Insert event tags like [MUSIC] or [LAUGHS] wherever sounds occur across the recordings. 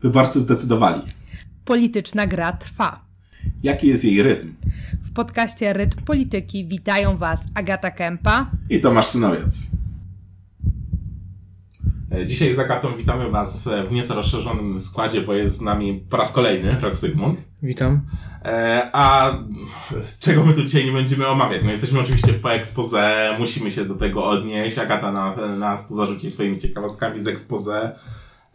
Wyborcy zdecydowali. Polityczna gra trwa. Jaki jest jej rytm? W podcaście Rytm Polityki witają Was Agata Kępa i Tomasz Synowiec. E, dzisiaj z Agatą witamy Was w nieco rozszerzonym składzie, bo jest z nami po raz kolejny Rok Zygmunt. Witam. E, a czego my tu dzisiaj nie będziemy omawiać? No jesteśmy oczywiście po expose, musimy się do tego odnieść. Agata nas, nas tu zarzuci swoimi ciekawostkami z expose.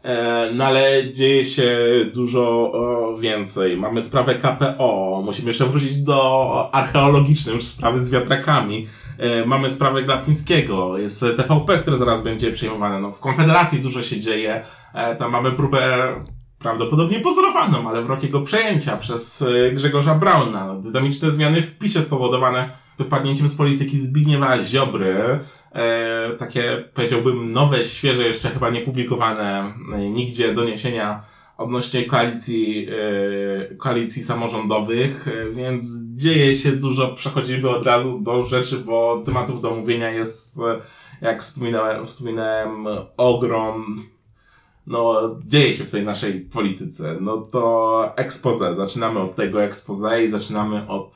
E, no ale dzieje się dużo więcej. Mamy sprawę KPO, musimy jeszcze wrócić do archeologicznej już sprawy z wiatrakami. E, mamy sprawę Glapińskiego, jest TVP, które zaraz będzie przejmowane. No, w Konfederacji dużo się dzieje. E, tam mamy próbę prawdopodobnie pozorowaną, ale wrogiego przejęcia przez Grzegorza Brauna. Dynamiczne zmiany w PiSie spowodowane wypadnięciem z polityki Zbigniewa Ziobry. E, takie, powiedziałbym, nowe, świeże, jeszcze chyba nie publikowane e, nigdzie doniesienia odnośnie koalicji, e, koalicji samorządowych, e, więc dzieje się dużo, przechodzimy od razu do rzeczy, bo tematów do omówienia jest, e, jak wspominałem, wspominałem, ogrom. No, dzieje się w tej naszej polityce. No to expose. Zaczynamy od tego expose i zaczynamy od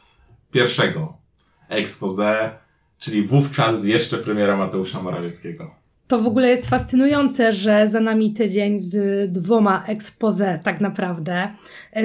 pierwszego expose, czyli wówczas jeszcze premiera Mateusza Morawieckiego. To w ogóle jest fascynujące, że za nami tydzień z dwoma expose tak naprawdę.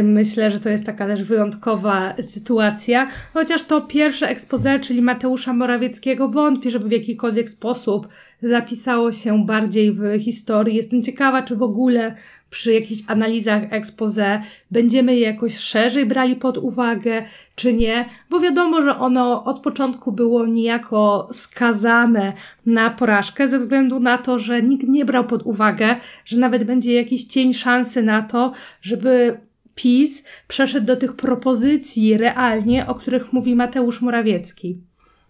Myślę, że to jest taka też wyjątkowa sytuacja, chociaż to pierwsze expose, czyli Mateusza Morawieckiego, wątpię, żeby w jakikolwiek sposób zapisało się bardziej w historii. Jestem ciekawa, czy w ogóle przy jakichś analizach expose będziemy je jakoś szerzej brali pod uwagę, czy nie, bo wiadomo, że ono od początku było niejako skazane na porażkę ze względu na to, że nikt nie brał pod uwagę, że nawet będzie jakiś cień szansy na to, żeby PiS przeszedł do tych propozycji realnie, o których mówi Mateusz Morawiecki.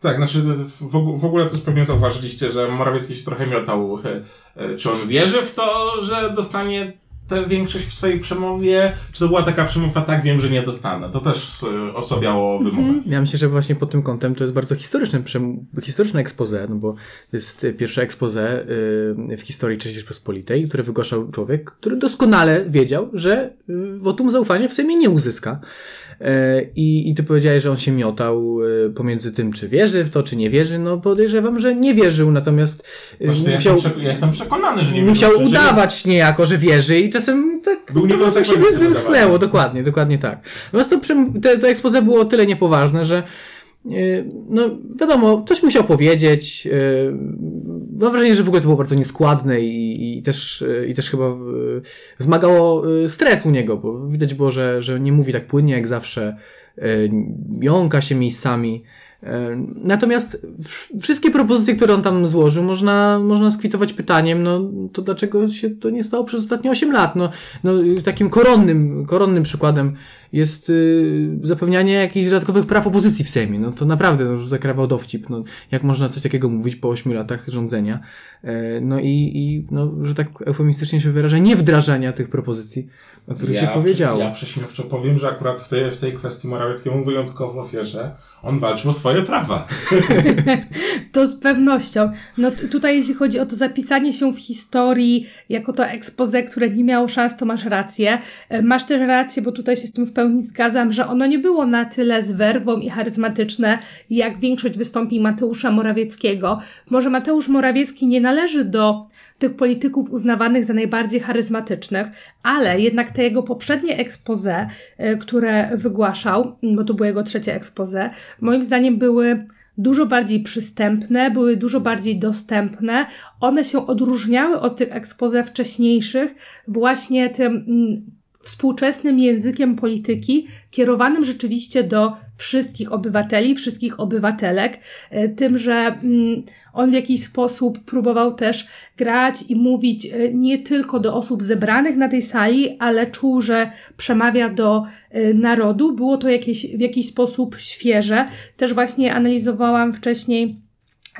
Tak, znaczy w ogóle też pewnie zauważyliście, że Morawiecki się trochę miotał. E, e, czy on wierzy w to, że dostanie tę większość w swojej przemowie? Czy to była taka przemowa, tak wiem, że nie dostanę? To też e, osłabiało mhm. wymowę. Mhm. Ja myślę, że właśnie pod tym kątem to jest bardzo historyczne, historyczne expose, no bo to jest pierwsze expose w historii III Rzeczpospolitej, które wygłaszał człowiek, który doskonale wiedział, że wotum zaufania w Sejmie nie uzyska. E, I, I ty powiedziałeś, że on się miotał e, pomiędzy tym, czy wierzy w to, czy nie wierzy. No podejrzewam, że nie wierzył, natomiast e, Właśnie musiał, ja jestem przekonany, że nie wierzył. Musiał udawać nie... niejako, że wierzy i czasem tak Był tak się wymsnęło, dokładnie, dokładnie tak. Natomiast to, to, to expose było o tyle niepoważne, że no, wiadomo, coś musiał powiedzieć. Mam wrażenie, że w ogóle to było bardzo nieskładne i, i, też, i też chyba wzmagało stres u niego, bo widać było, że, że nie mówi tak płynnie jak zawsze, jąka się miejscami. Natomiast wszystkie propozycje, które on tam złożył, można, można skwitować pytaniem, no to dlaczego się to nie stało przez ostatnie 8 lat? No, no takim koronnym, koronnym przykładem jest y, zapewnianie jakichś dodatkowych praw opozycji w Sejmie. No to naprawdę już zakrawał dowcip. No, jak można coś takiego mówić po 8 latach rządzenia? E, no i, i no, że tak eufemistycznie się wyraża, nie wdrażania tych propozycji, o których ja, się powiedziało. Ja prześmiewczo powiem, że akurat w tej, w tej kwestii Morawieckiemu wyjątkowo wierzę. On walczył o swoje prawa. [LAUGHS] to z pewnością. No tutaj jeśli chodzi o to zapisanie się w historii jako to expose, które nie miało szans, to masz rację. E, masz też rację, bo tutaj się z tym w pełni zgadzam, że ono nie było na tyle z werwą i charyzmatyczne, jak większość wystąpień Mateusza Morawieckiego. Może Mateusz Morawiecki nie należy do tych polityków uznawanych za najbardziej charyzmatycznych, ale jednak te jego poprzednie expose, e, które wygłaszał, bo to było jego trzecie expose, moim zdaniem były dużo bardziej przystępne, były dużo bardziej dostępne. One się odróżniały od tych expose wcześniejszych właśnie tym mm, współczesnym językiem polityki, kierowanym rzeczywiście do wszystkich obywateli, wszystkich obywatelek, e, tym, że mm, on w jakiś sposób próbował też grać i mówić e, nie tylko do osób zebranych na tej sali, ale czuł, że przemawia do e, narodu. Było to jakieś, w jakiś sposób świeże. Też właśnie analizowałam wcześniej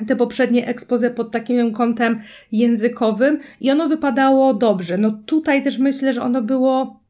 te poprzednie ekspoze pod takim kątem językowym i ono wypadało dobrze. No tutaj też myślę, że ono było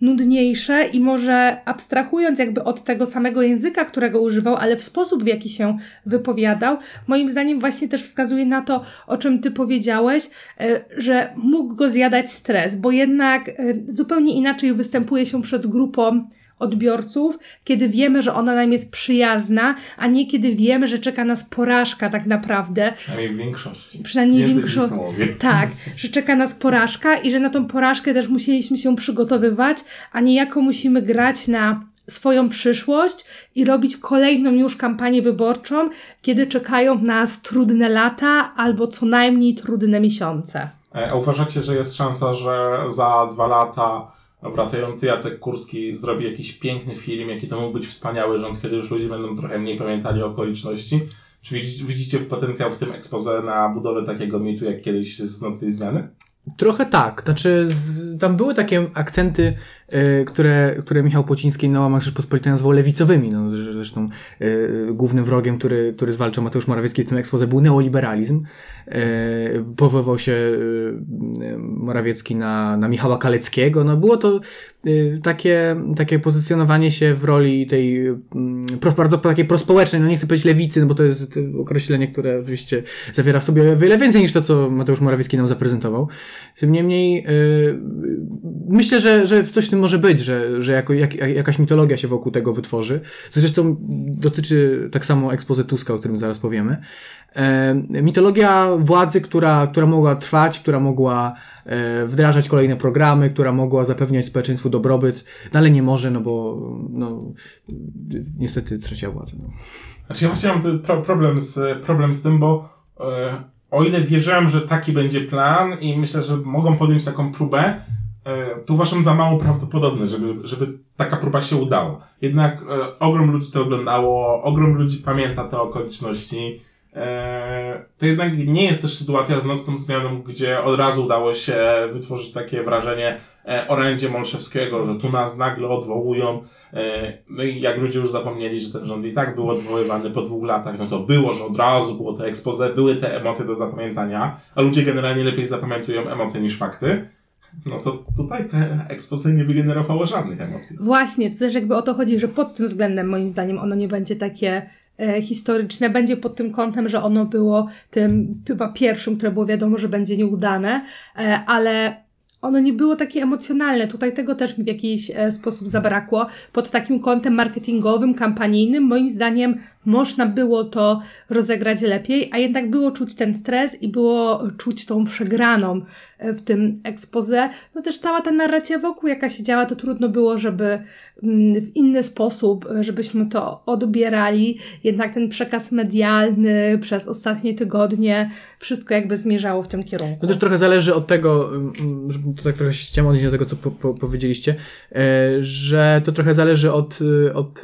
nudniejsze i może abstrahując jakby od tego samego języka, którego używał, ale w sposób, w jaki się wypowiadał, moim zdaniem właśnie też wskazuje na to, o czym ty powiedziałeś, e, że mógł go zjadać stres, bo jednak e, zupełnie inaczej występuje się przed grupą odbiorców, kiedy wiemy, że ona nam jest przyjazna, a nie kiedy wiemy, że czeka nas porażka tak naprawdę. Przynajmniej w większości. Przynajmniej w połowie. [LAUGHS] Tak, że czeka nas porażka i że na tą porażkę też musieliśmy się przygotowywać, a niejako musimy grać na swoją przyszłość i robić kolejną już kampanię wyborczą, kiedy czekają nas trudne lata albo co najmniej trudne miesiące. E, A uważacie, że jest szansa, że za dwa lata wracający Jacek Kurski zrobi jakiś piękny film, jaki to mógł być wspaniały rząd, kiedy już ludzie będą trochę mniej pamiętali okoliczności? Czy widzi- widzicie potencjał w tym expose na budowę takiego mitu, jak kiedyś z Nocnej Zmiany? Trochę tak. Znaczy, z, tam były takie akcenty, y, które, które Michał Płociński na łamach Rzeczpospolitej nazwał lewicowymi. No, zresztą zresztą y, głównym wrogiem, który, który zwalczał Mateusz Morawiecki w tym ekspoze był neoliberalizm. Y, powoływał się y, Morawiecki na, na Michała Kaleckiego. No, było to y, takie, takie pozycjonowanie się w roli tej mm, bardzo takiej prospołecznej, no nie chcę powiedzieć lewicy, no bo to jest określenie, które oczywiście zawiera w sobie wiele więcej niż to, co Mateusz Morawiecki nam zaprezentował. Tym niemniej myślę, że, że coś w tym może być, że, że jako, jak, jakaś mitologia się wokół tego wytworzy. Zresztą dotyczy tak samo ekspozy Tuska, o którym zaraz powiemy. Mitologia władzy, która, która mogła trwać, która mogła e, wdrażać kolejne programy, która mogła zapewniać społeczeństwu dobrobyt, no ale nie może, no bo no, niestety straciła władzę. No. Znaczy ja właśnie mam problem, z, problem z tym, bo e, o ile wierzyłem, że taki będzie plan i myślę, że mogą podjąć taką próbę, e, to uważam za mało prawdopodobne, żeby, żeby taka próba się udała. Jednak e, ogrom ludzi to oglądało, ogrom ludzi pamięta te okoliczności. E, to jednak nie jest też sytuacja z nocną zmianą, gdzie od razu udało się wytworzyć takie wrażenie e, orędzie Molszewskiego, że tu nas nagle odwołują. E, no i jak ludzie już zapomnieli, że ten rząd i tak był odwoływany po dwóch latach, no to było, że od razu było to expose, były te emocje do zapamiętania, a ludzie generalnie lepiej zapamiętują emocje niż fakty. No to tutaj te expose nie wygenerowało żadnych emocji. Właśnie, to też jakby o to chodzi, że pod tym względem moim zdaniem ono nie będzie takie historyczne, będzie pod tym kątem, że ono było tym chyba pierwszym, które było wiadomo, że będzie nieudane, e, ale ono nie było takie emocjonalne. Tutaj tego też mi w jakiś e, sposób zabrakło. Pod takim kątem marketingowym, kampanijnym, moim zdaniem można było to rozegrać lepiej, a jednak było czuć ten stres i było czuć tą przegraną e, w tym expose. No też cała ta narracja wokół, jaka się działa, to trudno było, żeby mm, w inny sposób, e, żebyśmy to odbierali. Jednak ten przekaz medialny przez ostatnie tygodnie, wszystko jakby zmierzało w tym kierunku. To też trochę zależy od tego, mm, żeby to tak trochę się chciałem odnieść do tego, co po, po, powiedzieliście, e, że to trochę zależy od, od,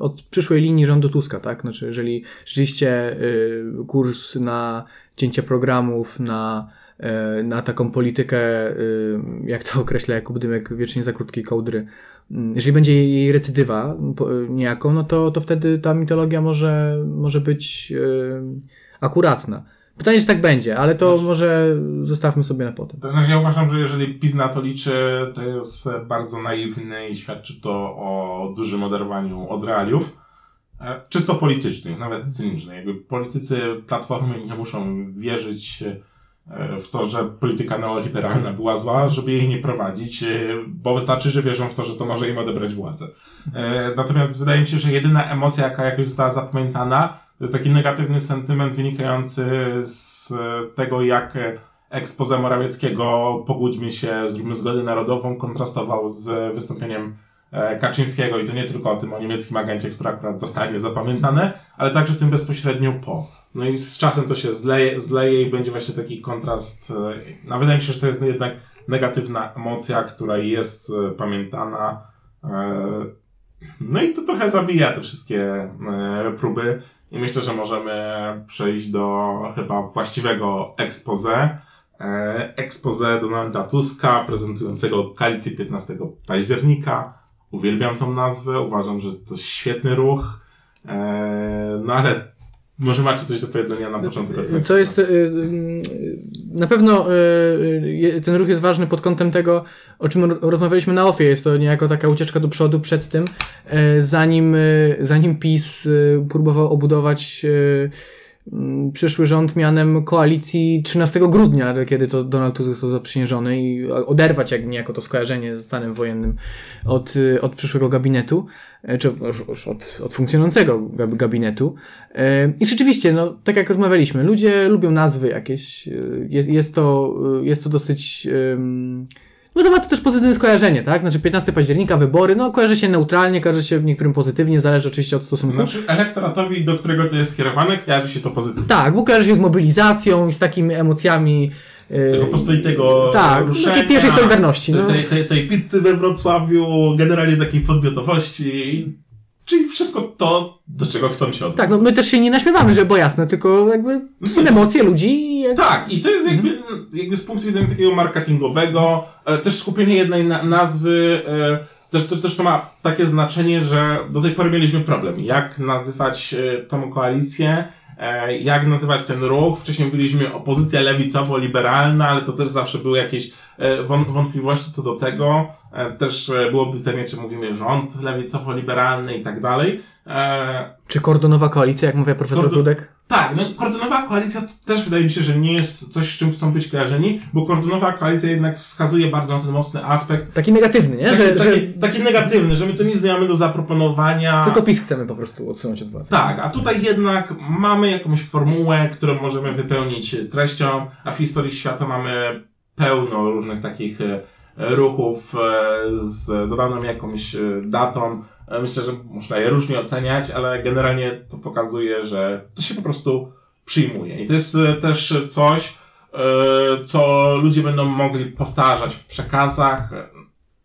od przyszłej linii rządu Tuska, tak? Znaczy, jeżeli rzeczywiście y, kurs na cięcie programów, na, e, na taką politykę, y, jak to określa Jakub Dymek, wiecznie za krótkiej kołdry, mm, jeżeli będzie jej recydywa niejaką, no to, to wtedy ta mitologia może, może być y, akuratna. Pytanie, czy tak będzie, ale to może zostawmy sobie na potem. To znaczy ja uważam, że jeżeli PiS na to liczy, to jest bardzo naiwny i świadczy to o dużym oderwaniu od realiów. E, Czysto politycznych, nawet cynicznych. Jakby politycy Platformy nie muszą wierzyć e, w to, że polityka neoliberalna była zła, żeby jej nie prowadzić, e, bo wystarczy, że wierzą w to, że to może im odebrać władzę. Natomiast wydaje mi się, że jedyna emocja, jaka jakoś została zapamiętana, to jest taki negatywny sentyment wynikający z tego, jak expose Morawieckiego Pogódźmy się, zróbmy zgodę narodową kontrastował z wystąpieniem Kaczyńskiego i to nie tylko o tym o niemieckim agencie, które akurat zostanie zapamiętane, ale także tym bezpośrednio po. No i z czasem to się zleje, zleje i będzie właśnie taki kontrast. e, No wydaje mi się, że to jest jednak negatywna emocja, która jest e, pamiętana. E, No i to trochę zabija te wszystkie e, próby. I myślę, że możemy przejść do chyba właściwego expose. E, expose Donalda Tuska, prezentującego koalicję 15 października. Uwielbiam tą nazwę, uważam, że to świetny ruch. E, no ale może macie coś do powiedzenia na początku? tego Co jest, y, y, na pewno y, ten ruch jest ważny pod kątem tego, o czym rozmawialiśmy na OFIE. Jest to niejako taka ucieczka do przodu przed tym, zanim, zanim PiS próbował obudować przyszły rząd mianem koalicji 13 grudnia, kiedy to Donald Tusk został zaprzysiężony i oderwać jak niejako to skojarzenie ze stanem wojennym od, od przyszłego gabinetu. E, czy już od, od funkcjonującego gabinetu. E, I rzeczywiście, no, tak jak rozmawialiśmy, ludzie lubią nazwy jakieś. E, jest, jest, to, jest to dosyć. No to ma to też pozytywne skojarzenie, tak? Znaczy 15 października, wybory, no kojarzy się neutralnie, kojarzy się niektórym pozytywnie, zależy oczywiście od stosunku. Znaczy elektoratowi, do którego to jest skierowane, kojarzy się to pozytywnie. Tak, bo kojarzy się z mobilizacją i z takimi emocjami tego pospolitego tak, ruszenia. Takiej pierwszej Solidarności. No. Tej, tej, tej pizzy we Wrocławiu, generalnie takiej podmiotowości. Czyli wszystko to, do czego chcą się odnieść. Tak, no my też się nie naśmiewamy, żeby było jasne, tylko jakby to są emocje ludzi. Jak... Tak, i to jest jakby, mhm. jakby z punktu widzenia takiego marketingowego, e, też skupienie jednej na nazwy, e, też, też, też to ma takie znaczenie, że do tej pory mieliśmy problem, jak nazywać e, tą koalicję, jak nazywać ten ruch. Wcześniej mówiliśmy opozycja lewicowo-liberalna, ale to też zawsze były jakieś e, wątpliwości co do tego. E, też byłoby pytanie, czy mówimy rząd lewicowo-liberalny i tak dalej. Czy kordonowa koalicja, jak mówię profesor Kordo Dudek? Tak, no kordonowa koalicja też wydaje mi się, że nie jest coś, z czym chcą być kojarzeni, bo kordonowa koalicja jednak wskazuje bardzo na ten mocny aspekt. Taki negatywny, nie? Taki, że, taki, że... taki negatywny, że my tu nic nie mamy do zaproponowania. Tylko PiS chcemy po prostu odsunąć od władzy. Tak, a tutaj jednak mamy jakąś formułę, którą możemy wypełnić treścią, a w historii świata mamy pełno różnych takich e, ruchów e, z dodaną jakąś e, datą. E, myślę, że można je różnie oceniać, ale generalnie to pokazuje, że to się po prostu przyjmuje. I to jest też coś, co ludzie będą mogli powtarzać w przekazach,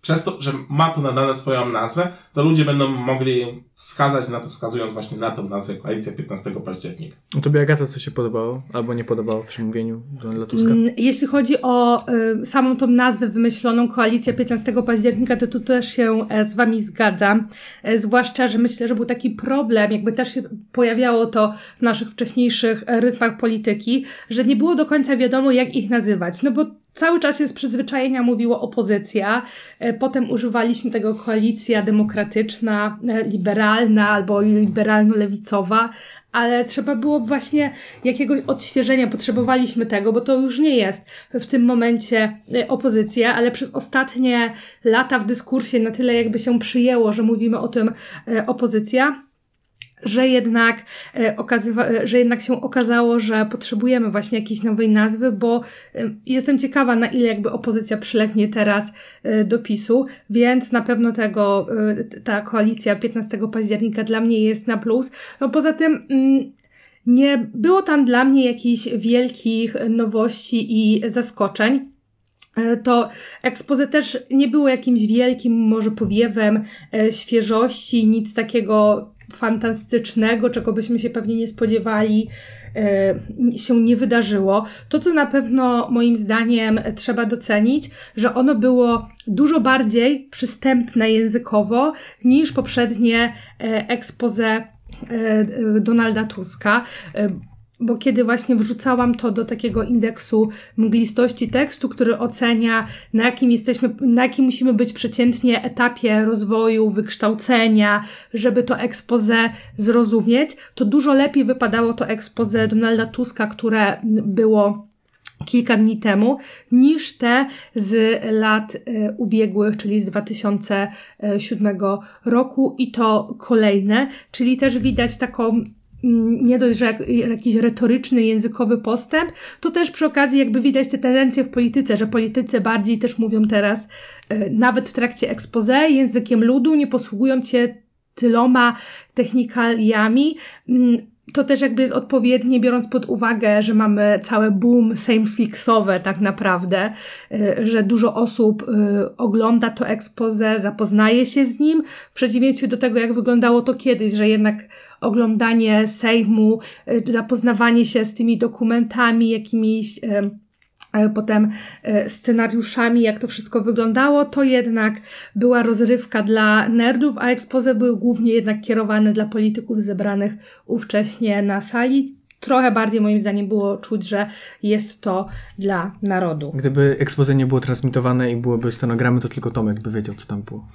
przez to, że ma to nadane swoją nazwę, to ludzie będą mogli wskazać na to, wskazując właśnie na tą nazwę Koalicja 15 października. No tobie Agata co się podobało, albo nie podobało w przemówieniu Donalda Tuska? Mm, jeśli chodzi o y, samą tą nazwę wymyśloną, Koalicja 15 października, to tu też się e, z wami zgadzam. E, zwłaszcza, że myślę, że był taki problem, jakby też się pojawiało to w naszych wcześniejszych e, rytmach polityki, że nie było do końca wiadomo, jak ich nazywać. No bo Cały czas jest przyzwyczajenia mówiło opozycja, e, potem używaliśmy tego koalicja demokratyczna, e, liberalna albo liberalno-lewicowa, ale trzeba było właśnie jakiegoś odświeżenia, potrzebowaliśmy tego, bo to już nie jest w tym momencie e, opozycja, ale przez ostatnie lata w dyskursie na tyle jakby się przyjęło, że mówimy o tym opozycja, że jednak, e, okazywa, e, że jednak się okazało, że potrzebujemy właśnie jakiejś nowej nazwy, bo e, jestem ciekawa, na ile jakby opozycja przylegnie teraz do PiSu, więc na pewno tego, ta koalicja 15 października dla mnie jest na plus. No poza tym, mm, nie było tam dla mnie jakichś wielkich nowości i zaskoczeń. To ekspoze też nie było jakimś wielkim, może powiewem świeżości, nic takiego fantastycznego, czego byśmy się pewnie nie spodziewali, e, się nie wydarzyło. To, co na pewno moim zdaniem trzeba docenić, że ono było dużo bardziej przystępne językowo niż poprzednie expose e, Donalda Tuska bo kiedy właśnie wrzucałam to do takiego indeksu mglistości tekstu, który ocenia, na jakim jesteśmy, na jakim musimy być przeciętnie etapie rozwoju, wykształcenia, żeby to expose zrozumieć, to dużo lepiej wypadało to expose Donalda Tuska, które było kilka dni temu, niż te z lat y, ubiegłych, czyli z 2007 roku. I to kolejne, czyli też widać taką nie dość, że jakiś retoryczny, językowy postęp, to też przy okazji jakby widać te tendencje w polityce, że politycy bardziej też mówią teraz, e, nawet w trakcie expose, językiem ludu, nie posługując się tyloma technikaliami, mm, to też jakby jest odpowiednie, biorąc pod uwagę, że mamy całe boom sameflixowe tak naprawdę, y, że dużo osób y, ogląda to expose, zapoznaje się z nim, w przeciwieństwie do tego, jak wyglądało to kiedyś, że jednak oglądanie Sejmu, y, zapoznawanie się z tymi dokumentami, jakimiś potem e, scenariuszami, jak to wszystko wyglądało, to jednak była rozrywka dla nerdów, a ekspoze były głównie jednak kierowane dla polityków zebranych ówcześnie na sali. Trochę bardziej moim zdaniem było czuć, że jest to dla narodu. Gdyby expose nie było transmitowane i byłyby stenogramy, to tylko Tomek by wiedział, co tam było.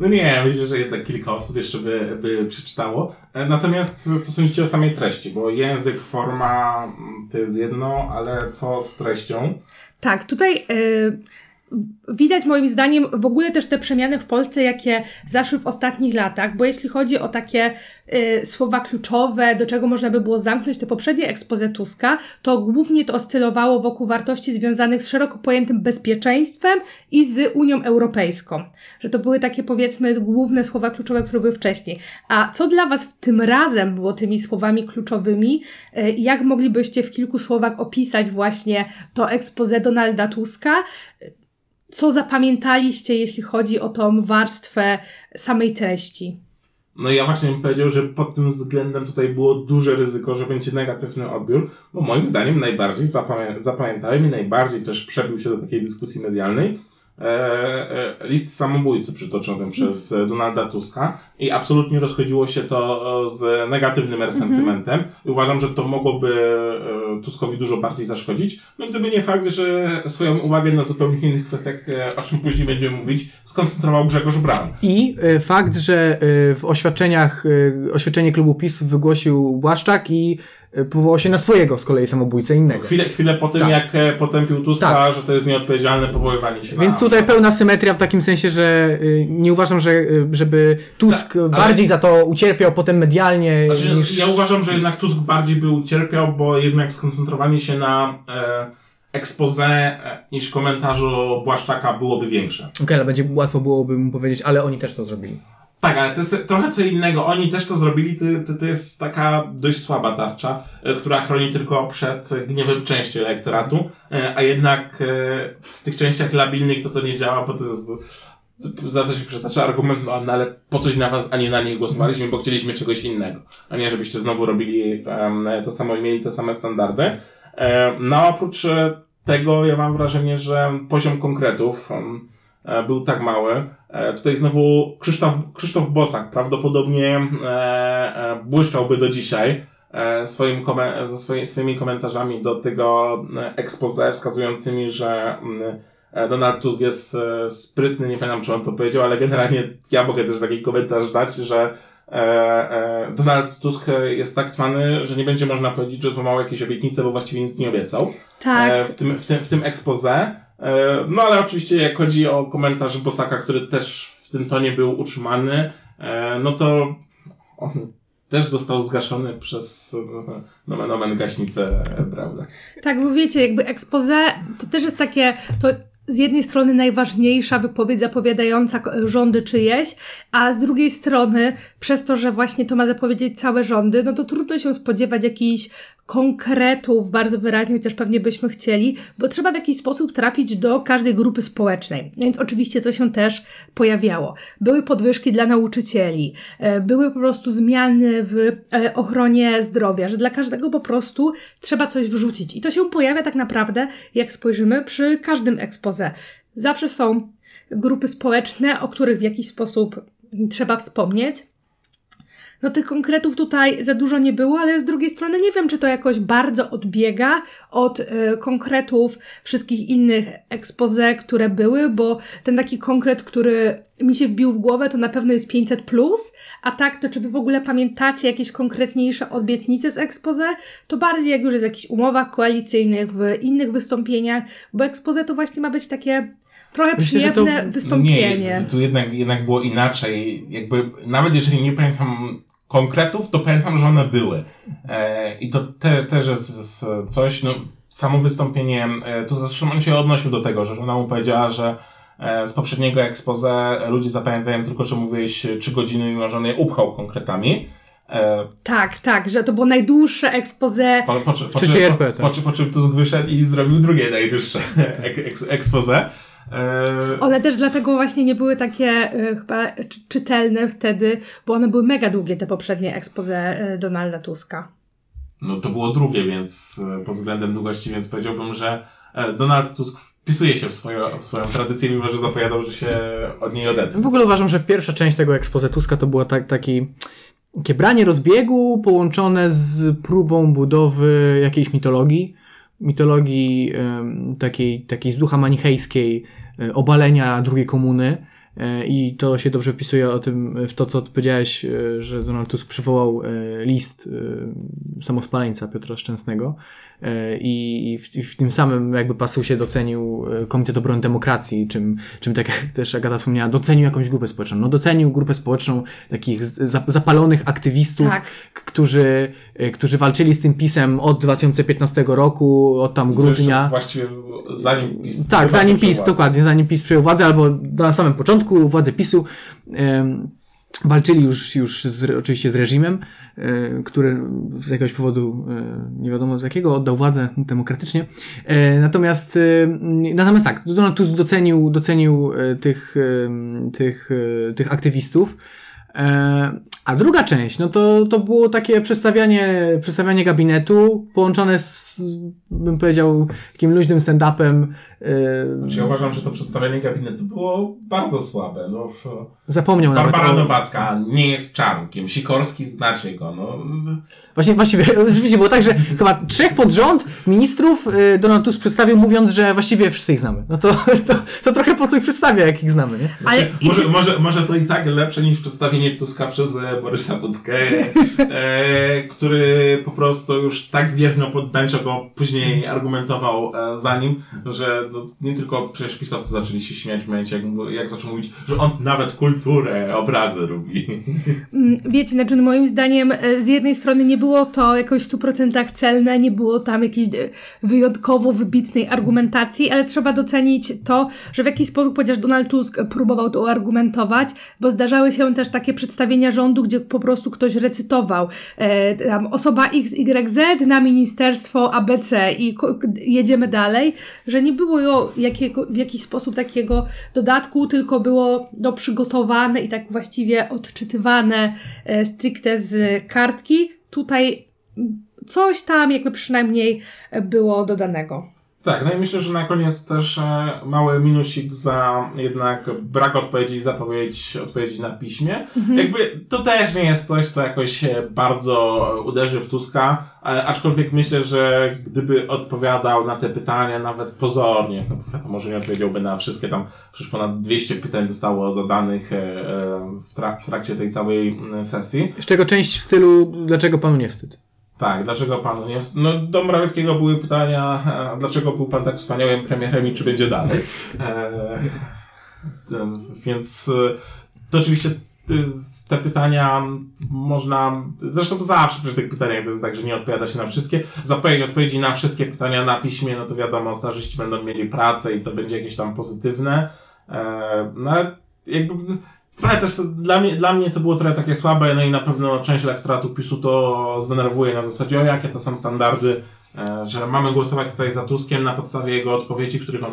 No nie, myślę, że jednak kilka osób jeszcze by, by przeczytało. E, Natomiast co sądzicie o samej treści? Bo język, forma mm, to jest jedno, ale co z treścią? Tak, tutaj y, widać moim zdaniem w ogóle też te przemiany w Polsce, jakie zaszły w ostatnich latach, bo jeśli chodzi o takie y, słowa kluczowe, do czego można by było zamknąć te poprzednie expose Tuska, to głównie to oscylowało wokół wartości związanych z szeroko pojętym bezpieczeństwem i z Unią Europejską. Że to były takie powiedzmy główne słowa kluczowe, które były wcześniej. A co dla Was w tym razem było tymi słowami kluczowymi? Y, Jak moglibyście w kilku słowach opisać właśnie to expose Donalda Tuska? Co zapamiętaliście, jeśli chodzi o tą warstwę samej treści? No ja właśnie bym powiedział, że pod tym względem tutaj było duże ryzyko, że będzie negatywny odbiór, bo moim zdaniem najbardziej zapamię zapamiętałem i najbardziej też przebił się do takiej dyskusji medialnej e, e, list samobójcy przytoczony przez e, Donalda Tuska i absolutnie rozchodziło się to e, z negatywnym resentymentem i uważam, że to mogłoby e, Tuskowi dużo bardziej zaszkodzić, no gdyby nie fakt, że swoją uwagę na zupełnie innych kwestiach, e, o czym później będziemy mówić, skoncentrował Grzegorz Braun. I y, fakt, że y, w oświadczeniach, oświadczenie klubu PiS wygłosił Błaszczak i powołał się na swojego z kolei samobójcę innego. Chwilę, chwilę po tym, Tak. jak e, potępił Tuska, Tak. że to jest nieodpowiedzialne powoływanie się Więc na... tutaj pełna symetria w takim sensie, że y, nie uważam, że y, żeby Tusk Tak, ale- bardziej za to ucierpiał potem medialnie Znaczy, niż... Ja uważam, że jednak Tusk bardziej by ucierpiał, bo jednak skoncentrowanie się na e, expose e, niż komentarzu Błaszczaka byłoby większe. Okej, ale będzie łatwo byłoby mu powiedzieć, ale oni też to zrobili. Tak, ale to jest trochę co innego. Oni też to zrobili, to, to, to jest taka dość słaba tarcza, e, która chroni tylko przed gniewem części elektoratu, e, a jednak e, w tych częściach labilnych to to nie działa, bo to jest w zasadzie przytacza argument, no, no ale po coś na was, a nie na nich głosowaliśmy, bo chcieliśmy czegoś innego, a nie żebyście znowu robili em, to samo i mieli te same standardy. E, no oprócz e, tego ja mam wrażenie, że poziom konkretów e, był tak mały. E, tutaj znowu Krzysztof, Krzysztof Bosak prawdopodobnie e, e, błyszczałby do dzisiaj e, swoim ze swoimi, komentarzami do tego e, expose wskazującymi, że mm, e, Donald Tusk jest e, sprytny, nie pamiętam czy on to powiedział, ale generalnie ja mogę też taki komentarz dać, że e, e, Donald Tusk jest tak cwany, że nie będzie można powiedzieć, że złamał jakieś obietnice, bo właściwie nic nie obiecał Tak, e, w, tym, w, tym, w tym expose. E, no ale oczywiście jak chodzi o komentarz Bosaka, który też w tym tonie był utrzymany, e, no to on też został zgaszony przez e, nomen omen gaśnicę, prawda? Tak, bo wiecie, jakby expose to też jest takie, to z jednej strony najważniejsza wypowiedź zapowiadająca k- rządy czyjeś, a z drugiej strony przez to, że właśnie to ma zapowiedzieć całe rządy, no to trudno się spodziewać jakichś konkretów bardzo wyraźnych, też pewnie byśmy chcieli, bo trzeba w jakiś sposób trafić do każdej grupy społecznej. Więc oczywiście to się też pojawiało. Były podwyżki dla nauczycieli, e, były po prostu zmiany w e, ochronie zdrowia, że dla każdego po prostu trzeba coś wrzucić. I to się pojawia tak naprawdę, jak spojrzymy, przy każdym Zawsze są grupy społeczne, o których w jakiś sposób trzeba wspomnieć. No tych konkretów tutaj za dużo nie było, ale z drugiej strony nie wiem, czy to jakoś bardzo odbiega od y, konkretów wszystkich innych expose, które były, bo ten taki konkret, który mi się wbił w głowę, to na pewno jest 500+, plus, a tak, to czy wy w ogóle pamiętacie jakieś konkretniejsze obietnice z expose? To bardziej jak już jest w jakichś umowach koalicyjnych, w innych wystąpieniach, bo expose to właśnie ma być takie trochę Myślę, że to- przyjemne wystąpienie. Nie, tu jednak, jednak było inaczej. Jakby, nawet jeżeli nie pamiętam konkretów, to pamiętam, że one były. E, I to te, też jest jest coś, no, samo wystąpienie, e, to zresztą on się odnosił do tego, że żona mu powiedziała, że e, z poprzedniego expose ludzie zapamiętają tylko, że mówiłeś trzy godziny, mimo że on je upchał konkretami. E, Tak, tak, że to było najdłuższe expose. po, po, po, po, Trzeci czym- RP, po, tak. po, czym- po czym Tusk wyszedł i zrobił drugie najdłuższe expose. E, One też dlatego właśnie nie były takie y, chyba czy- czytelne wtedy, bo one były mega długie, te poprzednie expose y, Donalda Tuska. No to było drugie, więc e, pod względem długości, więc powiedziałbym, że e, Donald Tusk wpisuje się w swoją, w swoją tradycję, mimo że zapowiadał, że się od niej odetnie. W ogóle uważam, że pierwsza część tego expose Tuska to było tak, taki, takie branie rozbiegu połączone z próbą budowy jakiejś mitologii. Mitologii takiej, takiej z ducha manichejskiej, e, obalenia drugiej komuny. E, I to się dobrze wpisuje o tym, w to, co powiedziałeś, e, że Donald Tusk przywołał list samospaleńca Piotra Szczęsnego i i w, i w tym samym jakby pasusie docenił e, Komitet Obrony Demokracji, czym, czym tak jak też Agata wspomniała, docenił jakąś grupę społeczną. No docenił grupę społeczną takich zapalonych aktywistów, Tak. którzy, e, którzy walczyli z tym pisem od 2015 roku, od tam grudnia. Właściwie zanim PiS... Tak, zanim PiS, władzę. dokładnie, zanim PiS przejął władzę, albo na samym początku władzy PiSu em, walczyli już, już z, oczywiście z reżimem, e, który z jakiegoś powodu, e, nie wiadomo z jakiego, oddał władzę demokratycznie. E, natomiast, natomiast tak, Donald Tusk docenił, docenił tych, tych, tych aktywistów. A druga część, no to, to było takie przedstawianie, przedstawianie gabinetu połączone z, bym powiedział, takim luźnym stand-upem. e, Znaczy, ja uważam, że to przedstawienie gabinetu było bardzo słabe. No, w... Zapomniał nawet Barbara o... Nowacka nie jest czarnkiem. Sikorski znacie go. No, Właśnie, właściwie, [LAUGHS] rzeczywiście było tak, że chyba trzech pod rząd ministrów y, Donald Tusk przedstawił mówiąc, że właściwie wszyscy ich znamy. No to, [LAUGHS] to, to trochę po co ich przedstawia, jak ich znamy, nie? Ale i, może, może, może to i tak lepsze niż przedstawienie Tuska przez e, Borysa Budkę, e, który po prostu już tak wierno poddańczo go później argumentował e, za nim, że no, nie tylko przecież pisowcy zaczęli się śmiać w momencie, jak, jak zaczął mówić, że on nawet kulturę, obrazy lubi. Mm, Wiecie, znaczy no moim zdaniem e, z jednej strony nie było to jakoś w 100% celne, nie było tam jakiejś e, wyjątkowo wybitnej argumentacji, ale trzeba docenić to, że w jakiś sposób, chociaż Donald Tusk próbował to argumentować, bo zdarzały się też takie przedstawienia rządu, gdzie po prostu ktoś recytował e, tam osoba XYZ na ministerstwo ABC i jedziemy dalej, że nie było jakiego, w jakiś sposób takiego dodatku, tylko było no, przygotowane i tak właściwie odczytywane e, stricte z kartki. Tutaj coś tam jakby przynajmniej było dodanego. Tak, no i myślę, że na koniec też e, mały minusik za jednak brak odpowiedzi i zapowiedź odpowiedzi na piśmie. Jakby to też nie jest coś, co jakoś bardzo uderzy w Tuska, e, aczkolwiek myślę, że gdyby odpowiadał na te pytania nawet pozornie, no wiadomo, może nie odpowiedziałby na wszystkie tam, przecież ponad 200 pytań zostało zadanych e, w, trak- w trakcie tej całej sesji. Z czego część w stylu, dlaczego panu nie wstyd? Tak, dlaczego panu nie... No, do Morawieckiego były pytania, dlaczego był pan tak wspaniałym premierem i czy będzie dalej. E, ten, więc e, to oczywiście e, te pytania można, zresztą zawsze przy tych pytaniach to jest tak, że nie odpowiada się na wszystkie. Zapowiedź odpowiedzi na wszystkie pytania na piśmie, no to wiadomo, starzyści będą mieli pracę i to będzie jakieś tam pozytywne. E, no jakby trochę też dla mnie, dla mnie to było trochę takie słabe, no i na pewno część elektoratu PiSu to zdenerwuje na zasadzie, o jakie to są standardy, e, że mamy głosować tutaj za Tuskiem na podstawie jego odpowiedzi, których on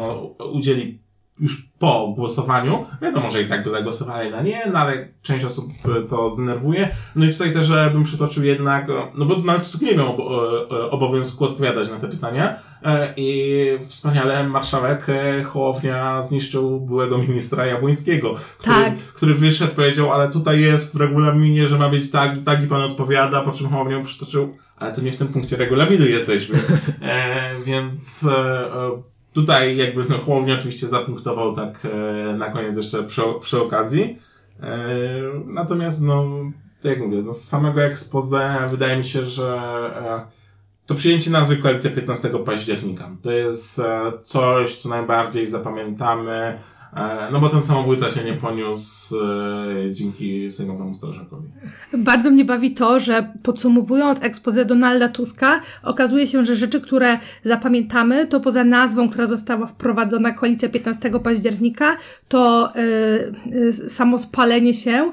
udzieli już po głosowaniu. Wiadomo, że i tak by zagłosowali na nie, no ale część osób to zdenerwuje. No i tutaj też bym przytoczył jednak, no bo Donald Tusk nie miał obo- obowiązku odpowiadać na te pytania e, i wspaniale marszałek e, Hołownia zniszczył byłego ministra Jabłońskiego, który, Tak. który wyszedł, powiedział, ale tutaj jest w regulaminie, że ma być tak i tak i pan odpowiada, po czym Hołownia przytoczył, ale to nie w tym punkcie regulaminu jesteśmy. E, więc e, e, tutaj jakby no, Hołownia oczywiście zapunktował tak e, na koniec jeszcze przy, przy okazji. E, natomiast no, tak jak mówię, no, z samego expose wydaje mi się, że e, to przyjęcie nazwy Koalicja 15 października to jest e, coś, co najbardziej zapamiętamy, no bo ten samobójca się nie poniósł e, dzięki Sejmowemu Strażakowi. Bardzo mnie bawi to, że podsumowując expose Donalda Tuska, okazuje się, że rzeczy, które zapamiętamy, to poza nazwą, która została wprowadzona koalicja 15 października, to y, y, samo spalenie się,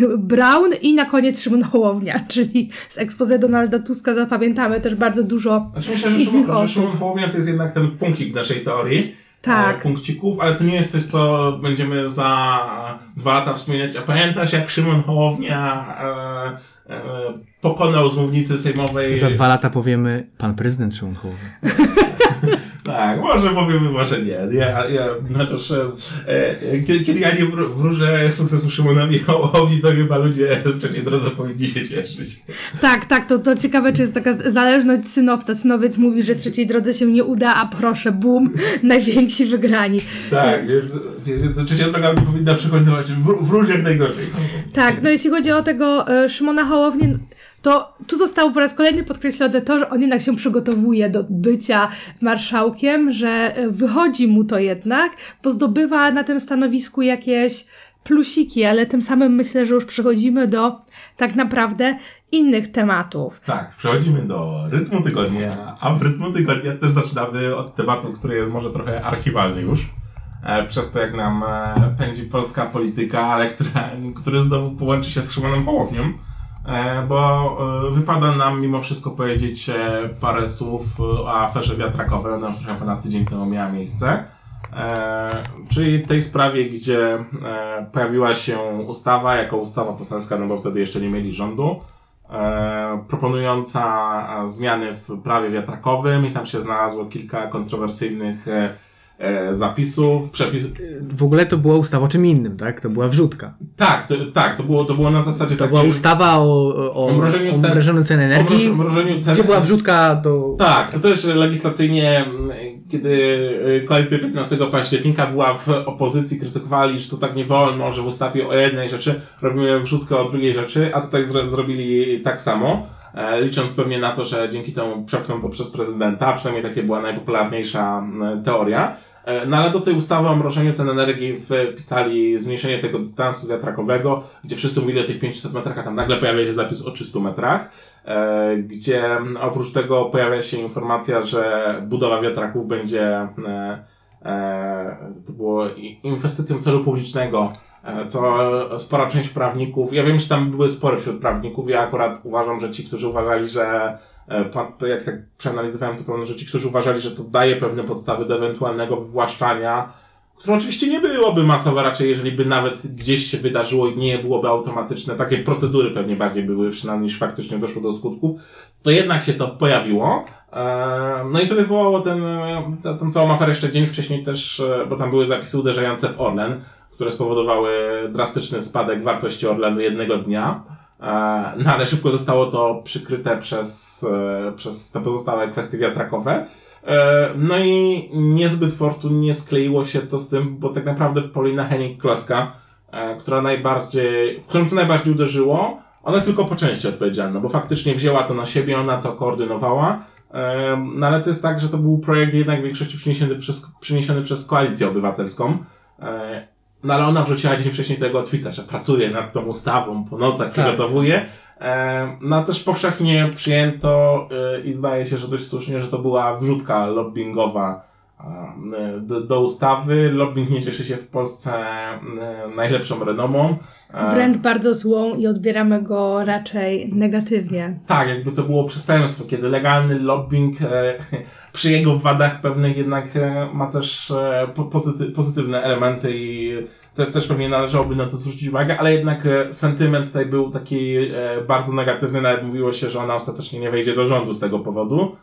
y, Brown i na koniec Szymon Hołownia, [LAUGHS] czyli z expose Donalda Tuska zapamiętamy też bardzo dużo Znaczy myślę, że Szymon, że. Szymon Hołownia to jest jednak ten punkcik naszej teorii. Tak. E, punkcików, ale to nie jest coś, co będziemy za dwa lata wspominać. A pamiętasz, jak Szymon Hołownia e, e, pokonał z mównicy sejmowej... Za dwa lata powiemy, pan prezydent Szymon Hołownia. [LAUGHS] Tak, może powiemy, może nie. Ja, ja, znaczy, e, kiedy, kiedy ja nie wró- wróżę sukcesu Szymonowi Hołowi, to chyba ludzie w trzeciej drodze powinni się cieszyć. Tak, tak, to, to ciekawe, czy jest taka zależność synowca. Synowiec mówi, że trzeciej drodze się nie uda, a proszę, bum, [LAUGHS] najwięksi wygrani. Tak, więc, więc trzecia droga powinna przekonywać, wró- wróż jak najgorzej. Tak, no jeśli chodzi o tego e, Szymona Hołownię, to tu zostało po raz kolejny podkreślone to, że on jednak się przygotowuje do bycia marszałkiem, że e, wychodzi mu to jednak, bo zdobywa na tym stanowisku jakieś plusiki, ale tym samym myślę, że już przechodzimy do tak naprawdę innych tematów. Tak, przechodzimy do rytmu tygodnia, a w rytmu tygodnia też zaczynamy od tematu, który jest może trochę archiwalny już. E, przez to, jak nam e, pędzi polska polityka, ale która, który znowu połączy się z Szymonem Hołownią, bo e, wypada nam mimo wszystko powiedzieć e, parę słów e, o aferze wiatrakowej, ona już trochę ponad tydzień temu miała miejsce. E, czyli tej sprawie, gdzie e, pojawiła się ustawa jako ustawa poselska, no bo wtedy jeszcze nie mieli rządu, e, proponująca e, zmiany w prawie wiatrakowym i tam się znalazło kilka kontrowersyjnych e, e, zapisów, przepis... W ogóle to była ustawa o czym innym, tak? To była wrzutka. Tak, to, tak, to było, to było na zasadzie To takiej... była ustawa o, o, O mrożeniu o cen- mrożeniu cen o energii, mroż- mrożeniu cen... gdzie była wrzutka do... Tak, to też legislacyjnie, kiedy y, koalicja 15 października była w opozycji, krytykowali, że to tak nie wolno, że w ustawie o jednej rzeczy robimy wrzutkę o drugiej rzeczy, a tutaj zro zrobili tak samo, e, licząc pewnie na to, że dzięki temu przepchną to przez prezydenta, przynajmniej takie była najpopularniejsza teoria. E, No ale do tej ustawy o mrożeniu cen energii wpisali zmniejszenie tego dystansu wiatrakowego, gdzie wszyscy mówili o tych 500 metrach, a tam nagle pojawia się zapis o 300 metrach, e, gdzie oprócz tego pojawia się informacja, że budowa wiatraków będzie e, e, to było inwestycją celu publicznego, e, co spora część prawników, ja wiem, że tam były spory wśród prawników, ja akurat uważam, że ci, którzy uważali, że e, jak tak przeanalizowałem to pewne rzeczy, którzy uważali, że to daje pewne podstawy do ewentualnego wywłaszczania, które oczywiście nie byłoby masowe, raczej jeżeli by nawet gdzieś się wydarzyło i nie byłoby automatyczne, takie procedury pewnie bardziej były wszczynane niż faktycznie doszło do skutków, to jednak się to pojawiło. E, No i to wywołało ten, e, tę całą aferę jeszcze dzień wcześniej też, e, bo tam były zapisy uderzające w Orlen, które spowodowały drastyczny spadek wartości Orlenu jednego dnia. E, No ale szybko zostało to przykryte przez, e, przez te pozostałe kwestie wiatrakowe. E, No i niezbyt fortunnie skleiło się to z tym, bo tak naprawdę Paulina Henning-Kloska, która najbardziej, w którym to najbardziej uderzyło, ona jest tylko po części odpowiedzialna, bo faktycznie wzięła to na siebie, ona to koordynowała, no ale to jest tak, że to był projekt jednak w większości przyniesiony przez, przyniesiony przez Koalicję Obywatelską, no ale ona wrzuciła dzień wcześniej tego tweeta, że pracuje nad tą ustawą, po nocach Tak. przygotowuje. E, No też powszechnie przyjęto e, i zdaje się, że dość słusznie, że to była wrzutka lobbyingowa do, do ustawy. Lobbying nie cieszy się w Polsce e, najlepszą renomą. E, Wręcz bardzo złą i odbieramy go raczej negatywnie. Tak, jakby to było przestępstwo, kiedy legalny lobbying e, [LAUGHS] przy jego wadach pewnych jednak e, ma też e, po- pozyty, pozytywne elementy i te, też pewnie należałoby na to zwrócić uwagę, ale jednak e, sentyment tutaj był taki e, bardzo negatywny, nawet mówiło się, że ona ostatecznie nie wejdzie do rządu z tego powodu.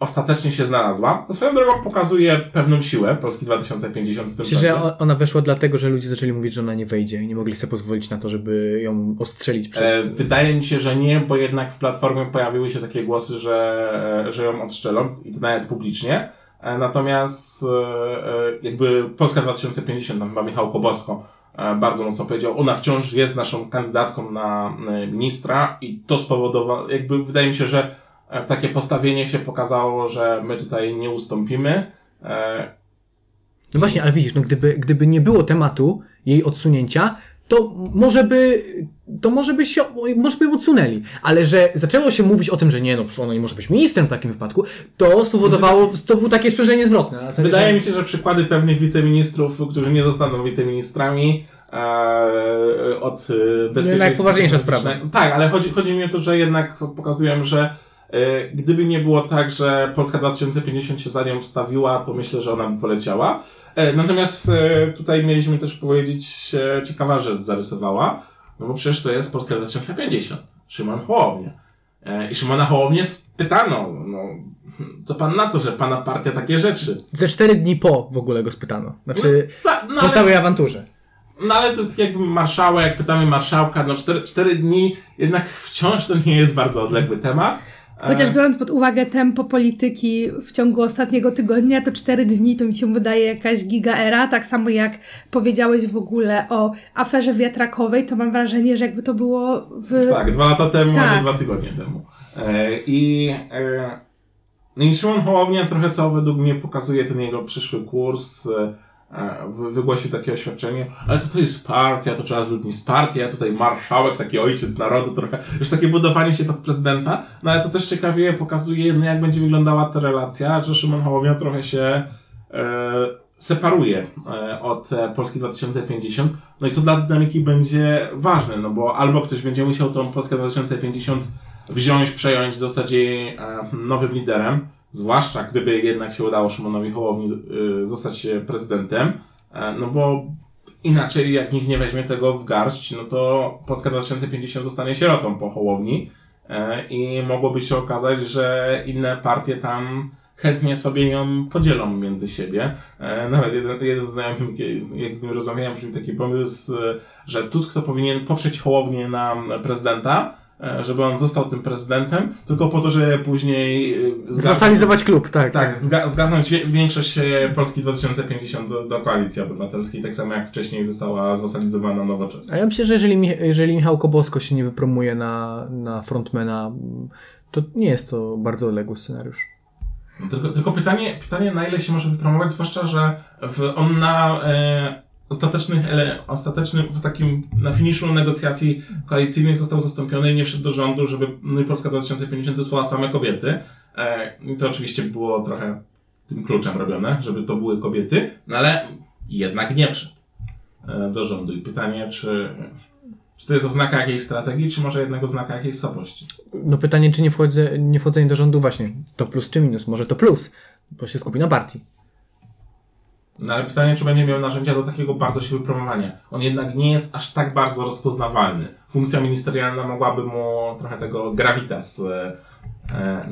Ostatecznie się znalazła. To swoją drogą pokazuje pewną siłę Polski 2050 w tym Myślę, że ona weszła dlatego, że ludzie zaczęli mówić, że ona nie wejdzie i nie mogli sobie pozwolić na to, żeby ją ostrzelić przed... E, wydaje mi się, że nie, bo jednak w Platformie pojawiły się takie głosy, że, e, że ją odstrzelą i to nawet publicznie. E, Natomiast e, jakby Polska 2050, tam chyba Michał Kobosko bardzo mocno powiedział, ona wciąż jest naszą kandydatką na ministra i to spowodowało, jakby wydaje mi się, że takie postawienie się pokazało, że my tutaj nie ustąpimy. E, No właśnie, ale widzisz, no gdyby, gdyby nie było tematu jej odsunięcia, to może by, to może by się, może by ją odsunęli. Ale że zaczęło się mówić o tym, że nie, no przecież ona nie może być ministrem w takim wypadku, to spowodowało, to było takie spojrzenie zwrotne. Na zasadzie, Wydaje że- mi się, że przykłady pewnych wiceministrów, którzy nie zostaną wiceministrami, e, od e, bezpieczeństwa. najpoważniejsza strategicznego- Tak, ale chodzi, chodzi mi o to, że jednak pokazują, że e, gdyby nie było tak, że Polska 2050 się za nią wstawiła, to myślę, że ona by poleciała. E, natomiast e, tutaj mieliśmy też powiedzieć, e, ciekawa rzecz zarysowała, no bo przecież to jest Polska 2050. Szymon Hołownia. E, I Szymona Hołownię spytano, no, co pan na to, że pana partia takie rzeczy? Ze cztery dni po w ogóle go spytano. Znaczy, Ta, no, po ale, całej awanturze. no ale to jakby marszałek, pytamy marszałka, no cztery, cztery dni, jednak wciąż to nie jest bardzo odległy temat. E, Chociaż biorąc pod uwagę tempo polityki w ciągu ostatniego tygodnia, to cztery dni to mi się wydaje jakaś gigaera. Tak samo jak powiedziałeś w ogóle o aferze wiatrakowej, to mam wrażenie, że jakby to było w... Tak, dwa lata temu, a Tak. nie dwa tygodnie temu. E, I, e, no i Szymon Hołownia trochę co według mnie pokazuje ten jego przyszły kurs. E, wy- wygłosił takie oświadczenie, ale to to jest partia, to trzeba z ludźmi z partii, a tutaj marszałek, taki ojciec narodu trochę, już takie budowanie się pod prezydenta, no ale to też ciekawie pokazuje, no jak będzie wyglądała ta relacja, że Szymon Hołownia trochę się e, separuje e, od e, Polski 2050. No i to dla dynamiki będzie ważne, no bo albo ktoś będzie musiał tą Polskę 2050 wziąć, przejąć, zostać jej e, nowym liderem, zwłaszcza gdyby jednak się udało Szymonowi Hołowni e, zostać e, prezydentem, e, no bo inaczej jak nikt nie weźmie tego w garść, no to Polska 2050 zostanie sierotą po Hołowni e, i mogłoby się okazać, że inne partie tam chętnie sobie ją podzielą między siebie. E, Nawet jeden, jeden znajomy, jak z nim rozmawiałem, przyszedł taki pomysł, że Tusk to powinien poprzeć Hołownię na prezydenta, żeby on został tym prezydentem, tylko po to, żeby później e, Zwasalizować klub, tak. tak, zga- zgarnąć większość e, Polski 2050 do, do koalicji obywatelskiej, tak samo jak wcześniej została zwasalizowana A nowoczesna. ja myślę, że jeżeli, jeżeli Michał Kobosko się nie wypromuje na, na frontmana, to nie jest to bardzo odległy scenariusz. Tylko, tylko pytanie, pytanie, na ile się może wypromować, zwłaszcza, że w, on na e, ostatecznych, ele, ostatecznym, w takim, na finiszu negocjacji koalicyjnych został zastąpiony i nie wszedł do rządu, żeby no i Polska 2050 wysłała same kobiety. E, I to oczywiście było trochę tym kluczem robione, żeby to były kobiety, no ale jednak nie wszedł e, do rządu. I pytanie, czy, czy to jest oznaka jakiejś strategii, czy może jednak oznaka jakiejś słabości? No pytanie, czy nie, wchodzę, nie wchodzenie do rządu właśnie, to plus czy minus? Może to plus, bo się skupi na partii. No ale pytanie, czy będzie miał narzędzia do takiego bardzo się wypromowania. On jednak nie jest aż tak bardzo rozpoznawalny. Funkcja ministerialna mogłaby mu trochę tego gravitas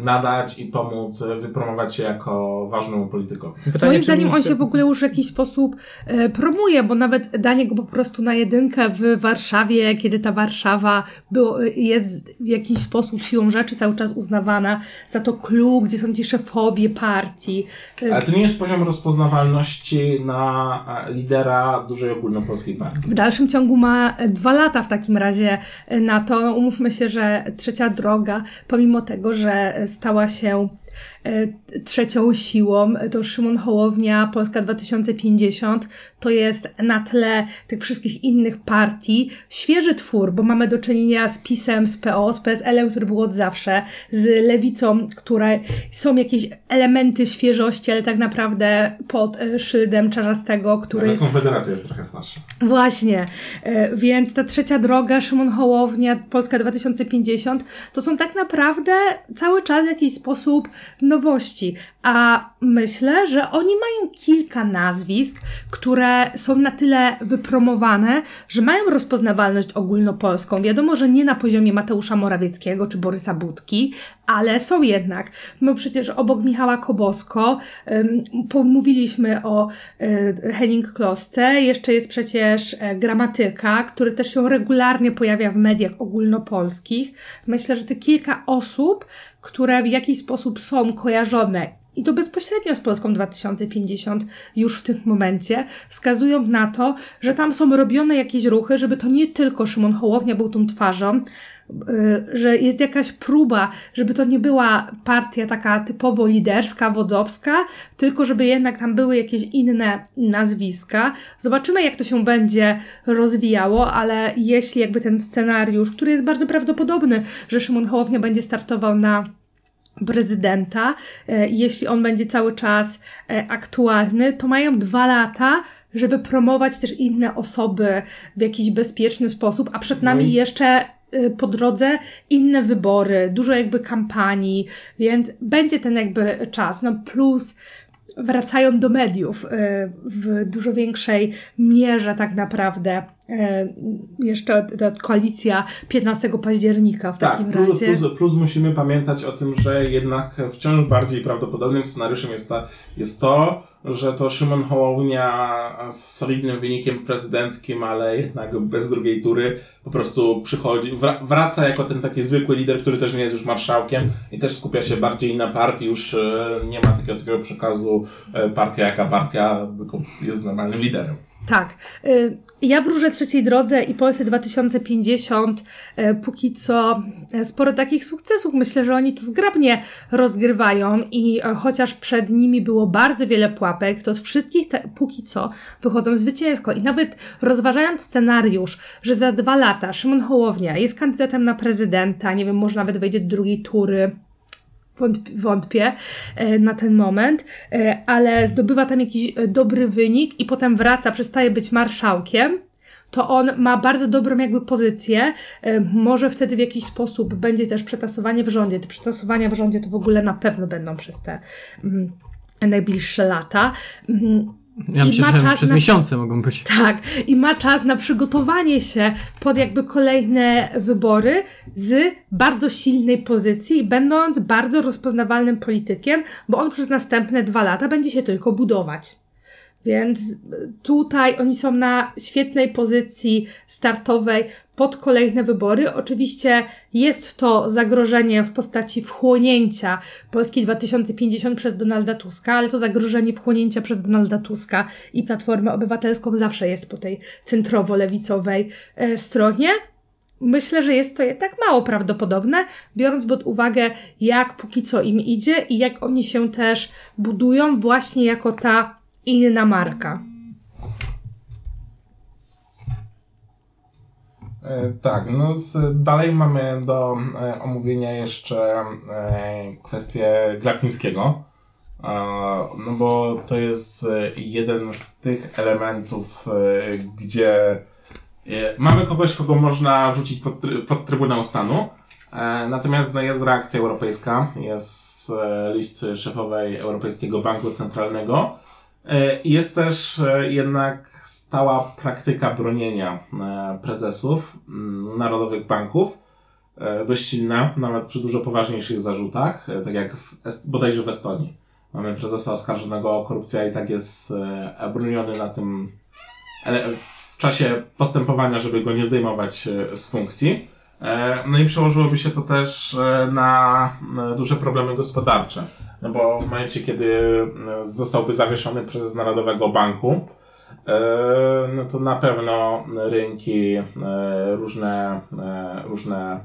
nadać i pomóc e, wypromować się jako ważnemu politykowi. Pytanie, Moim zdaniem on minister- się w ogóle już w jakiś sposób e, promuje, bo nawet danie go po prostu na jedynkę w Warszawie, kiedy ta Warszawa było, jest w jakiś sposób siłą rzeczy cały czas uznawana za to clue, gdzie są ci szefowie partii. E, Ale to nie jest poziom rozpoznawalności na e, lidera dużej ogólnopolskiej partii. W dalszym ciągu ma e, dwa lata w takim razie e, na to. Umówmy się, że trzecia droga, pomimo tego, że e, stała się trzecią siłą, e, to Szymon Hołownia, Polska 2050, to jest na tle tych wszystkich innych partii świeży twór, bo mamy do czynienia z PiSem, z PO, z PSL-em, który był od zawsze, z Lewicą, które są jakieś elementy świeżości, ale tak naprawdę pod e, szyldem Czarzastego, który... Nawet Konfederacja jest trochę starsza. Właśnie, E, więc ta trzecia droga, Szymon Hołownia, Polska 2050, to są tak naprawdę cały czas w jakiś sposób nowości. A myślę, że oni mają kilka nazwisk, które są na tyle wypromowane, że mają rozpoznawalność ogólnopolską. Wiadomo, że nie na poziomie Mateusza Morawieckiego czy Borysa Budki, ale są jednak. No przecież obok Michała Kobosko ym, pomówiliśmy o y, Henning Klosce, jeszcze jest przecież e, gramatyka, który też się regularnie pojawia w mediach ogólnopolskich. Myślę, że te kilka osób, które w jakiś sposób są kojarzone i to bezpośrednio z Polską 2050 już w tym momencie wskazują na to, że tam są robione jakieś ruchy, żeby to nie tylko Szymon Hołownia był tą twarzą, y, że jest jakaś próba, żeby to nie była partia taka typowo liderska, wodzowska, tylko żeby jednak tam były jakieś inne nazwiska. Zobaczymy, jak to się będzie rozwijało, ale jeśli jakby ten scenariusz, który jest bardzo prawdopodobny, że Szymon Hołownia będzie startował na prezydenta, e, jeśli on będzie cały czas e, aktualny, to mają dwa lata, żeby promować też inne osoby w jakiś bezpieczny sposób, a przed nami No i- jeszcze e, po drodze inne wybory, dużo jakby kampanii, więc będzie ten jakby czas. No plus wracają do mediów y, w dużo większej mierze tak naprawdę. Y, Jeszcze koalicja 15 października w Tak, takim plus, razie. plus, plus musimy pamiętać o tym, że jednak wciąż bardziej prawdopodobnym scenariuszem jest, ta, jest to, że to Szymon Hołownia z solidnym wynikiem prezydenckim, ale jednak bez drugiej tury po prostu przychodzi, wra- wraca jako ten taki zwykły lider, który też nie jest już marszałkiem i też skupia się bardziej na partii, już e, nie ma takiego, takiego przekazu e, partia jaka partia, tylko jest normalnym liderem. Tak. Y, Ja wróżę trzeciej drodze i Polsce 2050 y, póki co y, sporo takich sukcesów. Myślę, że oni to zgrabnie rozgrywają i chociaż przed nimi było bardzo wiele pułapek, to z wszystkich te, póki co wychodzą zwycięsko. I nawet rozważając scenariusz, że za dwa lata Szymon Hołownia jest kandydatem na prezydenta, nie wiem, może nawet wejdzie do drugiej tury, wątpię e, na ten moment, e, ale zdobywa tam jakiś e, dobry wynik i potem wraca, przestaje być marszałkiem, to on ma bardzo dobrą jakby pozycję. Może wtedy w jakiś sposób będzie też przetasowanie w rządzie. Te przetasowania w rządzie to w ogóle na pewno będą przez te mm, najbliższe lata. Ja I myślę, że przez na- miesiące mogą być. tak, i ma czas na przygotowanie się pod jakby kolejne wybory z bardzo silnej pozycji, będąc bardzo rozpoznawalnym politykiem, bo on przez następne dwa lata będzie się tylko budować. Więc tutaj oni są na świetnej pozycji startowej pod kolejne wybory. Oczywiście jest to zagrożenie w postaci wchłonięcia Polski 2050 przez Donalda Tuska, ale to zagrożenie wchłonięcia przez Donalda Tuska i Platformę Obywatelską zawsze jest po tej centrowo-lewicowej e, stronie. Myślę, że jest to jednak mało prawdopodobne, biorąc pod uwagę, jak póki co im idzie i jak oni się też budują właśnie jako ta inna marka. E, Tak, no z, dalej mamy do e, omówienia jeszcze e, kwestię Glapińskiego, e, no bo to jest e, jeden z tych elementów, e, gdzie mamy kogoś, kogo można rzucić pod, pod Trybunał Stanu, natomiast no, jest reakcja europejska, jest list szefowej Europejskiego Banku Centralnego, Jest też e, jednak stała praktyka bronienia e, prezesów mm, narodowych banków, e, dość silna, nawet przy dużo poważniejszych zarzutach, e, tak jak w, bodajże w Estonii. Mamy prezesa oskarżonego o korupcję, i tak jest e, broniony na tym w czasie postępowania, żeby go nie zdejmować e, z funkcji. E, No i przełożyłoby się to też e, na duże problemy gospodarcze. No bo w momencie, kiedy e, zostałby zawieszony prezes Narodowego Banku, e, no to na pewno rynki, e, różne, różne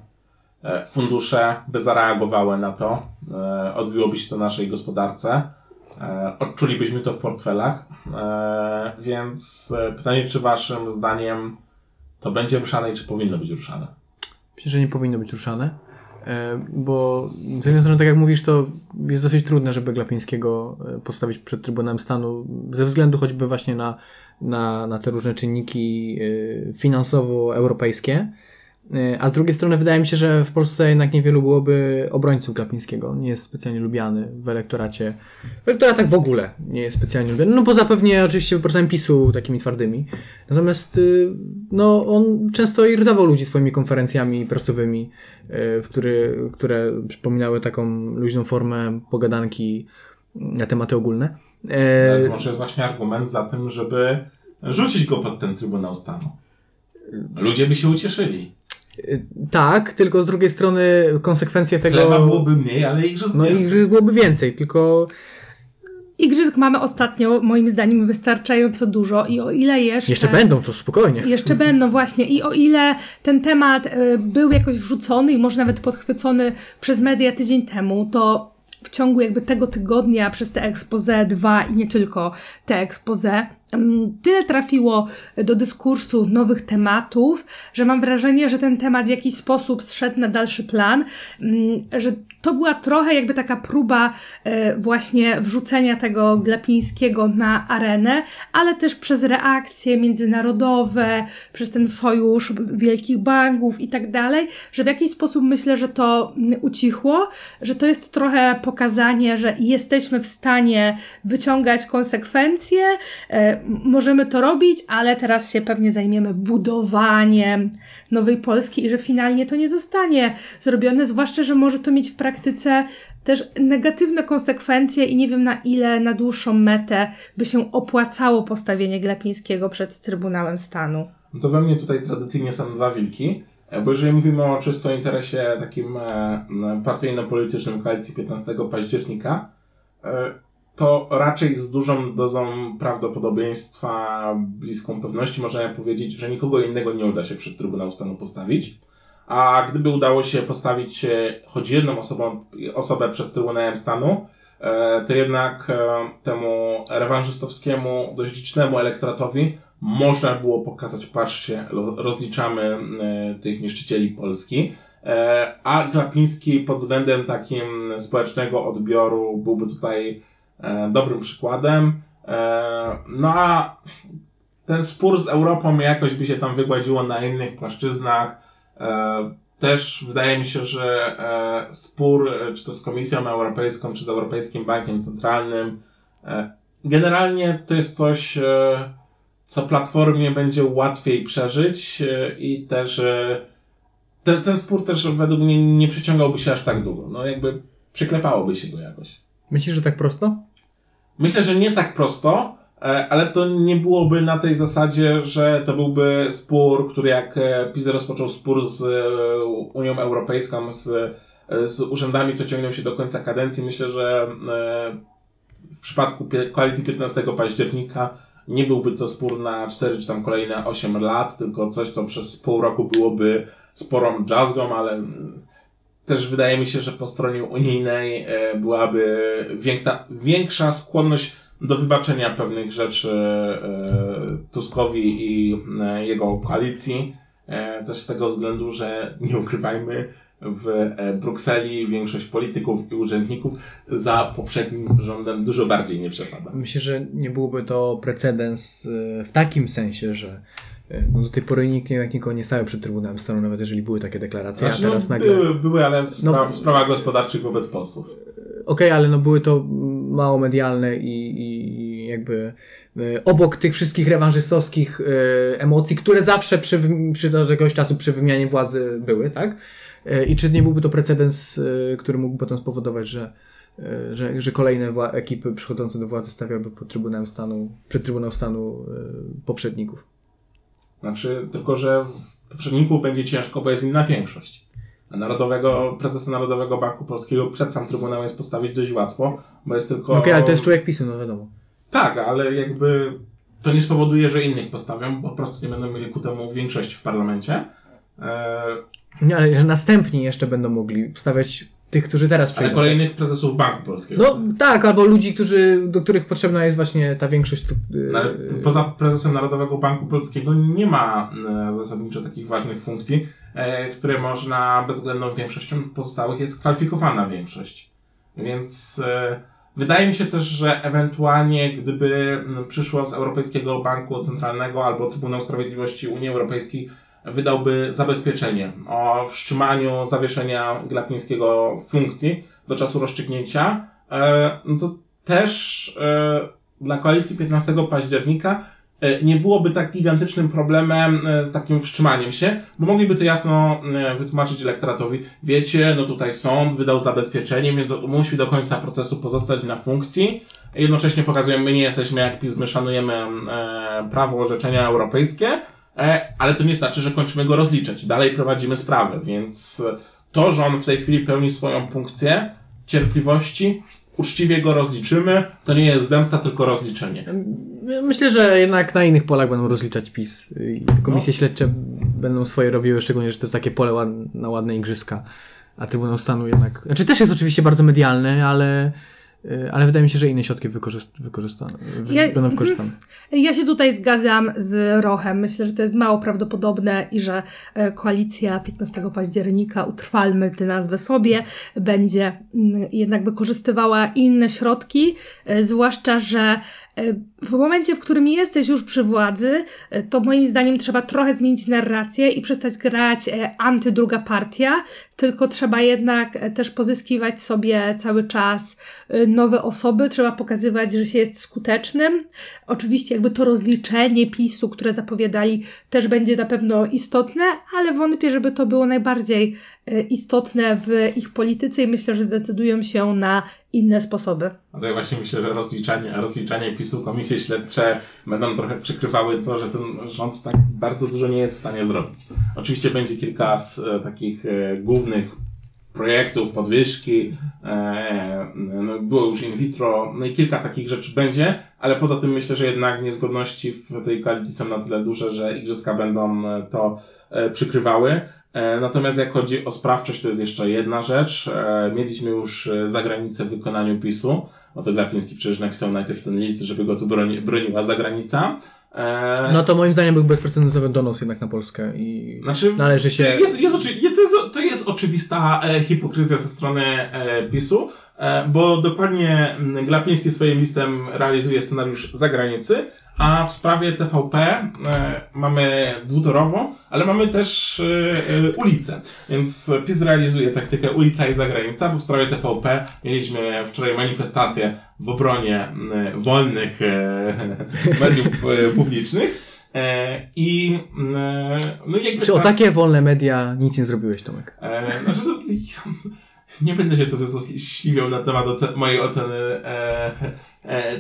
fundusze by zareagowały na to, odbiłoby się to naszej gospodarce, odczulibyśmy to w portfelach, więc pytanie, czy waszym zdaniem to będzie ruszane i czy powinno być ruszane? Myślę, że nie powinno być ruszane, bo z jednej strony, tak jak mówisz, to jest dosyć trudne, żeby Glapińskiego e, postawić przed Trybunałem Stanu, ze względu choćby właśnie na, na, na te różne czynniki e, finansowo-europejskie. E, A z drugiej strony wydaje mi się, że w Polsce jednak niewielu byłoby obrońców Glapińskiego. Nie jest specjalnie lubiany w elektoracie. W elektoratach w ogóle nie jest specjalnie lubiany. No poza pewnie oczywiście wyborcami PiSu takimi twardymi. Natomiast y, no, on często irytował ludzi swoimi konferencjami prasowymi, w który, które przypominały taką luźną formę pogadanki na tematy ogólne. E, Ale to może jest właśnie argument za tym, żeby rzucić go pod ten Trybunał Stanu. Ludzie by się ucieszyli. y, tak, tylko z drugiej strony konsekwencje tego... Chleba byłoby mniej, ale ich No i więcej. byłoby więcej, tylko Igrzysk mamy ostatnio, moim zdaniem, wystarczająco dużo i o ile jeszcze... jeszcze będą, to spokojnie. Jeszcze będą, właśnie. I o ile ten temat y, był jakoś wrzucony i może nawet podchwycony przez media tydzień temu, to w ciągu jakby tego tygodnia przez te expose 2 i nie tylko te expose, tyle trafiło do dyskursu nowych tematów, że mam wrażenie, że ten temat w jakiś sposób zszedł na dalszy plan, że to była trochę jakby taka próba e, właśnie wrzucenia tego Glapińskiego na arenę, ale też przez reakcje międzynarodowe, przez ten sojusz wielkich banków i tak dalej, że w jakiś sposób myślę, że to ucichło, że to jest trochę pokazanie, że jesteśmy w stanie wyciągać konsekwencje, e, możemy to robić, ale teraz się pewnie zajmiemy budowaniem nowej Polski i że finalnie to nie zostanie zrobione, zwłaszcza, że może to mieć w praktyce też negatywne konsekwencje i nie wiem na ile na dłuższą metę by się opłacało postawienie Glapińskiego przed Trybunałem Stanu. No to we mnie tutaj tradycyjnie są dwa wilki, e, bo jeżeli mówimy o czysto interesie takim e, partyjno-politycznym koalicji 15 października, e, to raczej z dużą dozą prawdopodobieństwa, bliską pewności możemy powiedzieć, że nikogo innego nie uda się przed Trybunał Stanu postawić. A gdyby udało się postawić choć jedną osobą, osobę przed Trybunałem Stanu, to jednak temu rewanżystowskiemu, dość licznemu elektoratowi można było pokazać, patrzcie, rozliczamy tych niszczycieli Polski. A Glapiński pod względem takim społecznego odbioru byłby tutaj E, dobrym przykładem. E, no a ten spór z Europą jakoś by się tam wygładziło na innych płaszczyznach. E, też wydaje mi się, że spór, czy to z Komisją Europejską, czy z Europejskim Bankiem Centralnym, generalnie to jest coś, co Platformie będzie łatwiej przeżyć i też ten, ten spór też według mnie nie przyciągałby się aż tak długo. No jakby przyklepałoby się go jakoś. Myślisz, że tak prosto? Myślę, że nie tak prosto, e, ale to nie byłoby na tej zasadzie, że to byłby spór, który jak e, PiS rozpoczął spór z e, Unią Europejską, z, z urzędami, to ciągnął się do końca kadencji. Myślę, że w przypadku koalicji 15 października nie byłby to spór na 4 czy tam kolejne 8 lat, tylko coś, co przez pół roku byłoby sporą jazzgą, ale też wydaje mi się, że po stronie unijnej e, byłaby większa, większa skłonność do wybaczenia pewnych rzeczy e, Tuskowi i e, jego koalicji. Też z tego względu, że nie ukrywajmy, w Brukseli większość polityków i urzędników za poprzednim rządem dużo bardziej nie przepada. Myślę, że nie byłby to precedens w takim sensie, że no do tej pory nikt nie, nikogo nie stawiał przed Trybunałem Stanu, nawet jeżeli były takie deklaracje, znaczy, a teraz no, nagle... Były, były ale w, spra no, w sprawach gospodarczych wobec posłów. Okej, okay, ale no były to mało medialne i, i jakby e, obok tych wszystkich rewanżystowskich e, emocji, które zawsze przy, przy do jakiegoś czasu przy wymianie władzy były, tak? E, I czy nie byłby to precedens, który mógłby potem spowodować, że że, że kolejne ekipy przychodzące do władzy stawiałyby pod Trybunałem Stanu, przed Trybunał Stanu poprzedników? Znaczy, tylko że w poprzedników będzie ciężko, bo jest inna większość. A Narodowego, prezesa Narodowego Banku Polskiego przed sam Trybunał jest postawić dość łatwo, bo jest tylko... Okej, okay, ale to jest człowiek PiSu, no wiadomo. Tak, ale jakby to nie spowoduje, że innych postawią, bo po prostu nie będą mieli ku temu większości w parlamencie. Eee... Nie, ale następni jeszcze będą mogli stawiać tych, którzy teraz przyjdą. Ale kolejnych prezesów Banku Polskiego. No tak, albo ludzi, którzy, do których potrzebna jest właśnie ta większość. No, poza prezesem Narodowego Banku Polskiego nie ma e, zasadniczo takich ważnych funkcji, e, które można bezwzględną większością pozostałych jest kwalifikowana większość. Więc e, wydaje mi się też, że ewentualnie gdyby przyszło z Europejskiego Banku Centralnego albo Trybunał Sprawiedliwości Unii Europejskiej wydałby zabezpieczenie o wstrzymaniu zawieszenia Glapińskiego funkcji do czasu rozstrzygnięcia, e, no to też e, dla koalicji 15 października e, nie byłoby tak gigantycznym problemem z takim wstrzymaniem się, bo mogliby to jasno wytłumaczyć elektoratowi. Wiecie, no tutaj sąd wydał zabezpieczenie, więc musi do końca procesu pozostać na funkcji. Jednocześnie pokazujemy, my nie jesteśmy jak PiS, my szanujemy prawo orzeczenia europejskie, ale to nie znaczy, że kończymy go rozliczać. Dalej prowadzimy sprawę, więc to, że on w tej chwili pełni swoją funkcję cierpliwości, uczciwie go rozliczymy, to nie jest zemsta, tylko rozliczenie. Myślę, że jednak na innych polach będą rozliczać PiS. Komisje no. śledcze będą swoje robiły, szczególnie, że to jest takie pole na ładne igrzyska. A Trybunał Stanu jednak, znaczy też jest oczywiście bardzo medialny, ale y, ale wydaje mi się, że inne środki wykorzyst- wykorzystane, wy- Ja- będą wykorzystane. Ja się tutaj zgadzam z Rochem. Myślę, że to jest mało prawdopodobne i że e, koalicja 15 października, utrwalmy tę nazwę sobie, będzie mm, jednak wykorzystywała inne środki, e, zwłaszcza, że w momencie, w którym jesteś już przy władzy, e, to moim zdaniem trzeba trochę zmienić narrację i przestać grać e, antydruga partia, tylko trzeba jednak e, też pozyskiwać sobie cały czas nowe osoby, trzeba pokazywać, że się jest skutecznym. Oczywiście jakby to rozliczenie PiSu, które zapowiadali, też będzie na pewno istotne, ale wątpię, żeby to było najbardziej istotne w ich polityce i myślę, że zdecydują się na inne sposoby. No to ja właśnie myślę, że rozliczanie, rozliczanie PiSu, komisje śledcze będą trochę przykrywały to, że ten rząd tak bardzo dużo nie jest w stanie zrobić. Oczywiście będzie kilka z e, takich e, głównych projektów, podwyżki, e, no, było już in vitro, no i kilka takich rzeczy będzie, ale poza tym myślę, że jednak niezgodności w tej koalicji są na tyle duże, że igrzyska będą e, to e, przykrywały. E, Natomiast jak chodzi o sprawczość, to jest jeszcze jedna rzecz. E, Mieliśmy już e, zagranicę w wykonaniu PiSu. O to Glapiński przecież napisał najpierw ten list, żeby go tu broni, broniła zagranica. E, No to moim zdaniem był bezprecedensowy donos jednak na Polskę i Znaczy, należy się... Jest, jest, to, jest, to jest oczywista e, hipokryzja ze strony e, PiSu, e, bo dokładnie mm, Glapiński swoim listem realizuje scenariusz zagranicy, a w sprawie TVP e, mamy dwutorową, ale mamy też e, e, ulicę. Więc PiS realizuje taktykę ulica i zagranica, bo w sprawie TVP mieliśmy wczoraj manifestację w obronie mm, wolnych e, [LAUGHS] mediów e, publicznych. E, I e, no jakby Czy o ta- takie wolne media nic nie zrobiłeś, Tomek? E, znaczy, no, [LAUGHS] nie będę się tu wyzłośliwiał na temat mojej oceny e, e,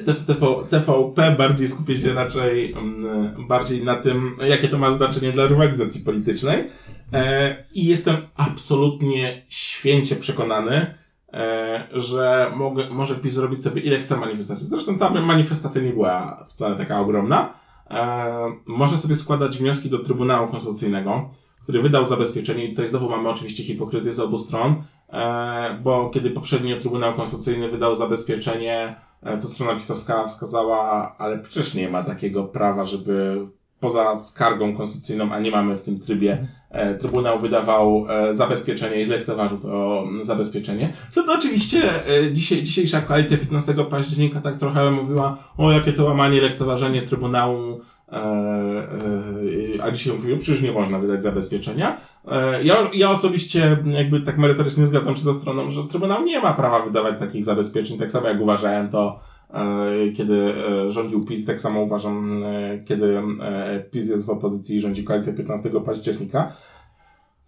TV, TVP, bardziej skupię się raczej mm, bardziej na tym, jakie to ma znaczenie dla rywalizacji politycznej. E, I jestem absolutnie święcie przekonany, e, że mogę, może PiS zrobić sobie ile chce manifestacji. Zresztą ta manifestacja nie była wcale taka ogromna. E, można sobie składać wnioski do Trybunału Konstytucyjnego, który wydał zabezpieczenie i tutaj znowu mamy oczywiście hipokryzję z obu stron, e, bo kiedy poprzednio Trybunał Konstytucyjny wydał zabezpieczenie, e, to strona pisowska wskazała, ale przecież nie ma takiego prawa, żeby poza skargą konstytucyjną, a nie mamy w tym trybie, e, Trybunał wydawał e, zabezpieczenie i zlekceważył to mm, zabezpieczenie. Co to oczywiście e, dzisiaj, dzisiejsza koalicja 15 października tak trochę mówiła, o jakie to łamanie, lekceważenie Trybunału, e, e, a dzisiaj mówił, przecież nie można wydać zabezpieczenia. E, ja, ja osobiście jakby tak merytorycznie zgadzam się ze stroną, że Trybunał nie ma prawa wydawać takich zabezpieczeń, tak samo jak uważałem to e, kiedy e, rządził PiS, tak samo uważam, e, kiedy e, PiS jest w opozycji i rządzi koalicja 15 października.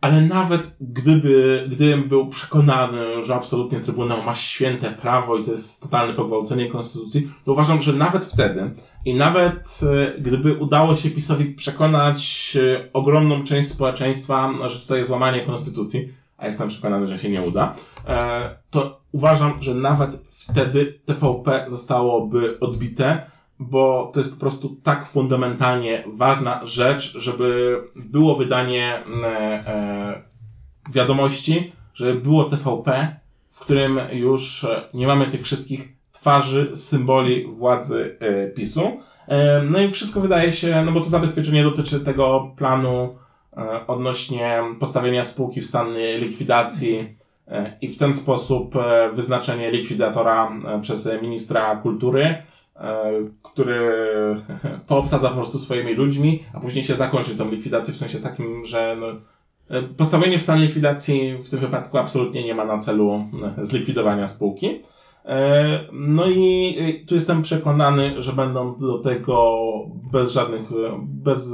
Ale nawet gdyby, gdybym był przekonany, że absolutnie Trybunał ma święte prawo i to jest totalne pogwałcenie konstytucji, to uważam, że nawet wtedy i nawet e, gdyby udało się PiSowi przekonać e, ogromną część społeczeństwa, że tutaj jest łamanie konstytucji, a jestem przekonany, że się nie uda, e, to uważam, że nawet wtedy TVP zostałoby odbite, bo to jest po prostu tak fundamentalnie ważna rzecz, żeby było wydanie e, e, wiadomości, żeby było TVP, w którym już e, nie mamy tych wszystkich twarzy, symboli władzy e, PiSu. E, no i wszystko wydaje się, no bo to zabezpieczenie dotyczy tego planu e, odnośnie postawienia spółki w stan likwidacji e, i w ten sposób wyznaczenie likwidatora przez ministra kultury, który [LAUGHS] poobsadza po prostu swoimi ludźmi, a później się zakończy tą likwidację w sensie takim, że no, e, postawienie w stan likwidacji w tym wypadku absolutnie nie ma na celu e, zlikwidowania spółki. E, No i e, tu jestem przekonany, że będą do tego bez żadnych, e, bez,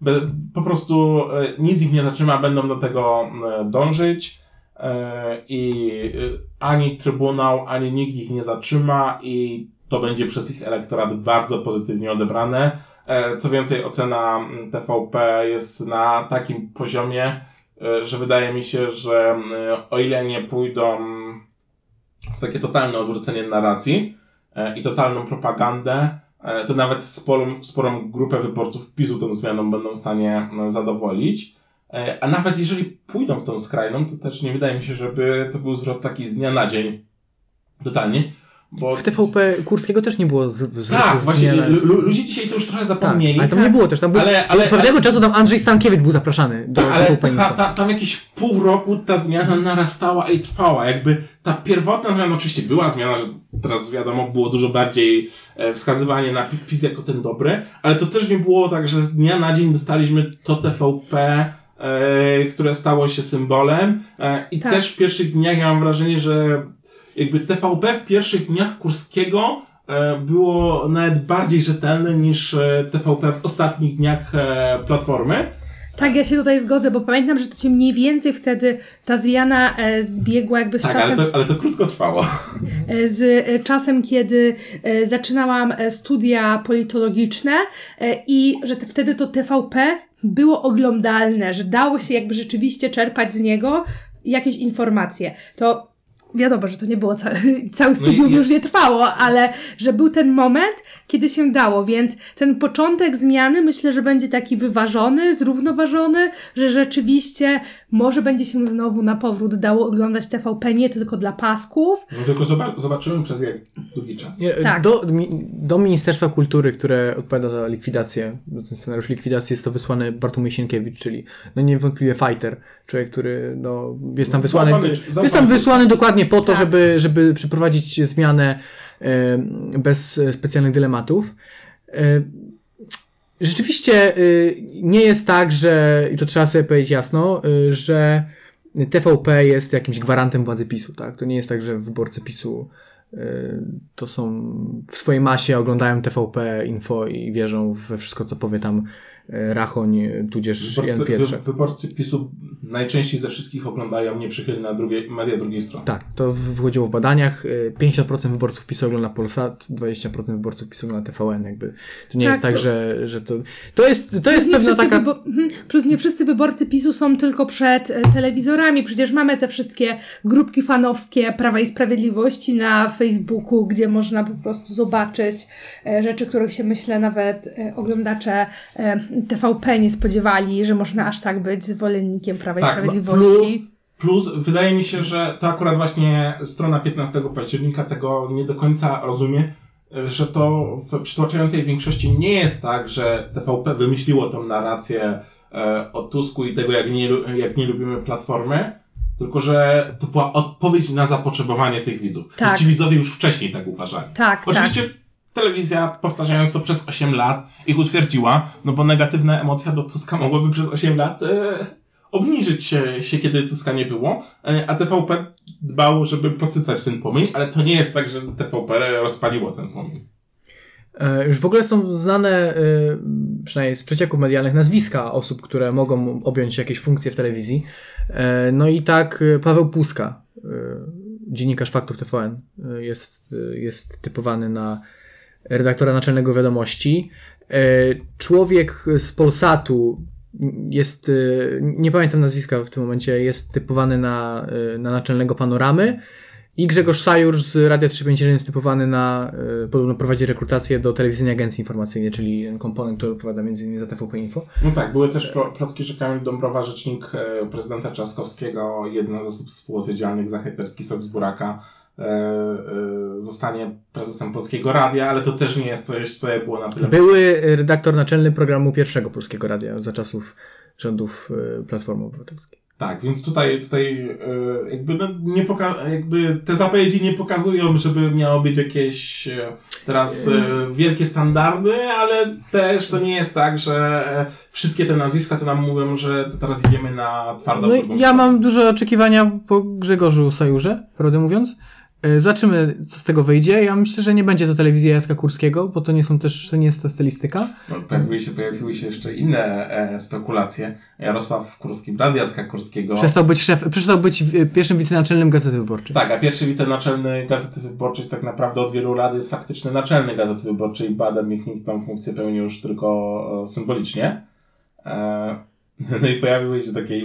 bez po prostu e, nic ich nie zatrzyma, będą do tego e, dążyć e, i e, ani Trybunał, ani nikt ich nie zatrzyma i to będzie przez ich elektorat bardzo pozytywnie odebrane. E, Co więcej, ocena mm, TVP jest na takim poziomie, e, że wydaje mi się, że e, o ile nie pójdą w takie totalne odwrócenie narracji e, i totalną propagandę, to nawet sporą, sporą grupę wyborców PiSu tą zmianą będą w stanie e, zadowolić. A nawet jeżeli pójdą w tą skrajną, to też nie wydaje mi się, żeby to był zwrot taki z dnia na dzień. Totalnie. Bo... W TVP Kurskiego też nie było z, z, Tak, z, właśnie, ludzie dzisiaj to już trochę Tak, zapomnieli. ale tam nie było też. Tam był, Ale- ale- pewnego ale- czasu tam Andrzej Stankiewicz był zapraszany do Ale TVP ta, ta, tam jakieś pół roku ta zmiana narastała i trwała. Jakby ta pierwotna zmiana, oczywiście była zmiana, że teraz wiadomo, było dużo bardziej e, wskazywanie na PiS jako ten dobry, ale to też nie było tak, że z dnia na dzień dostaliśmy to TVP, e, które stało się symbolem. E, I Tak. też w pierwszych dniach ja mam wrażenie, że jakby TVP w pierwszych dniach Kurskiego e, było nawet bardziej rzetelne niż e, TVP w ostatnich dniach e, Platformy. Tak, ja się tutaj zgodzę, bo pamiętam, że to się mniej więcej wtedy ta zmiana zbiegła jakby z Tak, czasem. ale to, ale to krótko trwało. [LAUGHS] z czasem, kiedy zaczynałam studia politologiczne i że te, wtedy to TVP było oglądalne, że dało się jakby rzeczywiście czerpać z niego jakieś informacje. To wiadomo, że to nie było [LAUGHS] całe, całe studium i- już nie trwało, ale że był ten moment, kiedy się dało, więc ten początek zmiany myślę, że będzie taki wyważony, zrównoważony, że rzeczywiście może będzie się znowu na powrót dało oglądać TVP nie tylko dla pasków, No tylko zoba- zobaczymy przez jak długi czas. Nie, Tak. do, do Ministerstwa Kultury, które odpowiada za likwidację, ten scenariusz likwidacji jest to wysłany Bartłomiej Sienkiewicz, czyli no niewątpliwie fighter, człowiek, który no, jest tam wysłany, Zaufany- jest tam wysłany dokładnie po to, Tak. żeby, żeby przeprowadzić zmianę bez specjalnych dylematów. Rzeczywiście y, nie jest tak, że, i to trzeba sobie powiedzieć jasno, y, że TVP jest jakimś gwarantem władzy PiSu, tak? To nie jest tak, że wyborcy PiSu y, to są w swojej masie oglądają TVP Info i wierzą we wszystko, co powie tam Rachoń, y, tudzież Jan Wyborcy, Pietrzak. wy, wyborcy PiSu najczęściej ze wszystkich oglądają nieprzychylne drugie, media drugiej strony. Tak, to wychodziło w badaniach. y, 50% wyborców PiSu ogląda Polsat, 20% wyborców PiSu ogląda TVN. Jakby. To nie Tak, jest tak, to- że, że to. To jest, to jest pewna taka. wybo- mhm. Plus nie wszyscy wyborcy PiSu są tylko przed e, telewizorami. Przecież mamy te wszystkie grupki fanowskie Prawa i Sprawiedliwości na Facebooku, gdzie można po prostu zobaczyć e, rzeczy, których się myślę nawet e, oglądacze e, TVP nie spodziewali, że można aż tak być zwolennikiem Prawa i Tak, Sprawiedliwości. Plus wydaje mi się, że to akurat właśnie strona 15 października tego nie do końca rozumie, że to w przytłaczającej większości nie jest tak, że TVP wymyśliło tą narrację e, o Tusku i tego, jak nie, jak nie lubimy Platformy, tylko że to była odpowiedź na zapotrzebowanie tych widzów. Tak. Że Ci widzowie już wcześniej tak uważali. Tak, Oczywiście telewizja, powtarzając to przez 8 lat, ich utwierdziła, no bo negatywna emocja do Tuska mogłaby przez 8 lat e, obniżyć się, się, kiedy Tuska nie było, e, a TVP dbało, żeby podsycać ten płomień, ale to nie jest tak, że TVP rozpaliło ten płomień. E, Już w ogóle są znane, e, przynajmniej z przecieków medialnych, nazwiska osób, które mogą objąć jakieś funkcje w telewizji. E, No i tak Paweł Puska, dziennikarz faktów TVN, jest, jest typowany na redaktora naczelnego wiadomości. E, Człowiek z Polsatu jest, e, nie pamiętam nazwiska w tym momencie, jest typowany na, e, na naczelnego panoramy. I Grzegorz Sajur z Radia 351 jest typowany na, podobno prowadzi rekrutację do telewizyjnej agencji informacyjnej, czyli ten komponent, który odpowiada innymi za TVP Info. No tak, były też plotki, że Kamil Dąbrowa, rzecznik prezydenta Trzaskowskiego, jedna z osób współodpowiedzialnych za hejterski sok z buraka, zostanie prezesem Polskiego Radia, ale to też nie jest coś, co było na tyle Były redaktor naczelny programu pierwszego Polskiego Radia za czasów rządów y, Platformy Obywatelskiej. Tak, więc tutaj, tutaj e, jakby, no, nie poka- jakby te zapowiedzi nie pokazują, żeby miało być jakieś e, teraz e, wielkie standardy, ale też to nie jest tak, że e, wszystkie te nazwiska to nam mówią, że teraz idziemy na twardą No ja mam duże oczekiwania po Grzegorzu Sajurze, prawdę mówiąc. Y, Zobaczymy, co z tego wyjdzie. Ja myślę, że nie będzie to telewizja Jacka Kurskiego, bo to nie są też, to nie jest ta stylistyka. No, pojawiły, się, pojawiły się jeszcze inne e, spekulacje. Jarosław Kurski, brat Jacka Kurskiego. Przestał być szef, przestał być y, pierwszym wicenaczelnym Gazety Wyborczej. Tak, a pierwszy wicenaczelny Gazety Wyborczej tak naprawdę od wielu lat jest faktycznie naczelny Gazety Wyborczej. Badem ich nikt tą funkcję pełni już tylko e, symbolicznie. E, [LAUGHS] no i pojawiły się takie,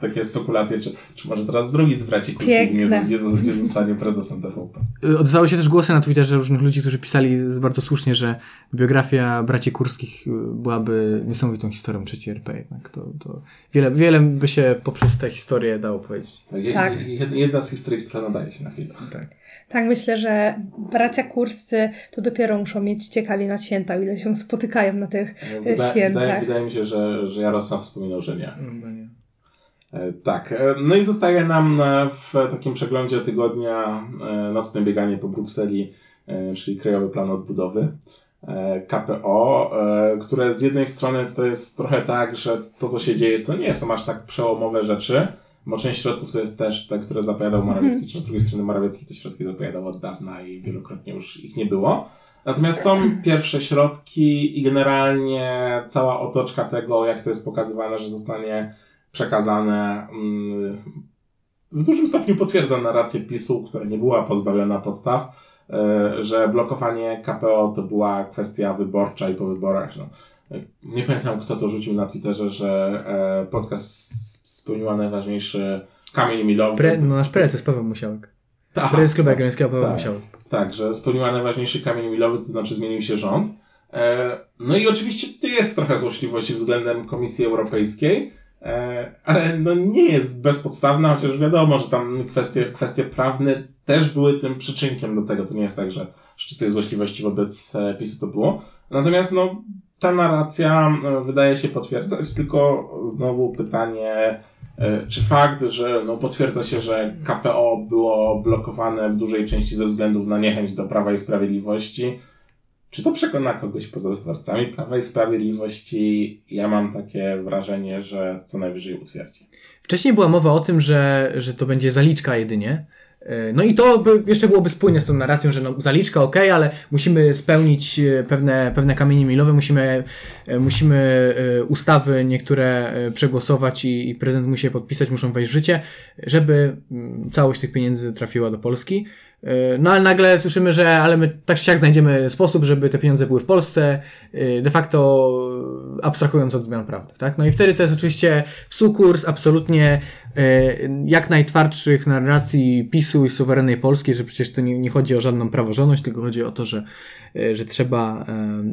takie spekulacje, czy, czy może teraz drugi z braci Kurskich nie, nie, nie zostanie prezesem TVP. Y, Odzywały się też głosy na Twitterze różnych ludzi, którzy pisali bardzo słusznie, że biografia braci Kurskich y, byłaby niesamowitą historią III RP. Jednak to, to wiele, wiele by się poprzez tę historię dało powiedzieć. Tak. jed- Jedna z historii, która nadaje się na film. Tak. Tak, myślę, że bracia kurscy to dopiero muszą mieć ciekawie na święta, o ile się spotykają na tych e, Wyda, świętach. wydaje, wydaje mi się, że, że Jarosław wspominał, że nie. E, Tak. E, No i zostaje nam w takim przeglądzie tygodnia nocne bieganie po Brukseli, czyli Krajowy Plan Odbudowy. KPO, które z jednej strony to jest trochę tak, że to co się dzieje to nie są aż tak przełomowe rzeczy, bo część środków to jest też te, które zapowiadał Morawiecki, czy z drugiej strony Morawiecki te środki zapowiadał od dawna i wielokrotnie już ich nie było. Natomiast są [CLEARS THROAT] pierwsze środki i generalnie cała otoczka tego, jak to jest pokazywane, że zostanie przekazane, mm, w dużym stopniu potwierdza narrację PiSu, która nie była pozbawiona podstaw, e, że blokowanie KPO to była kwestia wyborcza i po wyborach. No, nie pamiętam, kto to rzucił na Twitterze, że e, Polska spełniła najważniejszy kamień milowy. Pre, no nasz prezes Paweł Musiałek. Tak, Prezes klubu jagiellońskiego Paweł tak. Musiałek. Tak, że spełniła najważniejszy kamień milowy, to znaczy zmienił się rząd. E, no i oczywiście tu jest trochę złośliwości względem Komisji Europejskiej, e, ale no nie jest bezpodstawna, chociaż wiadomo, że tam kwestie, kwestie prawne też były tym przyczynkiem do tego. To nie jest tak, że z czystej złośliwości wobec e, PiSu to było. Natomiast no, ta narracja wydaje się potwierdzać, tylko znowu pytanie, Czy fakt, że no, potwierdza się, że KPO było blokowane w dużej części ze względów na niechęć do Prawa i Sprawiedliwości, czy to przekona kogoś poza wyborcami Prawa i Sprawiedliwości? Ja mam takie wrażenie, że co najwyżej utwierdzi. Wcześniej była mowa o tym, że, że to będzie zaliczka jedynie. E, No i to by, jeszcze byłoby spójne z tą narracją, że no, zaliczka ok, ale musimy spełnić e, pewne, pewne kamienie milowe, musimy, e, musimy ustawy niektóre przegłosować i, i prezydent musi je podpisać, muszą wejść w życie, żeby mm, całość tych pieniędzy trafiła do Polski. No ale nagle słyszymy, że ale my tak czy siak znajdziemy sposób, żeby te pieniądze były w Polsce, de facto abstrahując od zmian prawnych, tak? No i wtedy to jest oczywiście sukurs absolutnie jak najtwardszych narracji PiSu i suwerennej Polski, że przecież to nie, nie chodzi o żadną praworządność, tylko chodzi o to, że, e, że trzeba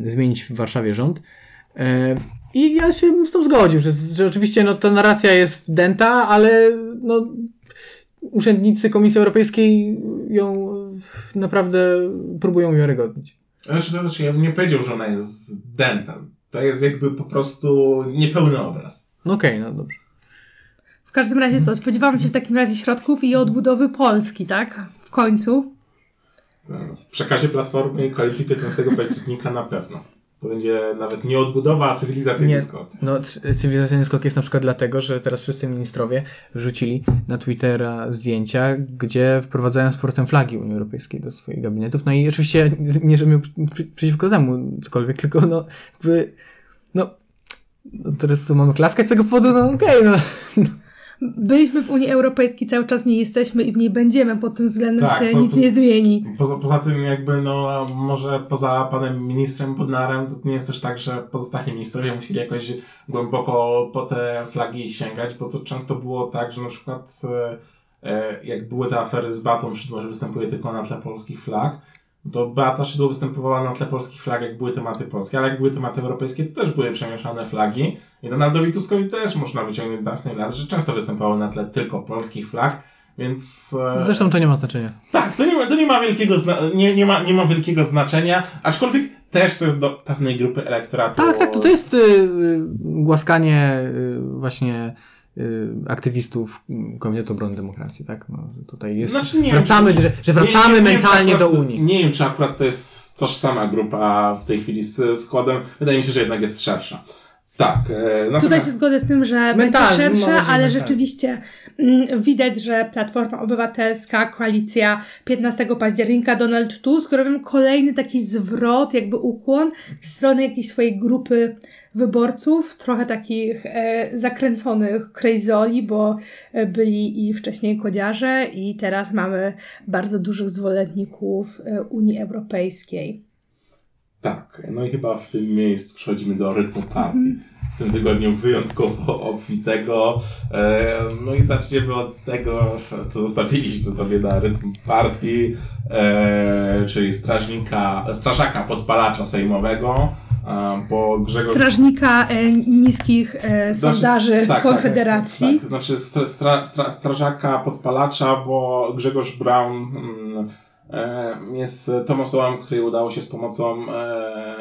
e, zmienić w Warszawie rząd. E, I ja się z tym zgodził, że, że oczywiście no, ta narracja jest dęta, ale no, urzędnicy Komisji Europejskiej ją naprawdę próbują wiarygodnić. Znaczy, to znaczy, ja bym nie powiedział, że ona jest dentem. To jest jakby po prostu niepełny obraz. No okej, no dobrze. W każdym razie co, spodziewamy się w takim razie środków i odbudowy Polski, tak? W końcu. W przekazie Platformy i Koalicji 15 października na pewno. To będzie nawet nie odbudowa, a cywilizacyjny Nie. skok. No, cywilizacyjny skok jest na przykład dlatego, że teraz wszyscy ministrowie wrzucili na Twittera zdjęcia, gdzie wprowadzają z powrotem flagi Unii Europejskiej do swoich gabinetów. No i oczywiście nie, że miał przeciwko temu cokolwiek, [LAUGHS] tylko no, jakby, no, no teraz co, mamy klaskać z tego powodu? No okej, no. Byliśmy w Unii Europejskiej, cały czas w niej jesteśmy i w niej będziemy, pod tym względem Tak, się bo- nic nie zmieni. Poza, poza tym jakby, no, może poza panem ministrem Bodnarem, to nie jest też tak, że pozostali ministrowie musieli jakoś głęboko po te flagi sięgać, bo to często było tak, że na przykład e, e, jak były te afery z Batą że występuje tylko na tle polskich flag, to Beata Szydło występowała na tle polskich flag, jak były tematy polskie, ale jak były tematy europejskie, to też były przemieszane flagi. I Donaldowi Tuskowi też można wyciągnąć z dawnych lat, że często występował na tle tylko polskich flag, więc... e, Zresztą to nie ma znaczenia. tak, to nie ma, to nie ma wielkiego nie, nie, ma, nie ma wielkiego znaczenia, aczkolwiek też to jest do pewnej grupy elektoratu. Tak, tak, to, to jest y, y, głaskanie y, właśnie aktywistów Komitetu Obrony Demokracji, tak? No, tutaj jest, Znaczy nie, wracamy, nie- że, że wracamy nie- mentalnie akurat- do Unii. Nie wiem, czy akurat to jest tożsama grupa w tej chwili z składem. Wydaje mi się, że jednak jest szersza. Tak. E. Tutaj się zgodzę z tym, że będzie Mentalnie, mam szersza, ale mentalnie. rzeczywiście mm, widać, że Platforma Obywatelska, koalicja 15 października, Donald Tusk robią kolejny taki zwrot, jakby ukłon w stronę jakiejś swojej grupy wyborców, trochę takich e, zakręconych crazoli, bo e, byli i wcześniej kodziarze i teraz mamy bardzo dużych zwolenników e, Unii Europejskiej. Tak, no i chyba w tym miejscu przechodzimy do rytmu partii. W tym tygodniu wyjątkowo obfitego. No i zaczniemy od tego, co zostawiliśmy sobie na rytm partii, czyli strażnika, strażaka podpalacza sejmowego, bo Grzegorz... Strażnika e, niskich e, Znaczy- sondaży tak, Konfederacji. Tak, tak, znaczy stra, stra, stra, strażaka podpalacza, bo Grzegorz Brown mm, e, jest tą osobą, której udało się z pomocą e,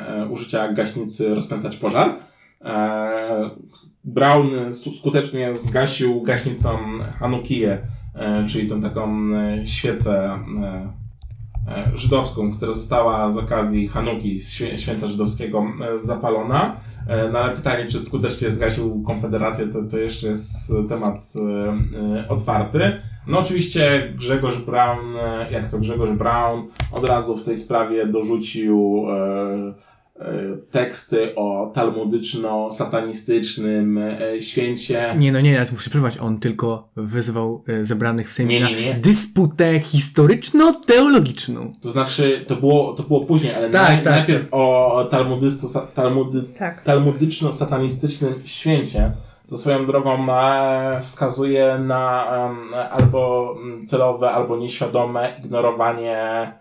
e, użycia gaśnicy rozpętać pożar. E, Brown skutecznie zgasił gaśnicą Hanukiję, e, czyli tą taką e, świecę żydowską, która została z okazji Hanuki, święta żydowskiego, e, zapalona. E, No ale pytanie, czy skutecznie zgasił Konfederację, to, to jeszcze jest temat e, e, otwarty. No oczywiście Grzegorz Brown, e, jak to Grzegorz Brown, od razu w tej sprawie dorzucił e, e, teksty o talmudyczno-satanistycznym e, święcie. Nie, no nie, ja muszę przerwać. On tylko wyzwał e, zebranych w Sejmie Nie, na nie, nie. dysputę historyczno-teologiczną. To znaczy, to było, to było później, ale Tak, naj, tak. najpierw o talmudysto, talmudy, Tak. talmudyczno-satanistycznym święcie, co swoją drogą e, wskazuje na albo mm, celowe, albo nieświadome ignorowanie e,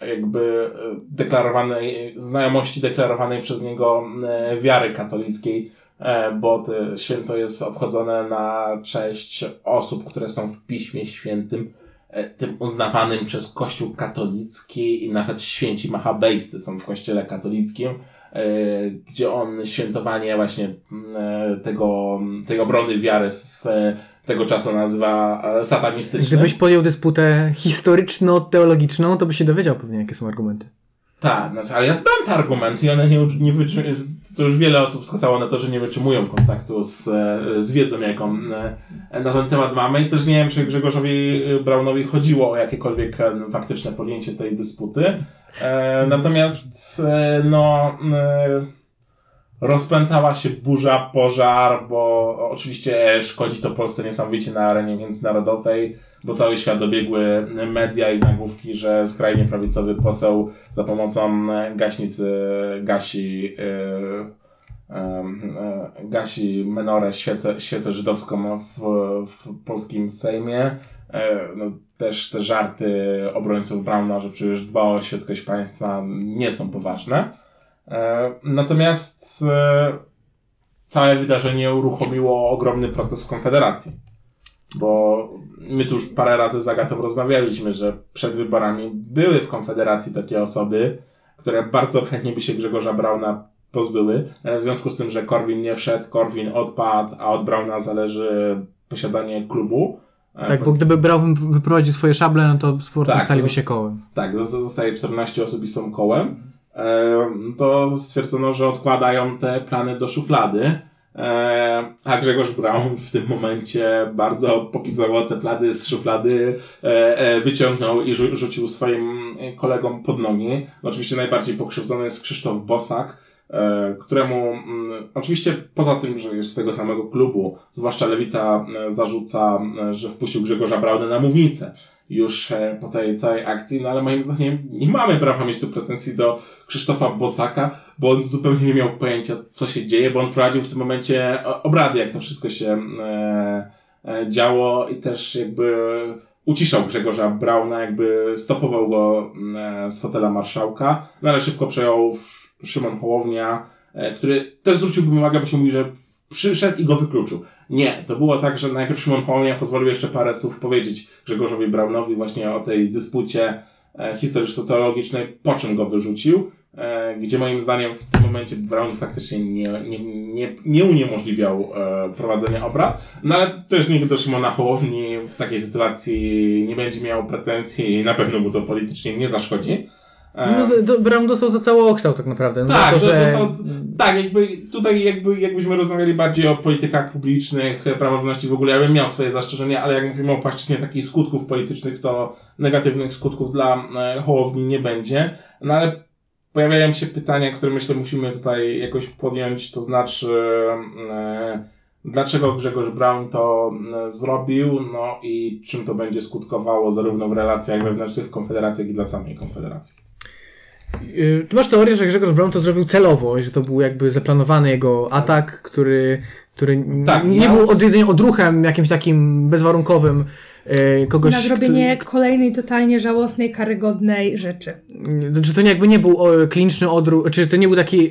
jakby e, deklarowanej, znajomości deklarowanej przez niego e, wiary katolickiej, e, bo to święto jest obchodzone na cześć osób, które są w Piśmie Świętym, e, tym uznawanym przez Kościół katolicki i nawet święci machabejscy są w Kościele katolickim, e, gdzie on świętowanie właśnie e, tego, tej obrony wiary z e, tego czasu nazywa e, satanistycznym. Gdybyś podjął dysputę historyczno-teologiczną, to byś się dowiedział pewnie, jakie są argumenty. Tak, znaczy, ale ja znam te argumenty i one nie, nie wytrzymują, to już wiele osób wskazało na to, że nie wytrzymują kontaktu z, e, z wiedzą, jaką e, na ten temat mamy i też nie wiem, czy Grzegorzowi Braunowi chodziło o jakiekolwiek faktyczne podjęcie tej dysputy. Natomiast, no, rozpętała się burza, pożar, bo oczywiście szkodzi to Polsce niesamowicie na arenie międzynarodowej, bo cały świat dobiegły media i nagłówki, że skrajnie prawicowy poseł za pomocą e, gaśnicy gasi, e, em, e, gasi menorę, świecę, świecę żydowską w, w polskim Sejmie. E, No, też te żarty obrońców Brauna, że przecież dba o świeckość państwa nie są poważne. E, Natomiast e, całe wydarzenie uruchomiło ogromny proces w Konfederacji. Bo my tu już parę razy z Agatą rozmawialiśmy, że przed wyborami były w Konfederacji takie osoby, które bardzo chętnie by się Grzegorza Brauna pozbyły, w związku z tym, że Korwin nie wszedł, Korwin odpadł, a od Brauna zależy posiadanie klubu. e, Tak, bo gdyby brał, wyprowadził swoje szable, no to sportem Tak, staliby się kołem. Tak, zo- zostaje 14 osób i są kołem. E, to stwierdzono, że odkładają te plany do szuflady. E, a Grzegorz Braun w tym momencie bardzo popisowo te plany z szuflady e, wyciągnął i rzu- rzucił swoim kolegom pod nogi. No, oczywiście najbardziej pokrzywdzony jest Krzysztof Bosak, któremu mm, oczywiście poza tym, że jest z tego samego klubu, zwłaszcza Lewica zarzuca, że wpuścił Grzegorza Brauna na mównicę już e, po tej całej akcji, no ale moim zdaniem nie mamy prawa mieć tu pretensji do Krzysztofa Bosaka, bo on zupełnie nie miał pojęcia, co się dzieje, bo on prowadził w tym momencie obrady, jak to wszystko się e, e, działo i też jakby uciszał Grzegorza Brauna, jakby stopował go e, z fotela marszałka, no ale szybko przejął Szymon Hołownia, e, który też zwróciłbym uwagę, bo się mówi, że przyszedł i go wykluczył. Nie, to było tak, że najpierw Szymon Hołownia pozwolił jeszcze parę słów powiedzieć Grzegorzowi Braunowi właśnie o tej dyspucie e, historyczno-teologicznej, po czym go wyrzucił, e, gdzie moim zdaniem w tym momencie Braun faktycznie nie, nie, nie, nie uniemożliwiał e, prowadzenia obrad, no ale też nikt do Szymona Hołowni w takiej sytuacji nie będzie miał pretensji i na pewno mu to politycznie nie zaszkodzi. E, No, do, Brown dostał za cały okształt tak naprawdę. No, tak, to, że... to, tak, jakby tutaj jakby, jakbyśmy rozmawiali bardziej o politykach publicznych, e, praworządności w ogóle, ja bym miał swoje zastrzeżenia, ale jak mówimy o płaszczyźnie takich skutków politycznych, to negatywnych skutków dla e, Hołowni nie będzie. No ale pojawiają się pytania, które myślę musimy tutaj jakoś podjąć, to znaczy e, dlaczego Grzegorz Braun to e, zrobił, no i czym to będzie skutkowało zarówno w relacjach wewnętrznych w Konfederacji, jak i dla samej Konfederacji. Y, Ty masz teorię, że Grzegorz Brown to zrobił celowo, i że to był jakby zaplanowany jego atak, który, który Tak, nie miał- był od, jedynie odruchem jakimś takim bezwarunkowym y, kogoś... Na zrobienie kolejnej totalnie żałosnej, karygodnej rzeczy. Kto, czy to nie, jakby nie był kliniczny odruch, czy to nie był taki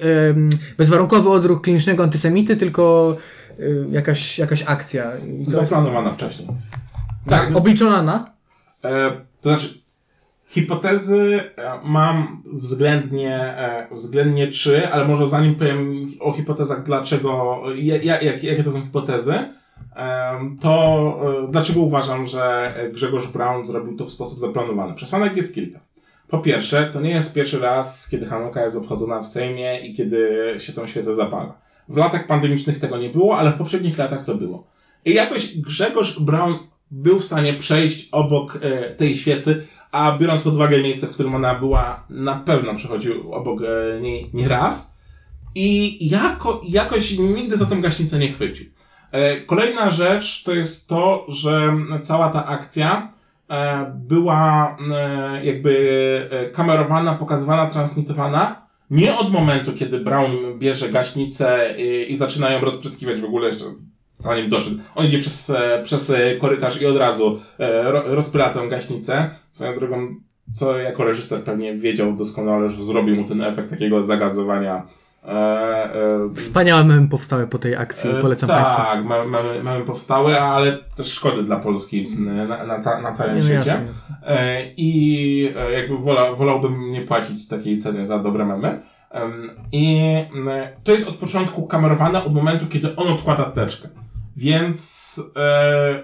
bezwarunkowy odruch klinicznego antysemity, tylko jakaś, jakaś akcja. To jest, Zaplanowana wcześniej. Tak, obliczona na? E, to znaczy, Hipotezy e, mam względnie, e, względnie trzy, ale może zanim powiem o hipotezach, dlaczego, ja- ja- jak, jakie to są hipotezy, em, to e, dlaczego uważam, że Grzegorz Braun zrobił to w sposób zaplanowany. Przesłanek jest kilka. Po pierwsze, to nie jest pierwszy raz, kiedy Hanuka jest obchodzona w Sejmie i kiedy się tą świecę zapala. W latach pandemicznych tego nie było, ale w poprzednich latach to było. I jakoś Grzegorz Braun był w stanie przejść obok e, tej świecy, a biorąc pod uwagę miejsce, w którym ona była, na pewno przechodził obok e, niej nie raz. I jako, jakoś nigdy za tą gaśnicę nie chwycił. E, Kolejna rzecz to jest to, że cała ta akcja e, była e, jakby e, kamerowana, pokazywana, transmitowana nie od momentu, kiedy Brown bierze gaśnicę i, i zaczyna ją rozpryskiwać w ogóle jeszcze zanim doszedł. On idzie przez, e, przez e, korytarz i od razu e, ro, rozpyla tę gaśnicę. Swoją drogą, co jako reżyser pewnie wiedział doskonale, że zrobi mu ten efekt takiego zagazowania. E, e, Wspaniałe memy powstały po tej akcji, E, polecam tak, Państwu. mamy, mamy, mamy powstałe, ale też szkody dla Polski na, na, ca, na całym no świecie. jasne, I jakby wola, wolałbym nie płacić takiej ceny za dobre memy. Em, I to jest od początku kamerowane od momentu, kiedy on odkłada teczkę. Więc e,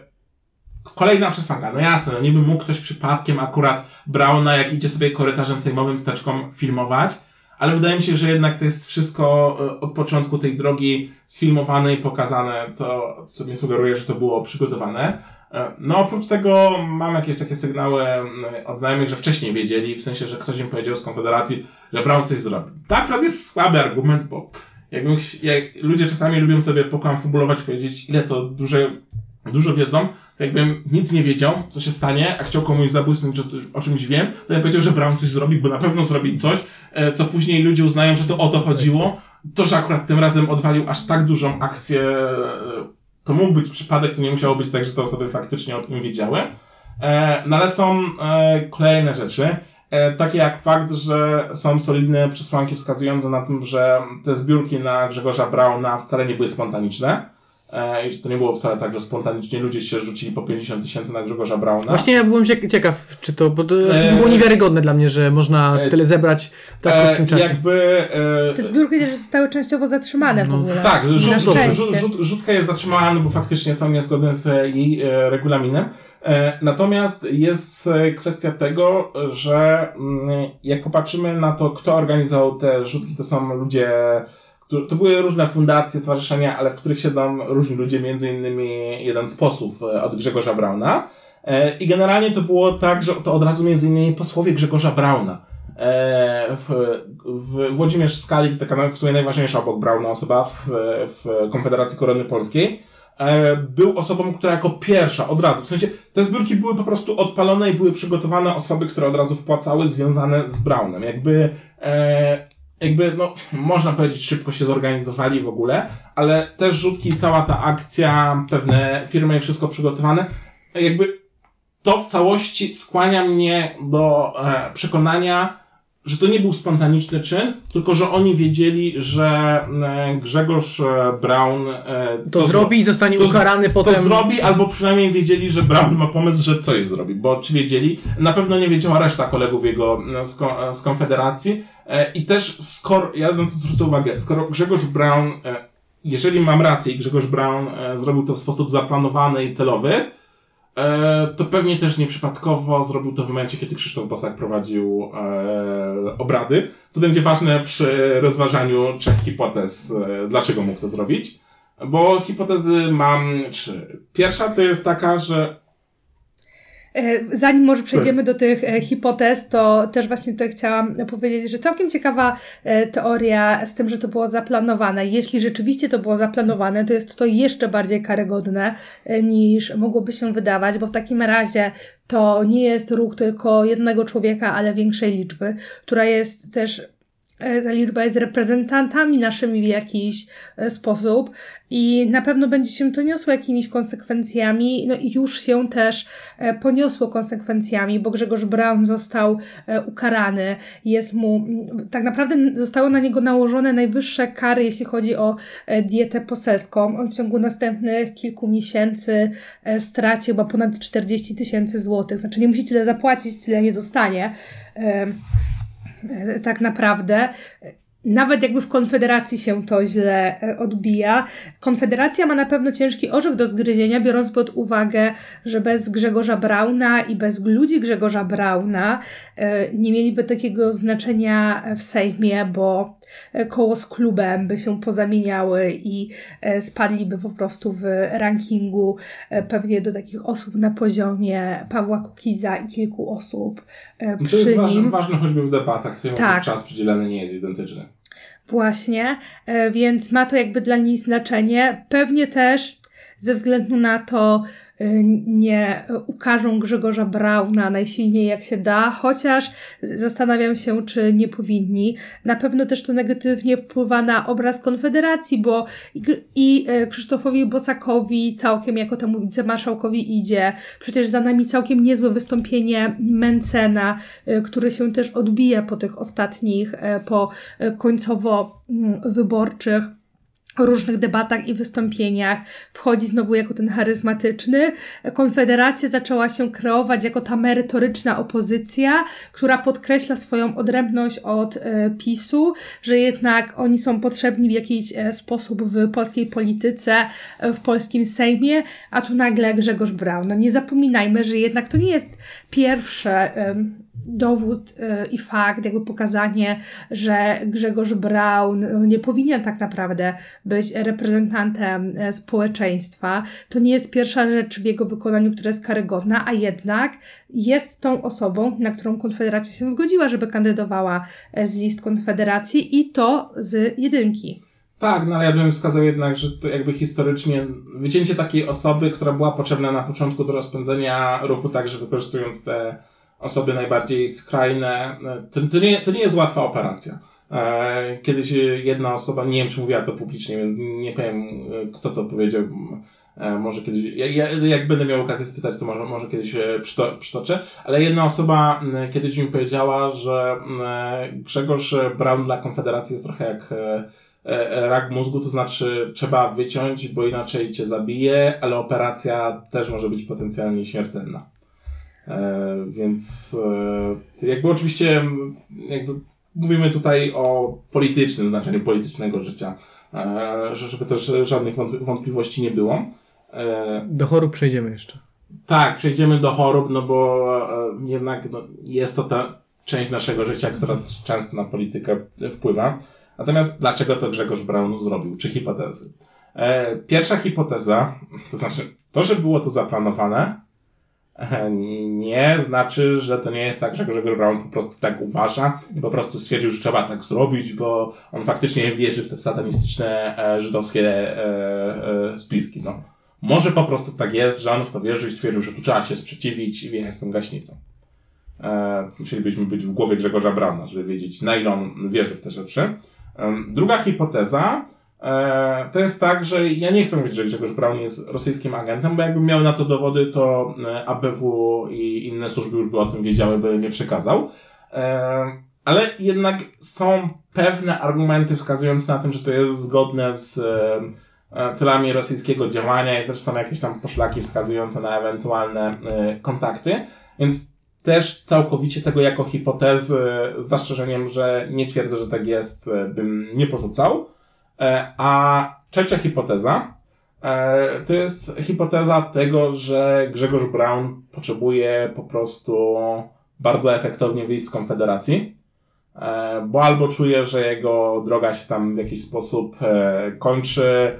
kolejna przesłanka. No jasne, no niby mógł ktoś przypadkiem akurat Brauna, jak idzie sobie korytarzem sejmowym z teczką filmować, ale wydaje mi się, że jednak to jest wszystko e, od początku tej drogi sfilmowane i pokazane, co, co mi sugeruje, że to było przygotowane. E, No oprócz tego mam jakieś takie sygnały mm, od znajomych, że wcześniej wiedzieli, w sensie, że ktoś im powiedział z Konfederacji, że Brown coś zrobił. Tak, akurat jest słaby argument, bo jakbym, jak ludzie czasami lubią sobie pokonfabulować, powiedzieć, ile to duże, dużo wiedzą, to jakbym nic nie wiedział, co się stanie, a chciał komuś zabłysnąć, że o czymś wiem, to ja powiedział, że Brown coś zrobi, bo na pewno zrobi coś, e, co później ludzie uznają, że to o to chodziło. To, że akurat tym razem odwalił aż tak dużą akcję, e, to mógł być przypadek, to nie musiało być tak, że te osoby faktycznie o tym wiedziały. E, no ale są kolejne rzeczy, takie jak fakt, że są solidne przesłanki wskazujące na tym, że te zbiórki na Grzegorza Brauna wcale nie były spontaniczne. E, I że to nie było wcale tak, że spontanicznie ludzie się rzucili po 50 tysięcy na Grzegorza Brauna. Właśnie ja byłem cie- ciekaw, czy to, bo to E, było niewiarygodne dla mnie, że można e, tyle zebrać w tak krótkim czasie. jakby, e, Te zbiórki też zostały częściowo zatrzymane w No, ogóle. Tak, rzut, rzut, rzut, rzut, rzutka jest zatrzymana, no bo faktycznie są niezgodne z jej e, regulaminem. E, natomiast jest kwestia tego, że mm, jak popatrzymy na to, kto organizował te rzutki, to są ludzie, to były różne fundacje, stowarzyszenia, ale w których siedzą różni ludzie, między innymi jeden z posłów e, od Grzegorza Brauna. E, I generalnie to było tak, że to od razu między innymi posłowie Grzegorza Brauna. E, w, w Włodzimierz Skalik, taka w sumie najważniejsza obok Brauna osoba w, w Konfederacji Korony Polskiej, był osobą, która jako pierwsza od razu, w sensie te zbiórki były po prostu odpalone i były przygotowane osoby, które od razu wpłacały związane z Brownem. Jakby, jakby, no, można powiedzieć, szybko się zorganizowali w ogóle, ale też rzutki, cała ta akcja, pewne firmy wszystko przygotowane, jakby to w całości skłania mnie do e, przekonania, że to nie był spontaniczny czyn, tylko że oni wiedzieli, że e, Grzegorz e, Brown e, To, zrobi i zostanie to ukarany to potem. zrobi, albo przynajmniej wiedzieli, że Brown ma pomysł, że coś zrobi, bo czy wiedzieli? Na pewno nie wiedziała reszta kolegów jego z, z Konfederacji i też skoro, ja na to zwrócę uwagę, skoro Grzegorz Brown, jeżeli mam rację i Grzegorz Brown zrobił to w sposób zaplanowany i celowy, E, to pewnie też nieprzypadkowo zrobił to w momencie, kiedy Krzysztof Bosak prowadził e, obrady, co będzie ważne przy rozważaniu trzech hipotez, e, dlaczego mógł to zrobić. Bo hipotezy mam trzy. Pierwsza to jest taka, że Zanim może przejdziemy do tych e, hipotez, to też właśnie tutaj chciałam powiedzieć, że całkiem ciekawa e, teoria z tym, że to było zaplanowane. Jeśli rzeczywiście to było zaplanowane, to jest to jeszcze bardziej karygodne e, niż mogłoby się wydawać, bo w takim razie to nie jest ruch tylko jednego człowieka, ale większej liczby, która jest też e, ta liczba jest reprezentantami naszymi w jakiś e, sposób i na pewno będzie się to niosło jakimiś konsekwencjami, no i już się też e, poniosło konsekwencjami, bo Grzegorz Braun został e, ukarany, jest mu, m, tak naprawdę zostały na niego nałożone najwyższe kary, jeśli chodzi o e, dietę poseską. On w ciągu następnych kilku miesięcy e, straci chyba ponad 40 tysięcy złotych, znaczy nie musi tyle zapłacić, tyle nie dostanie. E, tak naprawdę. Nawet jakby w Konfederacji się to źle e, odbija. Konfederacja ma na pewno ciężki orzech do zgryzienia, biorąc pod uwagę, że bez Grzegorza Brauna i bez ludzi Grzegorza Brauna e, nie mieliby takiego znaczenia w Sejmie, bo koło z klubem by się pozamieniały i spadliby po prostu w rankingu pewnie do takich osób na poziomie Pawła Kukiza i kilku osób e, To przy jest ważne, nim. ważne choćby w debatach, z Tak. czas przydzielany nie jest identyczny. Właśnie, e, więc ma to jakby dla niej znaczenie. Pewnie też ze względu na to nie ukażą Grzegorza Brauna najsilniej jak się da, chociaż zastanawiam się, czy nie powinni. Na pewno też to negatywnie wpływa na obraz Konfederacji, bo i, e, Krzysztofowi Bosakowi całkiem jako temu wicemarszałkowi idzie. Przecież za nami całkiem niezłe wystąpienie Mencena, e, który się też odbija po tych ostatnich, po końcowo mm, różnych debatach i wystąpieniach wchodzi znowu jako ten charyzmatyczny. Konfederacja zaczęła się kreować jako ta merytoryczna opozycja, która podkreśla swoją odrębność od e, PiSu, że jednak oni są potrzebni w jakiś e, sposób w polskiej polityce, e, w polskim Sejmie, a tu nagle Grzegorz Braun. No nie zapominajmy, że jednak to nie jest pierwsze dowód e, i fakt, jakby pokazanie, że Grzegorz Braun no, nie powinien tak naprawdę być reprezentantem e, społeczeństwa. To nie jest pierwsza rzecz w jego wykonaniu, która jest karygodna, a jednak jest tą osobą, na którą Konfederacja się zgodziła, żeby kandydowała e, z list Konfederacji i to z jedynki. Tak, no ale ja bym wskazał jednak, że to jakby historycznie wycięcie takiej osoby, która była potrzebna na początku do rozpędzenia ruchu, także wykorzystując te osoby najbardziej skrajne, to, to, nie, to nie jest łatwa operacja. E, Kiedyś jedna osoba, nie wiem czy mówiła to publicznie, więc nie powiem e, kto to powiedział, E, może kiedyś, ja, ja, jak będę miał okazję spytać, to może, może kiedyś przyto, przytoczę, ale jedna osoba kiedyś mi powiedziała, że Grzegorz Braun dla Konfederacji jest trochę jak rak mózgu, to znaczy trzeba wyciąć, bo inaczej cię zabije, ale operacja też może być potencjalnie śmiertelna. E, więc e, jakby oczywiście jakby mówimy tutaj o politycznym znaczeniu politycznego życia, e, że- żeby też żadnych wątp- wątpliwości nie było. Do chorób przejdziemy jeszcze. tak, przejdziemy do chorób, no bo jednak no, jest to ta część naszego życia, która często na politykę wpływa. Natomiast dlaczego to Grzegorz Braun zrobił? Czy hipotezy? Pierwsza hipoteza, to znaczy to, że było to zaplanowane, nie znaczy, że to nie jest tak, że Grzegorz Braun po prostu tak uważa i po prostu stwierdził, że trzeba tak zrobić, bo on faktycznie wierzy w te satanistyczne e, żydowskie e, e, spiski. No. Może po prostu tak jest, że on w to wierzy i stwierdził, że tu trzeba się sprzeciwić i wjechać z tą gaśnicą. E, musielibyśmy być w głowie Grzegorza Brauna, żeby wiedzieć, na ile on wierzy w te rzeczy. Em, druga hipoteza e, to jest tak, że ja nie chcę mówić, że Grzegorz Braun jest rosyjskim agentem, bo jakbym miał na to dowody, to e, ABW i inne służby już by o tym wiedziały, by mnie przekazał. E, ale jednak są pewne argumenty wskazujące na tym, że to jest zgodne z e, e, celami rosyjskiego działania i też są jakieś tam poszlaki wskazujące na ewentualne e, kontakty, więc też całkowicie tego jako hipotezy z zastrzeżeniem, że nie twierdzę, że tak jest, e, bym nie porzucał. E, A trzecia hipoteza e, to jest hipoteza tego, że Grzegorz Braun potrzebuje po prostu bardzo efektownie wyjść z Konfederacji, e, bo albo czuje, że jego droga się tam w jakiś sposób kończy,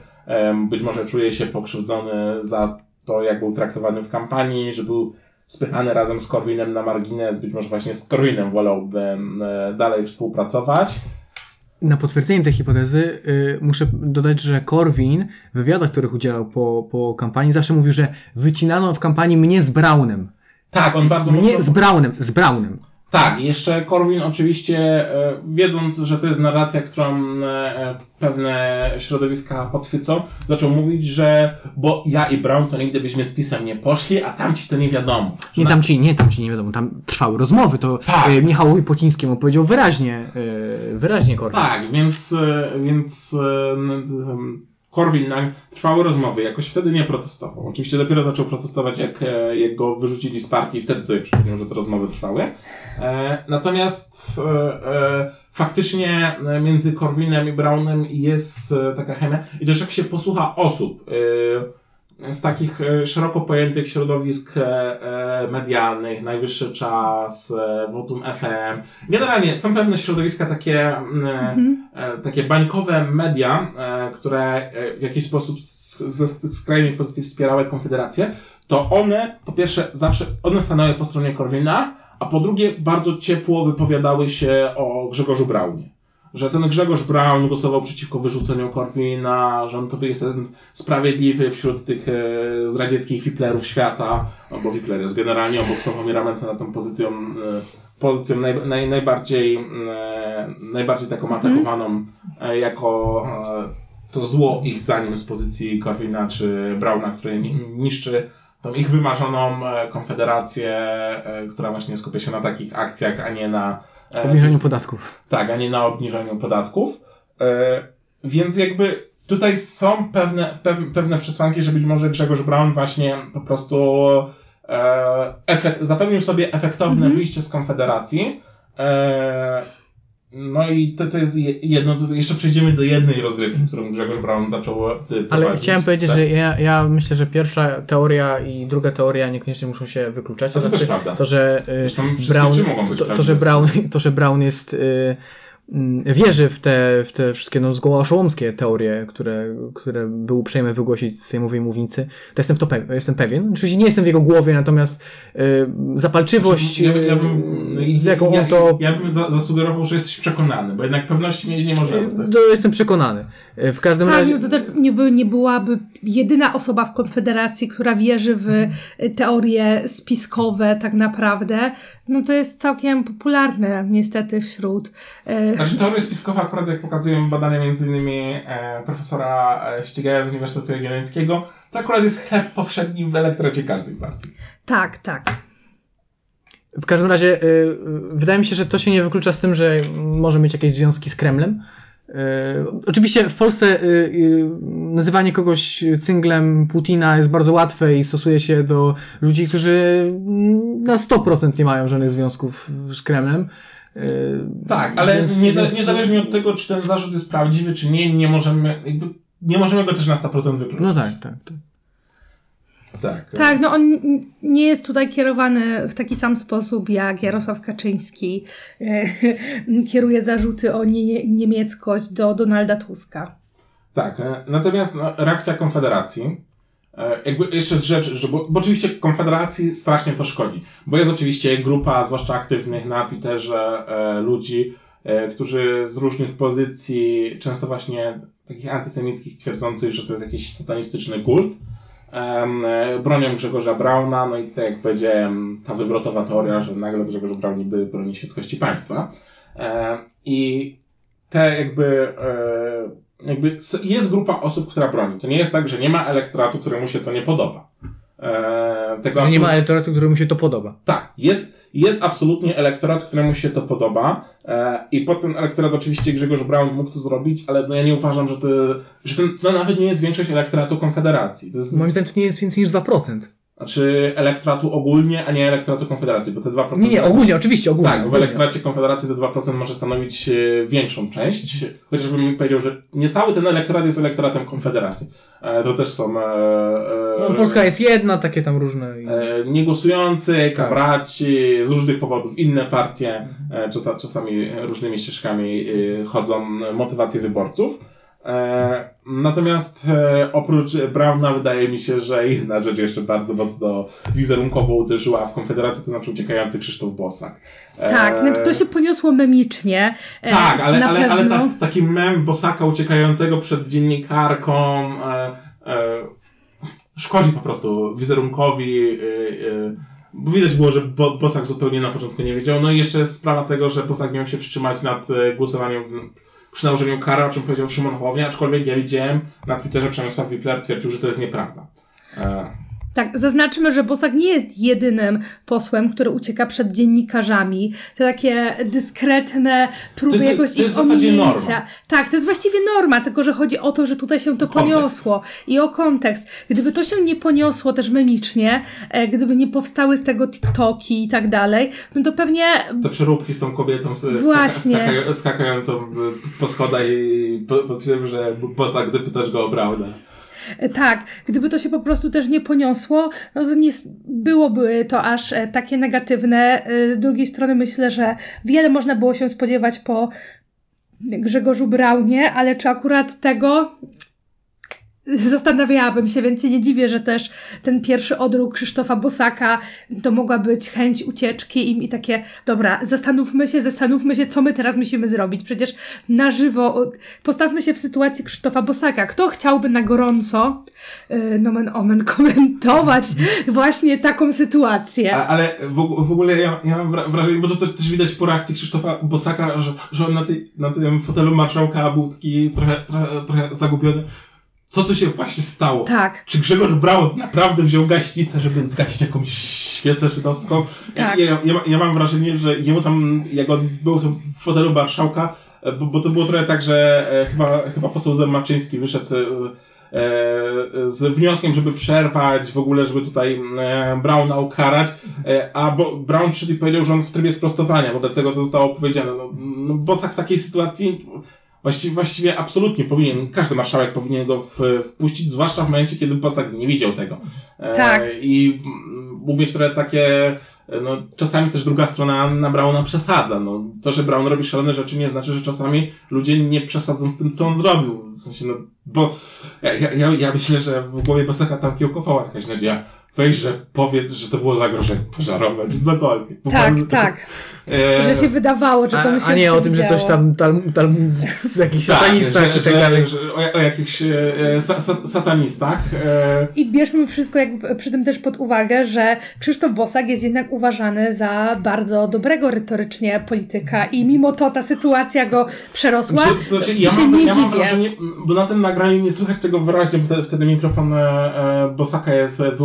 być może czuje się pokrzywdzony za to, jak był traktowany w kampanii, że był spychany razem z Korwinem na margines, być może właśnie z Korwinem wolałbym dalej współpracować. Na potwierdzenie tej hipotezy y, muszę dodać, że Korwin w wywiadach, których udzielał po, po kampanii, zawsze mówił, że wycinano w kampanii mnie z Braunem. Tak, on bardzo Mnie mocno... z Braunem, z Braunem. Tak, jeszcze Korwin oczywiście, e, wiedząc, że to jest narracja, którą e, pewne środowiska podchwycą, zaczął mówić, że bo ja i Brown to nigdy byśmy z pisem nie poszli, a tamci to nie wiadomo. Nie na- tam ci, nie tam ci nie wiadomo, tam trwały rozmowy, to Tak. e, Michałowi Pocińskiemu powiedział wyraźnie, wyraźnie Korwin. Tak, więc, więc Korwin na trwały rozmowy, jakoś wtedy nie protestował. Oczywiście dopiero zaczął protestować, jak, e, jak go wyrzucili z partii, wtedy sobie przypomniał, że te rozmowy trwały. E, natomiast e, e, faktycznie e, między Korwinem i Brownem jest e, taka chemia. I też jak się posłucha osób, e, z takich e, szeroko pojętych środowisk e, e, medialnych, Najwyższy Czas, Votum FM. Generalnie są pewne środowiska takie, mm, e, takie bańkowe media, które w jakiś sposób ze skrajnych pozycji wspierały Konfederację, to one po pierwsze zawsze, one stanęły po stronie Korwina, a po drugie bardzo ciepło wypowiadały się o Grzegorzu Braunie że ten Grzegorz Braun głosował przeciwko wyrzuceniu Korwina, że on to jest jeden z- sprawiedliwy wśród tych e, zdradzieckich wiplerów świata, bo wipler jest generalnie obok Sławomira Mencena na tą pozycją, e, pozycją naj, naj, najbardziej, e, najbardziej taką atakowaną e, jako e, to zło ich zdaniem z pozycji Korwina czy Brauna, który ni- niszczy tą ich wymarzoną e, konfederację, e, która właśnie skupia się na takich akcjach, a nie na e, Obniżeniu podatków. tak, a nie na obniżeniu podatków. Więc jakby tutaj są pewne, pew, pewne przesłanki, że być może Grzegorz Braun właśnie po prostu efekt, zapewnił sobie efektowne wyjście z Konfederacji. E, no i to, to jest je- jedno, to jeszcze przejdziemy do jednej rozgrywki, którą Grzegorz Braun zaczął e, Ale chciałem powiedzieć, Tak? że ja, ja myślę, że pierwsza teoria i druga teoria niekoniecznie muszą się wykluczać. To też znaczy, to, że wszystkie Brown, to, to, że. Brown, to, że Brown jest y, wierzy w te, w te wszystkie no, zgoła oszołomskie teorie, które, które był uprzejmy wygłosić z sejmowej mównicy, to jestem, to pe- jestem pewien. Oczywiście nie jestem w jego głowie, natomiast y, zapalczywość, Ja, ja y, bym, z jaką ja, on to ja bym za, zasugerował, że jesteś przekonany, bo jednak pewności mieć nie możemy. tak? to jestem przekonany. Y, W każdym Tak, razie. no to też nie, by, nie byłaby jedyna osoba w Konfederacji, która wierzy w y, teorie spiskowe tak naprawdę. No to jest całkiem popularne niestety wśród. y, Znaczy teoria spiskowa akurat jak pokazują badania między innymi e, profesora e, Ścigaja z Uniwersytetu Jagiellońskiego, to akurat jest chleb powszedni w elektoracie każdej partii. Tak, tak. W każdym razie, wydaje mi się, że to się nie wyklucza z tym, że może mieć jakieś związki z Kremlem. Y, oczywiście w Polsce y, y, nazywanie kogoś cynglem Putina jest bardzo łatwe i stosuje się do ludzi, którzy na 100% nie mają żadnych związków z Kremlem. Tak, ale niezależnie od tego, czy ten zarzut jest prawdziwy, czy nie, nie możemy, jakby, nie możemy go też na 100% wykluczyć. No tak, tak. tak. Tak. Tak, no on nie jest tutaj kierowany w taki sam sposób jak Jarosław Kaczyński e, [LAUGHS] kieruje zarzuty o nie, niemieckość do Donalda Tuska. Tak, e, natomiast no, reakcja Konfederacji, e, jakby jeszcze z rzeczy, że, bo, bo oczywiście Konfederacji strasznie to szkodzi, bo jest oczywiście grupa, zwłaszcza aktywnych na Twitterze, e, ludzi, e, którzy z różnych pozycji, często właśnie takich antysemickich, twierdzących, że to jest jakiś satanistyczny kult, bronią Grzegorza Brauna, no i tak jak powiedziałem, ta wywrotowa teoria, że nagle Grzegorz Braun niby broni świeckości państwa. E, I te jakby, e, jakby jest grupa osób, która broni. To nie jest tak, że nie ma elektoratu, któremu się to nie podoba. E, tego Że nie ma elektoratu, któremu się to podoba. tak, jest, jest absolutnie elektorat, któremu się to podoba e, i pod ten elektorat oczywiście Grzegorz Braun mógł to zrobić, ale no ja nie uważam, że to, że to nawet nie jest większość elektoratu Konfederacji. Jest, Moim zdaniem to nie jest więcej niż 2%. Znaczy elektoratu ogólnie, a nie elektoratu Konfederacji, bo te 2%... Nie, nie, ogólnie, oczywiście, ogólnie. Tak, w elektoracie Konfederacji te 2% może stanowić e, większą część, chociażbym powiedział, że nie cały ten elektorat jest elektoratem Konfederacji. E, to też są... E, e, No, Polska jest jedna, takie tam różne. e, niegłosujący, Tak. kabraci, z różnych powodów inne partie, e, czasa, czasami różnymi ścieżkami e, chodzą motywacje wyborców. E, natomiast e, oprócz Brauna wydaje mi się, że jedna rzecz jeszcze bardzo mocno wizerunkowo uderzyła w Konfederację, to znaczy uciekający Krzysztof Bosak. E, Tak, no to się poniosło memicznie. tak, ale, ale, ale pewno. ta, taki mem Bosaka uciekającego przed dziennikarką e, e, szkodzi po prostu wizerunkowi e, bo widać było, że Bo Bosak zupełnie na początku nie wiedział. No i jeszcze jest sprawa tego, że Bosak miał się wstrzymać nad głosowaniem w, przy nałożeniu kary, o czym powiedział Szymon Hołownia, aczkolwiek ja widziałem na Twitterze Przemysław Wipler twierdził, że to jest nieprawda. E, Tak, zaznaczmy, że Bosak nie jest jedynym posłem, który ucieka przed dziennikarzami. Te takie dyskretne próby To- to- jakoś to ich ominięcia. Tak, to jest właściwie norma, tylko że chodzi o to, że tutaj się to Kontekst. poniosło i o kontekst. Gdyby to się nie poniosło też memicznie, e, gdyby nie powstały z tego TikToki i tak dalej, no to pewnie te przeróbki z tą kobietą z, Właśnie. skaka, skakającą e, po schodach i po, podpisałem, że Bosak, gdy pytasz go o prawdę. E, Tak, gdyby to się po prostu też nie poniosło, no to nie byłoby to aż e, takie negatywne. E, Z drugiej strony myślę, że wiele można było się spodziewać po Grzegorzu Braunie, ale czy akurat tego zastanawiałabym się, więc się nie dziwię, że też ten pierwszy odruch Krzysztofa Bosaka to mogła być chęć ucieczki i, i takie, dobra, zastanówmy się, zastanówmy się, co my teraz musimy zrobić. Przecież na żywo, postawmy się w sytuacji Krzysztofa Bosaka. Kto chciałby na gorąco, yy, nomen omen, [LAUGHS] komentować właśnie taką sytuację? A, ale w, w ogóle ja, ja mam wra- wrażenie, bo to te- też widać po reakcji Krzysztofa Bosaka, że, że on na, tej, na tym fotelu marszałka taki trochę, trochę, trochę zagubiony. Co tu się właśnie stało? Tak. Czy Grzegorz Braun naprawdę wziął gaśnicę, żeby zgasić jakąś świecę żydowską? Tak. Ja, ja, ja, mam wrażenie, że jemu tam, jak on był w fotelu marszałka, e, bo, bo to było trochę tak, że e, chyba, chyba poseł Zemaczyński wyszedł e, z wnioskiem, żeby przerwać w ogóle, żeby tutaj e, Brauna ukarać, e, a bo Brown przyszedł i powiedział, że on w trybie sprostowania wobec tego, co zostało powiedziane. No, no Bosak w takiej sytuacji właściwie, właściwie absolutnie powinien, każdy marszałek powinien go w, wpuścić, zwłaszcza w momencie, kiedy Bosak nie widział tego. E, Tak. I mm, mógł mieć trochę takie, e, no, czasami też druga strona na Brauna przesadza. No, to, że Braun robi szalone rzeczy nie znaczy, że czasami ludzie nie przesadzą z tym, co on zrobił. W sensie, no, bo ja, ja, ja, ja myślę, że w głowie Bosaka tam kiełkowała jakaś nadzieja. Weź, że powiedz, że to było zagrożenie pożarowe, [LAUGHS] czy cokolwiek. Po Tak, prostu- tak. [LAUGHS] E, Że się wydawało, że to mu A, się a nie o tym, że coś przewidziało. tam, tam, tam z jakichś tak, satanistach że, i tak dalej. że, o, o jakichś e, sa, sa, satanistach. E, I bierzmy wszystko jakby przy tym też pod uwagę, że Krzysztof Bosak jest jednak uważany za bardzo dobrego retorycznie polityka i mimo to ta sytuacja go przerosła Znaczy, znaczy, i ja, się mam, nie ja dziwię. wrażenie, bo na tym nagraniu nie słychać tego wyraźnie, bo wtedy, wtedy mikrofon e, e, Bosaka jest e,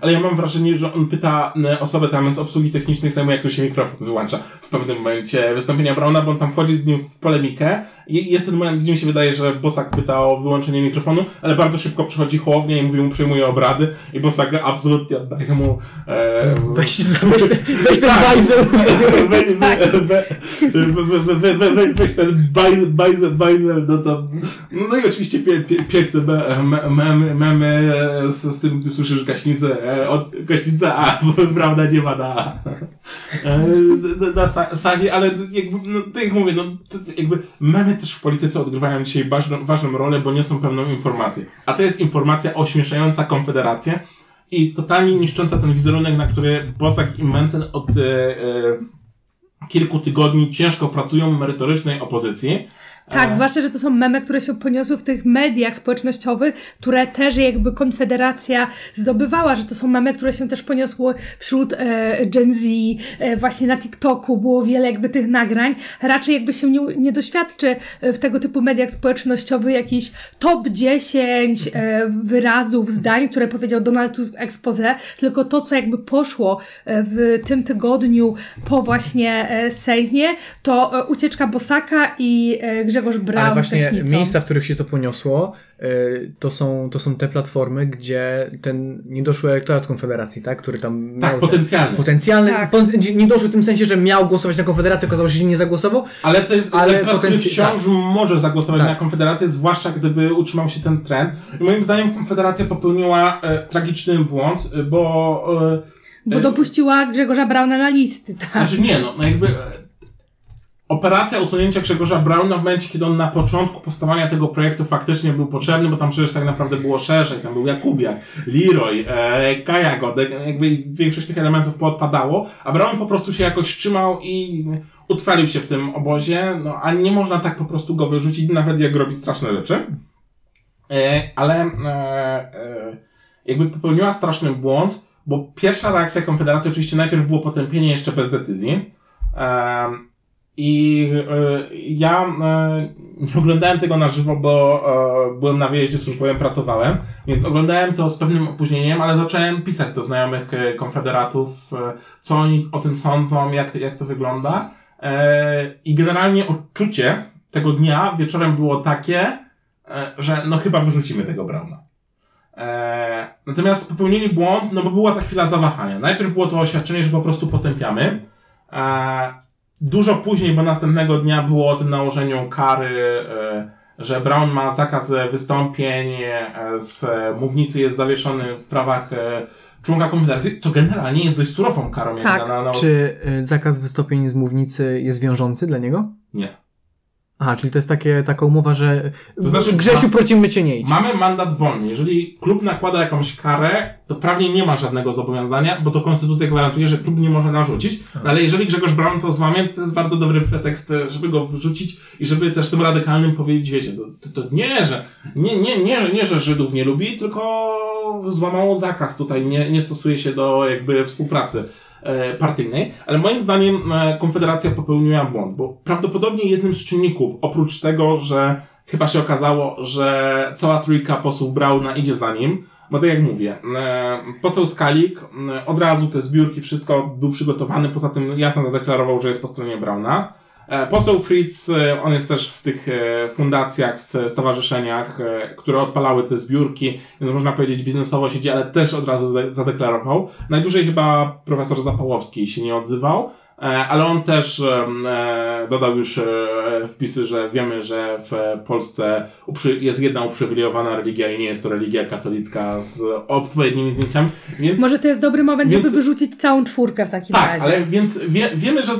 ale ja mam wrażenie, że on pyta e, osobę tam z obsługi technicznej samemu, jak tu się mikrofon wyłącza w pewnym momencie wystąpienia Brauna, bo on tam wchodzi z nim w polemikę. Jest ten moment, gdzie mi się wydaje, że Bosak pyta o wyłączenie mikrofonu, ale bardzo szybko przychodzi chłownia i mówi mu, przyjmuje obrady i Bosak absolutnie oddaje mu... E... Weź, weź, weź ten bajzel. Weź, we, we, weź ten bajzel, bajzel, no to... No i oczywiście pie, pie, piękne memy, e, z, z tym, gdy słyszysz gaśnicę e, od, gaśnicę A, [LAUGHS] prawda, nie ma na, e, na, na sa- sali, ale jakby, no, tak jak mówię, no, to, jakby memy też w polityce odgrywają dzisiaj ważną, ważną rolę, bo niosą pewną informację. A to jest informacja ośmieszająca Konfederację, i totalnie niszcząca ten wizerunek, na który Bosak i Mencen od e, e, kilku tygodni ciężko pracują merytorycznej opozycji. Tak, zwłaszcza, że to są memy, które się poniosły w tych mediach społecznościowych, które też jakby Konfederacja zdobywała, że to są memy, które się też poniosły wśród e, Gen Z, e, właśnie na TikToku było wiele jakby tych nagrań. Raczej jakby się nie, nie doświadczy e, w tego typu mediach społecznościowych jakiś top 10 e, wyrazów, zdań, które powiedział Donald Tusk w expose, tylko to, co jakby poszło e, w tym tygodniu po właśnie e, Sejmie, to ucieczka Bosaka i e, Grzegorz Braun Ale właśnie miejsca, w których się to poniosło, y, to są, to są te platformy, gdzie ten niedoszły elektorat Konfederacji, tak, który tam Tak, miał potencjalny. potencjalny, Tak. po, niedoszły w tym sensie, że miał głosować na Konfederację, okazało się, że nie zagłosował, Ale to jest Ale elektorat, który potencj- wciąż może zagłosować Tak. na Konfederację, zwłaszcza gdyby utrzymał się ten trend. I moim zdaniem Konfederacja popełniła e, tragiczny błąd, e, bo... E, Bo e, dopuściła Grzegorza Brauna na listy, tak. Znaczy nie, no, no jakby e, operacja usunięcia Grzegorza Brauna w momencie, kiedy on na początku powstawania tego projektu faktycznie był potrzebny, bo tam przecież tak naprawdę było szerzej, tam był Jakubiak, Leroy, e, Kajago, jakby większość tych elementów poodpadało, a Braun po prostu się jakoś trzymał i utrwalił się w tym obozie, no a nie można tak po prostu go wyrzucić, nawet jak robi straszne rzeczy. E, ale e, e, jakby popełniła straszny błąd, bo pierwsza reakcja Konfederacji oczywiście najpierw było potępienie jeszcze bez decyzji. Em, I e, ja nie [LAUGHS] oglądałem tego na żywo, bo e, byłem na wyjeździe służbowym, pracowałem, więc oglądałem to z pewnym opóźnieniem, ale zacząłem pisać do znajomych e, konfederatów, co oni o tym sądzą, jak to, jak to wygląda. I generalnie odczucie tego dnia wieczorem było takie, że no chyba wyrzucimy tego Brauna. Natomiast popełnili błąd, no bo była ta chwila zawahania. Najpierw było to oświadczenie, że po prostu potępiamy. Dużo później, bo następnego dnia było o tym nałożeniu kary, e, że Brown ma zakaz e, wystąpień, e, z mównicy jest zawieszony w prawach członka Konfederacji, co generalnie jest dość surową karą. Tak. Na, na, na... Czy zakaz wystąpień z mównicy jest wiążący dla niego? Nie. Aha, czyli to jest takie, taka umowa, że To znaczy- Grzesiu, prosimy cię nie idź. Mamy mandat wolny. Jeżeli klub nakłada jakąś karę, to prawnie nie ma żadnego zobowiązania, bo to konstytucja gwarantuje, że klub nie może narzucić. No ale jeżeli Grzegorz Braun to złamie, to to jest bardzo dobry pretekst, e, żeby go wyrzucić i żeby też tym radykalnym powiedzieć, wiecie, to, to, to nie, że nie, nie, nie, nie, że Żydów nie lubi, tylko złamało zakaz tutaj, nie, nie stosuje się do jakby współpracy partyjnej, ale moim zdaniem e, Konfederacja popełniła błąd, bo prawdopodobnie jednym z czynników, oprócz tego, że chyba się okazało, że cała trójka posłów Brauna idzie za nim, bo tak jak mówię, e, poseł Skalik e, od razu te zbiórki, wszystko był przygotowany, poza tym jasno zadeklarował, że jest po stronie Brauna. E, Poseł Fritz, e, on jest też w tych e, fundacjach, stowarzyszeniach, które odpalały te zbiórki, więc można powiedzieć biznesowo siedzi, ale też od razu zade- zadeklarował. Najdłużej chyba profesor Zapałowski się nie odzywał, ale on też dodał już wpisy, że wiemy, że w Polsce jest jedna uprzywilejowana religia i nie jest to religia katolicka z odpowiednimi zdjęciami, więc... Może to jest dobry moment, Więc- żeby wyrzucić całą czwórkę w takim Tak, razie. ale więc wie, wiemy, że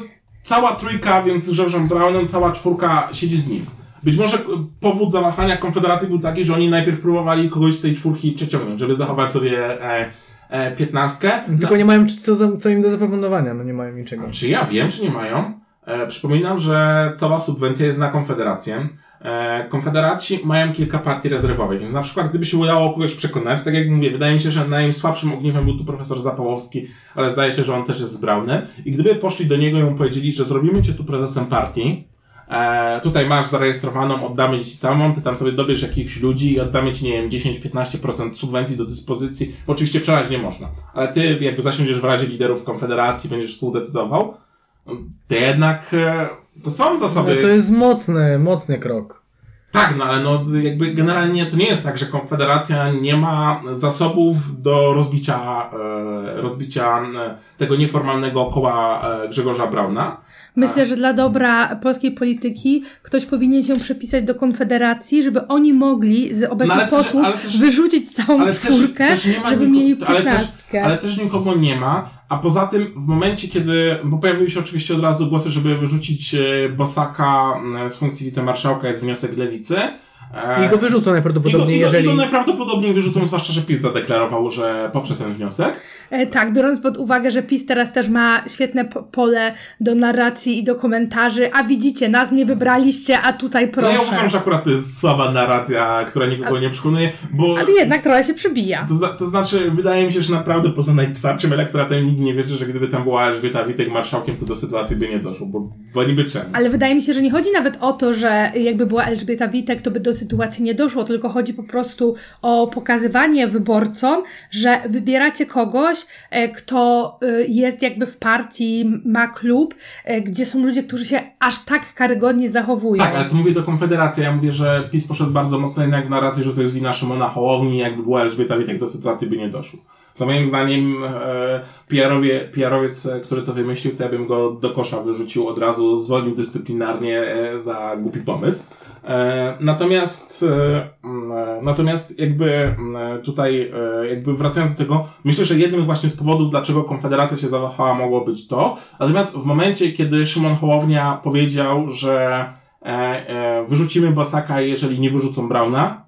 cała trójka, więc z Grzegorzem Braunem, cała czwórka siedzi z nim. Być może powód zawahania Konfederacji był taki, że oni najpierw próbowali kogoś z tej czwórki przeciągnąć, żeby zachować sobie e, e, piętnastkę. Tylko nie mają co, za- co im do zaproponowania, no nie mają niczego. Czy ja wiem, czy nie mają? E, przypominam, że cała subwencja jest na Konfederację. E, Konfederaci mają kilka partii rezerwowych, więc na przykład gdyby się udało kogoś przekonać, tak jak mówię, wydaje mi się, że najsłabszym ogniwem był tu profesor Zapałowski, ale zdaje się, że on też jest z Braunem. I gdyby poszli do niego i mu powiedzieli, że zrobimy cię tu prezesem partii, e, tutaj masz zarejestrowaną, oddamy ci samą, ty tam sobie dobierz jakichś ludzi i oddamy ci, nie wiem, 10-15% subwencji do dyspozycji. Oczywiście przelać nie można, ale ty jakby zasiądziesz w razie liderów Konfederacji, będziesz współdecydował, to jednak e, to są zasoby. No to jest mocny, mocny krok. Tak, no ale no jakby generalnie to nie jest tak, że Konfederacja nie ma zasobów do rozbicia, e, rozbicia e, tego nieformalnego koła e, Grzegorza Brauna. Myślę, że dla dobra polskiej polityki ktoś powinien się przepisać do Konfederacji, żeby oni mogli z obecnych No, ale też- posłów ale też- wyrzucić całą Ale też, czwórkę, też żeby mieli ale też, piętnastkę. ale też nikogo nie ma, a poza tym w momencie, kiedy, bo pojawiły się oczywiście od razu głosy, żeby wyrzucić e, Bosaka e, z funkcji wicemarszałka, jest wniosek lewicy. I go wyrzucą najprawdopodobniej, i go, i go, jeżeli... I go najprawdopodobniej wyrzucą, zwłaszcza, że PiS zadeklarował, że poprze ten wniosek. E, tak, biorąc pod uwagę, że PiS teraz też ma świetne po- pole do narracji i do komentarzy, a widzicie, nas nie wybraliście, a tutaj No ja proszę. uważam, że akurat to jest słaba narracja, która nikogo nie przekonuje, bo... Ale jednak trochę się przybija. To, zna, to znaczy, wydaje mi się, że naprawdę poza najtwardszym elektoratem nikt nie wierzy, że gdyby tam była Elżbieta Witek marszałkiem, to do sytuacji by nie doszło, bo, bo niby czemu. Ale wydaje mi się, że nie chodzi nawet o to, że jakby była Elżbieta Witek, to by do sytuacji nie doszło, tylko chodzi po prostu o pokazywanie wyborcom, że wybieracie kogoś, e, kto e, jest jakby w partii, ma klub, e, gdzie są ludzie, którzy się aż tak karygodnie zachowują. Tak, ale tu mówię do Konfederacji, ja mówię, że PiS poszedł bardzo mocno jednak w narrację, że to jest wina Szymona Hołowni, jakby była Elżbieta Witek, do sytuacji by nie doszło. Co moim zdaniem e, PR-owie, PR-owiec, e, który to wymyślił, to ja bym go do kosza wyrzucił od razu, zwolnił dyscyplinarnie e, za głupi pomysł. E, natomiast, natomiast jakby tutaj, jakby wracając do tego, myślę, że jednym właśnie z powodów, dlaczego Konfederacja się zawahała, mogło być to. Natomiast w momencie, kiedy Szymon Hołownia powiedział, że wyrzucimy Bosaka, jeżeli nie wyrzucą Brauna,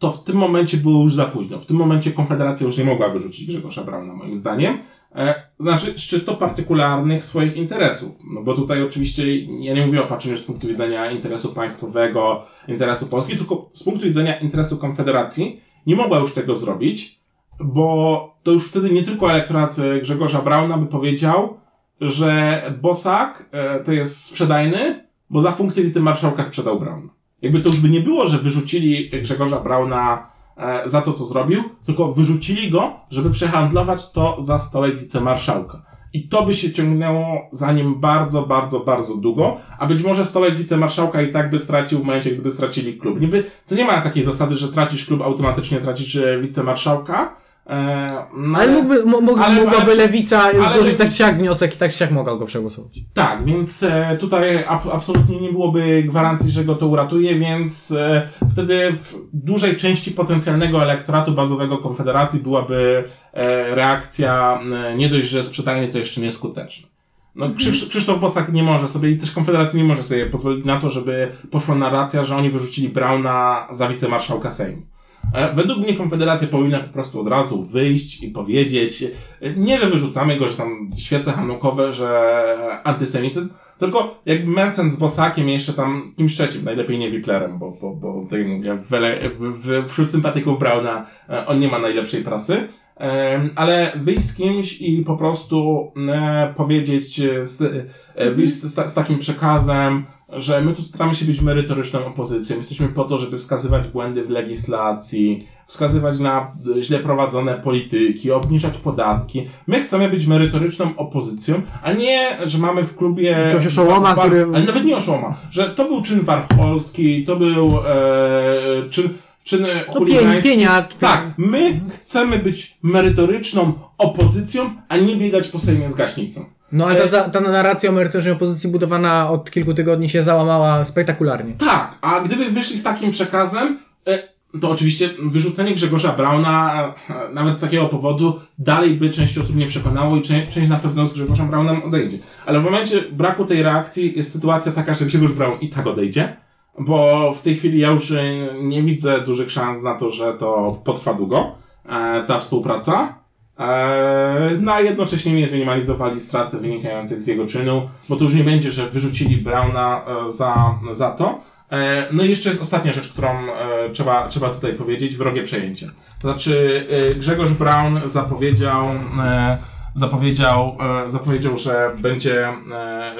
to w tym momencie było już za późno. W tym momencie Konfederacja już nie mogła wyrzucić Grzegorza Brauna, moim zdaniem. E, znaczy, z czysto partykularnych swoich interesów. No bo tutaj oczywiście, ja nie mówię o patrzeniu z punktu widzenia interesu państwowego, interesu Polski, tylko z punktu widzenia interesu Konfederacji nie mogła już tego zrobić, bo to już wtedy nie tylko elektorat e, Grzegorza Brauna by powiedział, że Bosak e, to jest sprzedajny, bo za funkcję wicemarszałka sprzedał Brauna. Jakby to już by nie było, że wyrzucili Grzegorza Brauna e, za to, co zrobił, tylko wyrzucili go, żeby przehandlować to za stołek wicemarszałka. I to by się ciągnęło za nim bardzo, bardzo, bardzo długo, a być może stołek wicemarszałka i tak by stracił w momencie, gdyby stracili klub. Niby, to nie ma takiej zasady, że tracisz klub, automatycznie tracisz e, wicemarszałka, no Ale mógłby, mo, mógł, ale- mogłaby ale- Lewica ale- złożyć tak siak wniosek i tak siak mogła go przegłosować. Tak, więc e, tutaj ab, absolutnie nie byłoby gwarancji, że go to uratuje, więc e, wtedy w dużej części potencjalnego elektoratu bazowego Konfederacji byłaby e, reakcja e, nie dość, że sprzedajny, to jeszcze nieskuteczna. No, Krzysz, Krzysztof Bosak nie może sobie i też Konfederacja nie może sobie pozwolić na to, żeby poszła narracja, że oni wyrzucili Brauna za wicemarszałka Sejmu. E, Według mnie Konfederacja powinna po prostu od razu wyjść i powiedzieć, e, nie, że wyrzucamy go, że tam świece hanukowe, że antysemityzm, tylko jakby Mencen z Bosakiem jeszcze tam kimś trzecim, najlepiej nie Wiplerem, bo, bo, bo jak mówię, w, w, wśród sympatyków Brauna e, on nie ma najlepszej prasy. Ale wyjść z kimś i po prostu powiedzieć z, wyjść z, z takim przekazem, że my tu staramy się być merytoryczną opozycją. Jesteśmy po to, żeby wskazywać błędy w legislacji, wskazywać na źle prowadzone polityki, obniżać podatki. My chcemy być merytoryczną opozycją, a nie, że mamy w klubie... Jakiegoś oszołoma, War- który- Ale nawet nie oszołoma, że to był czyn warcholski, to był e, czyn, czyn chuligański. pienia. Tak, my chcemy być merytoryczną opozycją, a nie biegać po Sejmie z gaśnicą. No ale ta, ta narracja o merytorycznej opozycji budowana od kilku tygodni się załamała spektakularnie. Tak, a gdyby wyszli z takim przekazem, e, to oczywiście wyrzucenie Grzegorza Brauna, e, nawet z takiego powodu, dalej by część osób nie przekonało i część, część na pewno z Grzegorzem Braunem odejdzie. Ale w momencie braku tej reakcji jest sytuacja taka, że Grzegorz Braun i tak odejdzie, bo w tej chwili ja już e, nie widzę dużych szans na to, że to potrwa długo, ta współpraca. E, no a jednocześnie nie zminimalizowali straty wynikających z jego czynu, bo to już nie będzie, że wyrzucili Brauna e, za, za to. E, no i jeszcze jest ostatnia rzecz, którą e, trzeba, trzeba tutaj powiedzieć, wrogie przejęcie. To znaczy e, Grzegorz Braun zapowiedział, zapowiedział, zapowiedział, że będzie,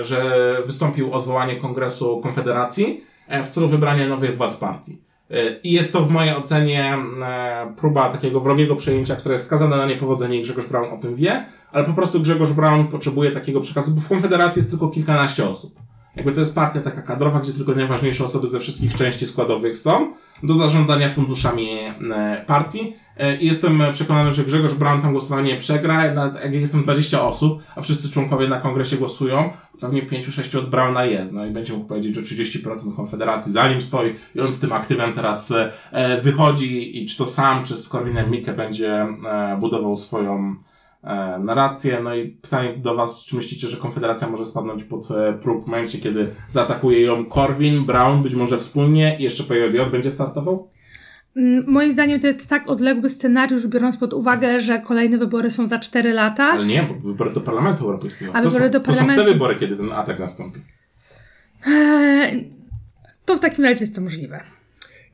że wystąpił o zwołanie Kongresu Konfederacji w celu wybrania nowych władz partii. E, I jest to w mojej ocenie e, próba takiego wrogiego przejęcia, które jest skazane na niepowodzenie i Grzegorz Braun o tym wie, ale po prostu Grzegorz Braun potrzebuje takiego przekazu, bo w Konfederacji jest tylko kilkanaście osób. Jakby to jest partia taka kadrowa, gdzie tylko najważniejsze osoby ze wszystkich części składowych są do zarządzania funduszami e, partii. E, I jestem przekonany, że Grzegorz Braun tam głosowanie przegra, nawet jak jestem 20 osób, a wszyscy członkowie na kongresie głosują, pewnie 5-6 od Brauna jest, no i będzie mógł powiedzieć, że 30% Konfederacji za nim stoi i on z tym aktywem teraz e, wychodzi i czy to sam, czy z Korwinem Mikke będzie e, budował swoją narrację. No i pytanie do Was, czy myślicie, że Konfederacja może spadnąć pod próg w momencie, kiedy zaatakuje ją Korwin, Brown, być może wspólnie i jeszcze PJJ będzie startował? Mm, Moim zdaniem to jest tak odległy scenariusz, biorąc pod uwagę, że kolejne wybory są za 4 lata. Ale nie, bo wybory do Parlamentu Europejskiego. A to, wybory są, do to są Parlamentu- te wybory, kiedy ten atak nastąpi. Eee, To w takim razie jest to możliwe.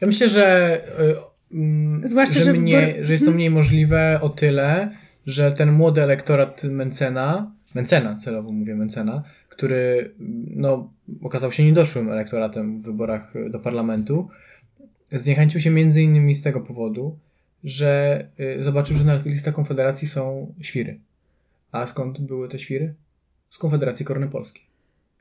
Ja myślę, że, y, mm, Zwłaszcza, że, że wybory- że jest to mniej możliwe o tyle, że ten młody elektorat Mencena, Mencena celowo mówię Mencena, który no, okazał się niedoszłym elektoratem w wyborach do parlamentu, zniechęcił się między innymi z tego powodu, że y, zobaczył, że na listach Konfederacji są świry. A skąd były te świry? Z Konfederacji Korony Polskiej.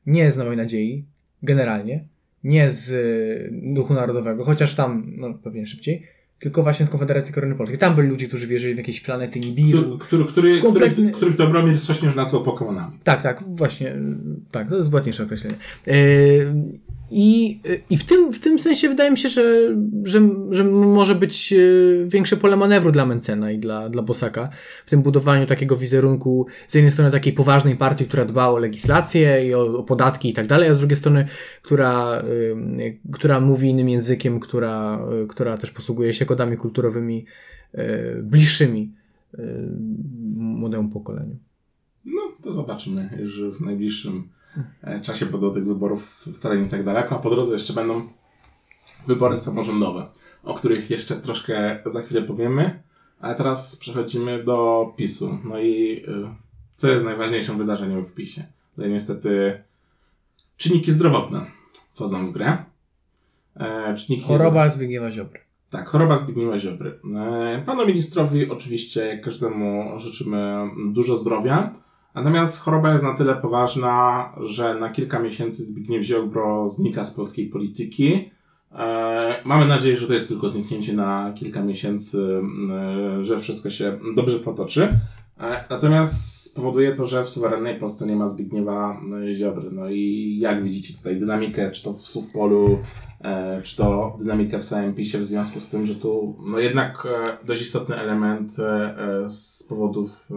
Nie z Nowej Nadziei, generalnie, nie z y, Duchu Narodowego, chociaż tam no, pewnie szybciej, tylko właśnie z Konfederacji Korony Polskiej. Tam byli ludzie, którzy wierzyli w jakieś planety Nibiru. Który, który, który, Kompletny- który, których Dobromir Sośnierz nazwał Pokemonami. Tak, tak, właśnie, y, tak, to jest ładniejsze określenie. Yy, I, y, i w, tym, w tym sensie wydaje mi się, że, że, że może być y, większe pole manewru dla Mencena i dla, dla Bosaka w tym budowaniu takiego wizerunku z jednej strony takiej poważnej partii, która dba o legislację i o, o podatki i tak dalej, a z drugiej strony, która, y, która mówi innym językiem, która, która też posługuje się kodami kulturowymi bliższymi młodemu pokoleniu. No, to zobaczymy już w najbliższym czasie, bo do tych wyborów wcale nie tak daleko, a po drodze jeszcze będą wybory samorządowe, o których jeszcze troszkę za chwilę powiemy. Ale teraz przechodzimy do PiSu. No i y, co jest najważniejszym wydarzeniem w PiSie? Tutaj niestety czynniki zdrowotne wchodzą w grę. E, czynniki Choroba Zbigniewa Ziobry. tak, choroba Zbigniewa Ziobry. E, Panu ministrowi oczywiście, jak każdemu, życzymy dużo zdrowia. Natomiast choroba jest na tyle poważna, że na kilka miesięcy Zbigniew Ziobro znika z polskiej polityki. E, Mamy nadzieję, że to jest tylko zniknięcie na kilka miesięcy, e, że wszystko się dobrze potoczy. E, Natomiast spowoduje to, że w suwerennej Polsce nie ma Zbigniewa Ziobry. No i jak widzicie tutaj dynamikę, czy to w Sówpolu, e, czy to dynamikę w samym PiSie w związku z tym, że tu no jednak dość istotny element z powodów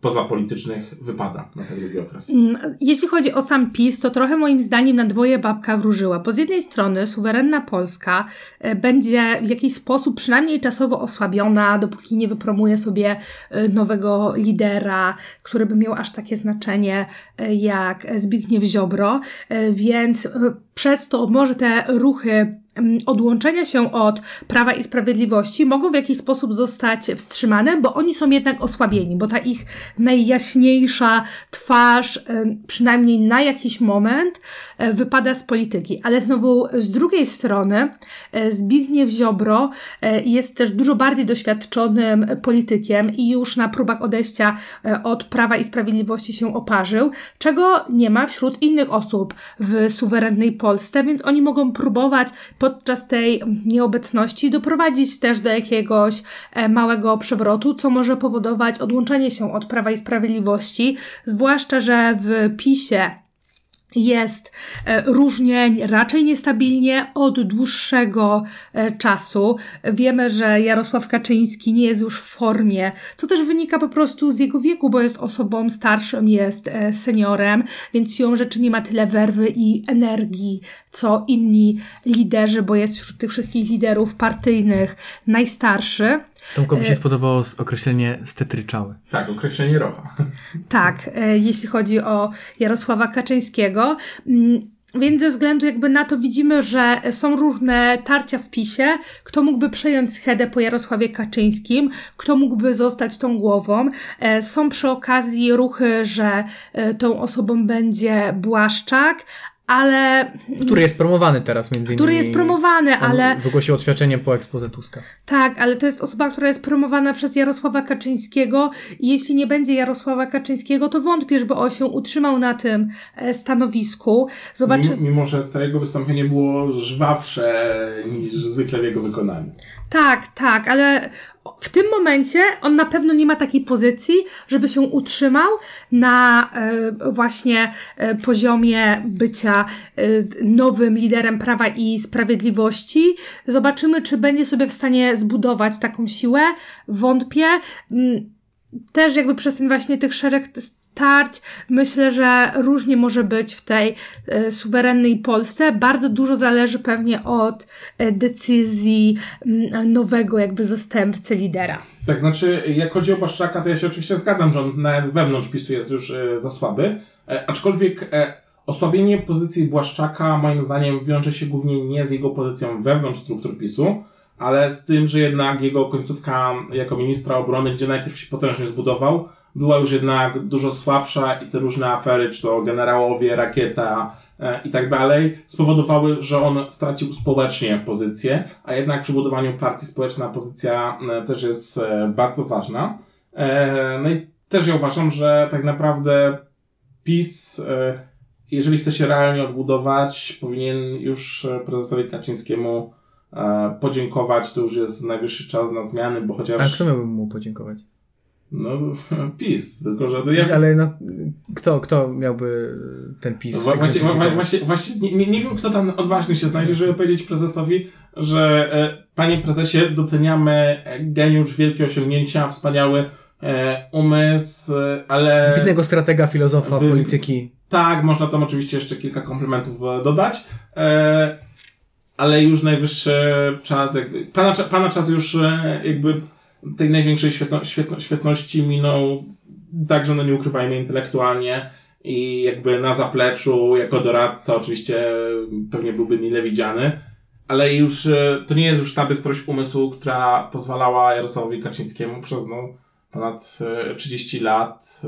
pozapolitycznych wypada na ten długi okres. Mm, Jeśli chodzi o sam PiS, to trochę moim zdaniem na dwoje babka wróżyła. Bo z jednej strony suwerenna Polska e, będzie w jakiś sposób przynajmniej czasowo osłabiona, dopóki nie wypromuje sobie e, nowego lidera, który by miał aż takie znaczenie e, jak Zbigniew Ziobro, więc przez to może te ruchy odłączenia się od Prawa i Sprawiedliwości mogą w jakiś sposób zostać wstrzymane, bo oni są jednak osłabieni, bo ta ich najjaśniejsza twarz, przynajmniej na jakiś moment, e, wypada z polityki. Ale znowu z drugiej strony e, Zbigniew Ziobro e, jest też dużo bardziej doświadczonym politykiem i już na próbach odejścia od Prawa i Sprawiedliwości się oparzył, czego nie ma wśród innych osób w suwerennej Polsce, więc oni mogą próbować podczas tej nieobecności doprowadzić też do jakiegoś e, małego przewrotu, co może powodować odłączenie się od Prawa i Sprawiedliwości, zwłaszcza, że w PiSie jest e, różnie, raczej niestabilnie od dłuższego e, czasu. Wiemy, że Jarosław Kaczyński nie jest już w formie, co też wynika po prostu z jego wieku, bo jest osobą starszą, jest e, seniorem, więc siłą rzeczy nie ma tyle werwy i energii, co inni liderzy, bo jest wśród tych wszystkich liderów partyjnych najstarszy. Tomkowi się spodobało określenie stetryczały. Tak, określenie rocha. Tak, e, jeśli chodzi o Jarosława Kaczyńskiego. Mm, Więc ze względu jakby na to widzimy, że są różne tarcia w PiSie, kto mógłby przejąć schedę po Jarosławie Kaczyńskim, kto mógłby zostać tą głową. E, Są przy okazji ruchy, że e, tą osobą będzie Błaszczak, ale Który jest promowany teraz między innymi. który jest promowany, On ale Wygłosił oświadczenie po ekspoze Tuska. tak, ale to jest osoba, która jest promowana przez Jarosława Kaczyńskiego i jeśli nie będzie Jarosława Kaczyńskiego, to wątpię, żeby on się utrzymał na tym e, stanowisku. Zobaczy... Mimo, mimo, że to jego wystąpienie było żwawsze niż zwykle w jego wykonaniu. Tak, tak, ale w tym momencie on na pewno nie ma takiej pozycji, żeby się utrzymał na e, właśnie e, poziomie bycia e, nowym liderem Prawa i Sprawiedliwości. Zobaczymy, czy będzie sobie w stanie zbudować taką siłę. Wątpię. Mm, Też jakby przez ten właśnie tych szereg starć, myślę, że różnie może być w tej e, suwerennej Polsce. Bardzo dużo zależy pewnie od e, decyzji mm, nowego jakby zastępcy lidera. Tak, znaczy, jak chodzi o Błaszczaka, to ja się oczywiście zgadzam, że on nawet wewnątrz PiSu jest już e, za słaby, e, aczkolwiek e, osłabienie pozycji Błaszczaka moim zdaniem wiąże się głównie nie z jego pozycją wewnątrz struktur PiSu, ale z tym, że jednak jego końcówka jako ministra obrony, gdzie najpierw się potężnie zbudował, była już jednak dużo słabsza i te różne afery, czy to generałowie, rakieta e, i tak dalej, spowodowały, że on stracił społecznie pozycję, a jednak przy budowaniu partii społeczna pozycja e, też jest e, bardzo ważna. E, no i też ja uważam, że tak naprawdę PiS, e, jeżeli chce się realnie odbudować, powinien już e, prezesowi Kaczyńskiemu podziękować. To już jest najwyższy czas na zmiany, bo A chociaż. kto miałby mu podziękować? No, [LAUGHS] PiS, tylko że to jak. Ale no, kto, kto miałby ten PiS? Wła- Właśnie, właśnie, właśnie nie, nie, wiem, kto tam odważny się znajdzie, żeby powiedzieć prezesowi, że e, panie prezesie, doceniamy e, geniusz, wielkie osiągnięcia, wspaniały e, umysł, e, ale... Wybitnego stratega, filozofa, Wy- polityki. Tak, można tam oczywiście jeszcze kilka komplementów e, dodać, e, ale już najwyższy czas, jakby, pana, pana czas już e, jakby tej największej świetno, świetno, świetności minął, także no nie ukrywajmy intelektualnie i jakby na zapleczu, jako doradca oczywiście pewnie byłby mile widziany, ale już e, to nie jest już ta bystrość umysłu, która pozwalała Jarosławowi Kaczyńskiemu przez no, ponad e, 30 lat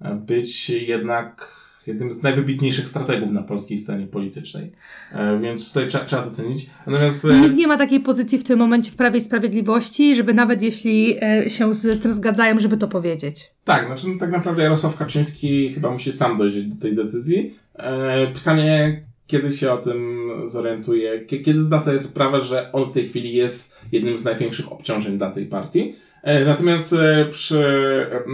e, być jednak jednym z najwybitniejszych strategów na polskiej scenie politycznej. E, Więc tutaj trzeba, trzeba docenić. Natomiast e, Nikt nie ma takiej pozycji w tym momencie w Prawie i Sprawiedliwości, żeby nawet jeśli e, się z tym zgadzają, żeby to powiedzieć. Tak, znaczy no, tak naprawdę Jarosław Kaczyński chyba musi sam dojść do tej decyzji. Pytanie, kiedy się o tym zorientuje, kie- kiedy zda sobie sprawę, że on w tej chwili jest jednym z największych obciążeń dla tej partii. E, Natomiast e, przy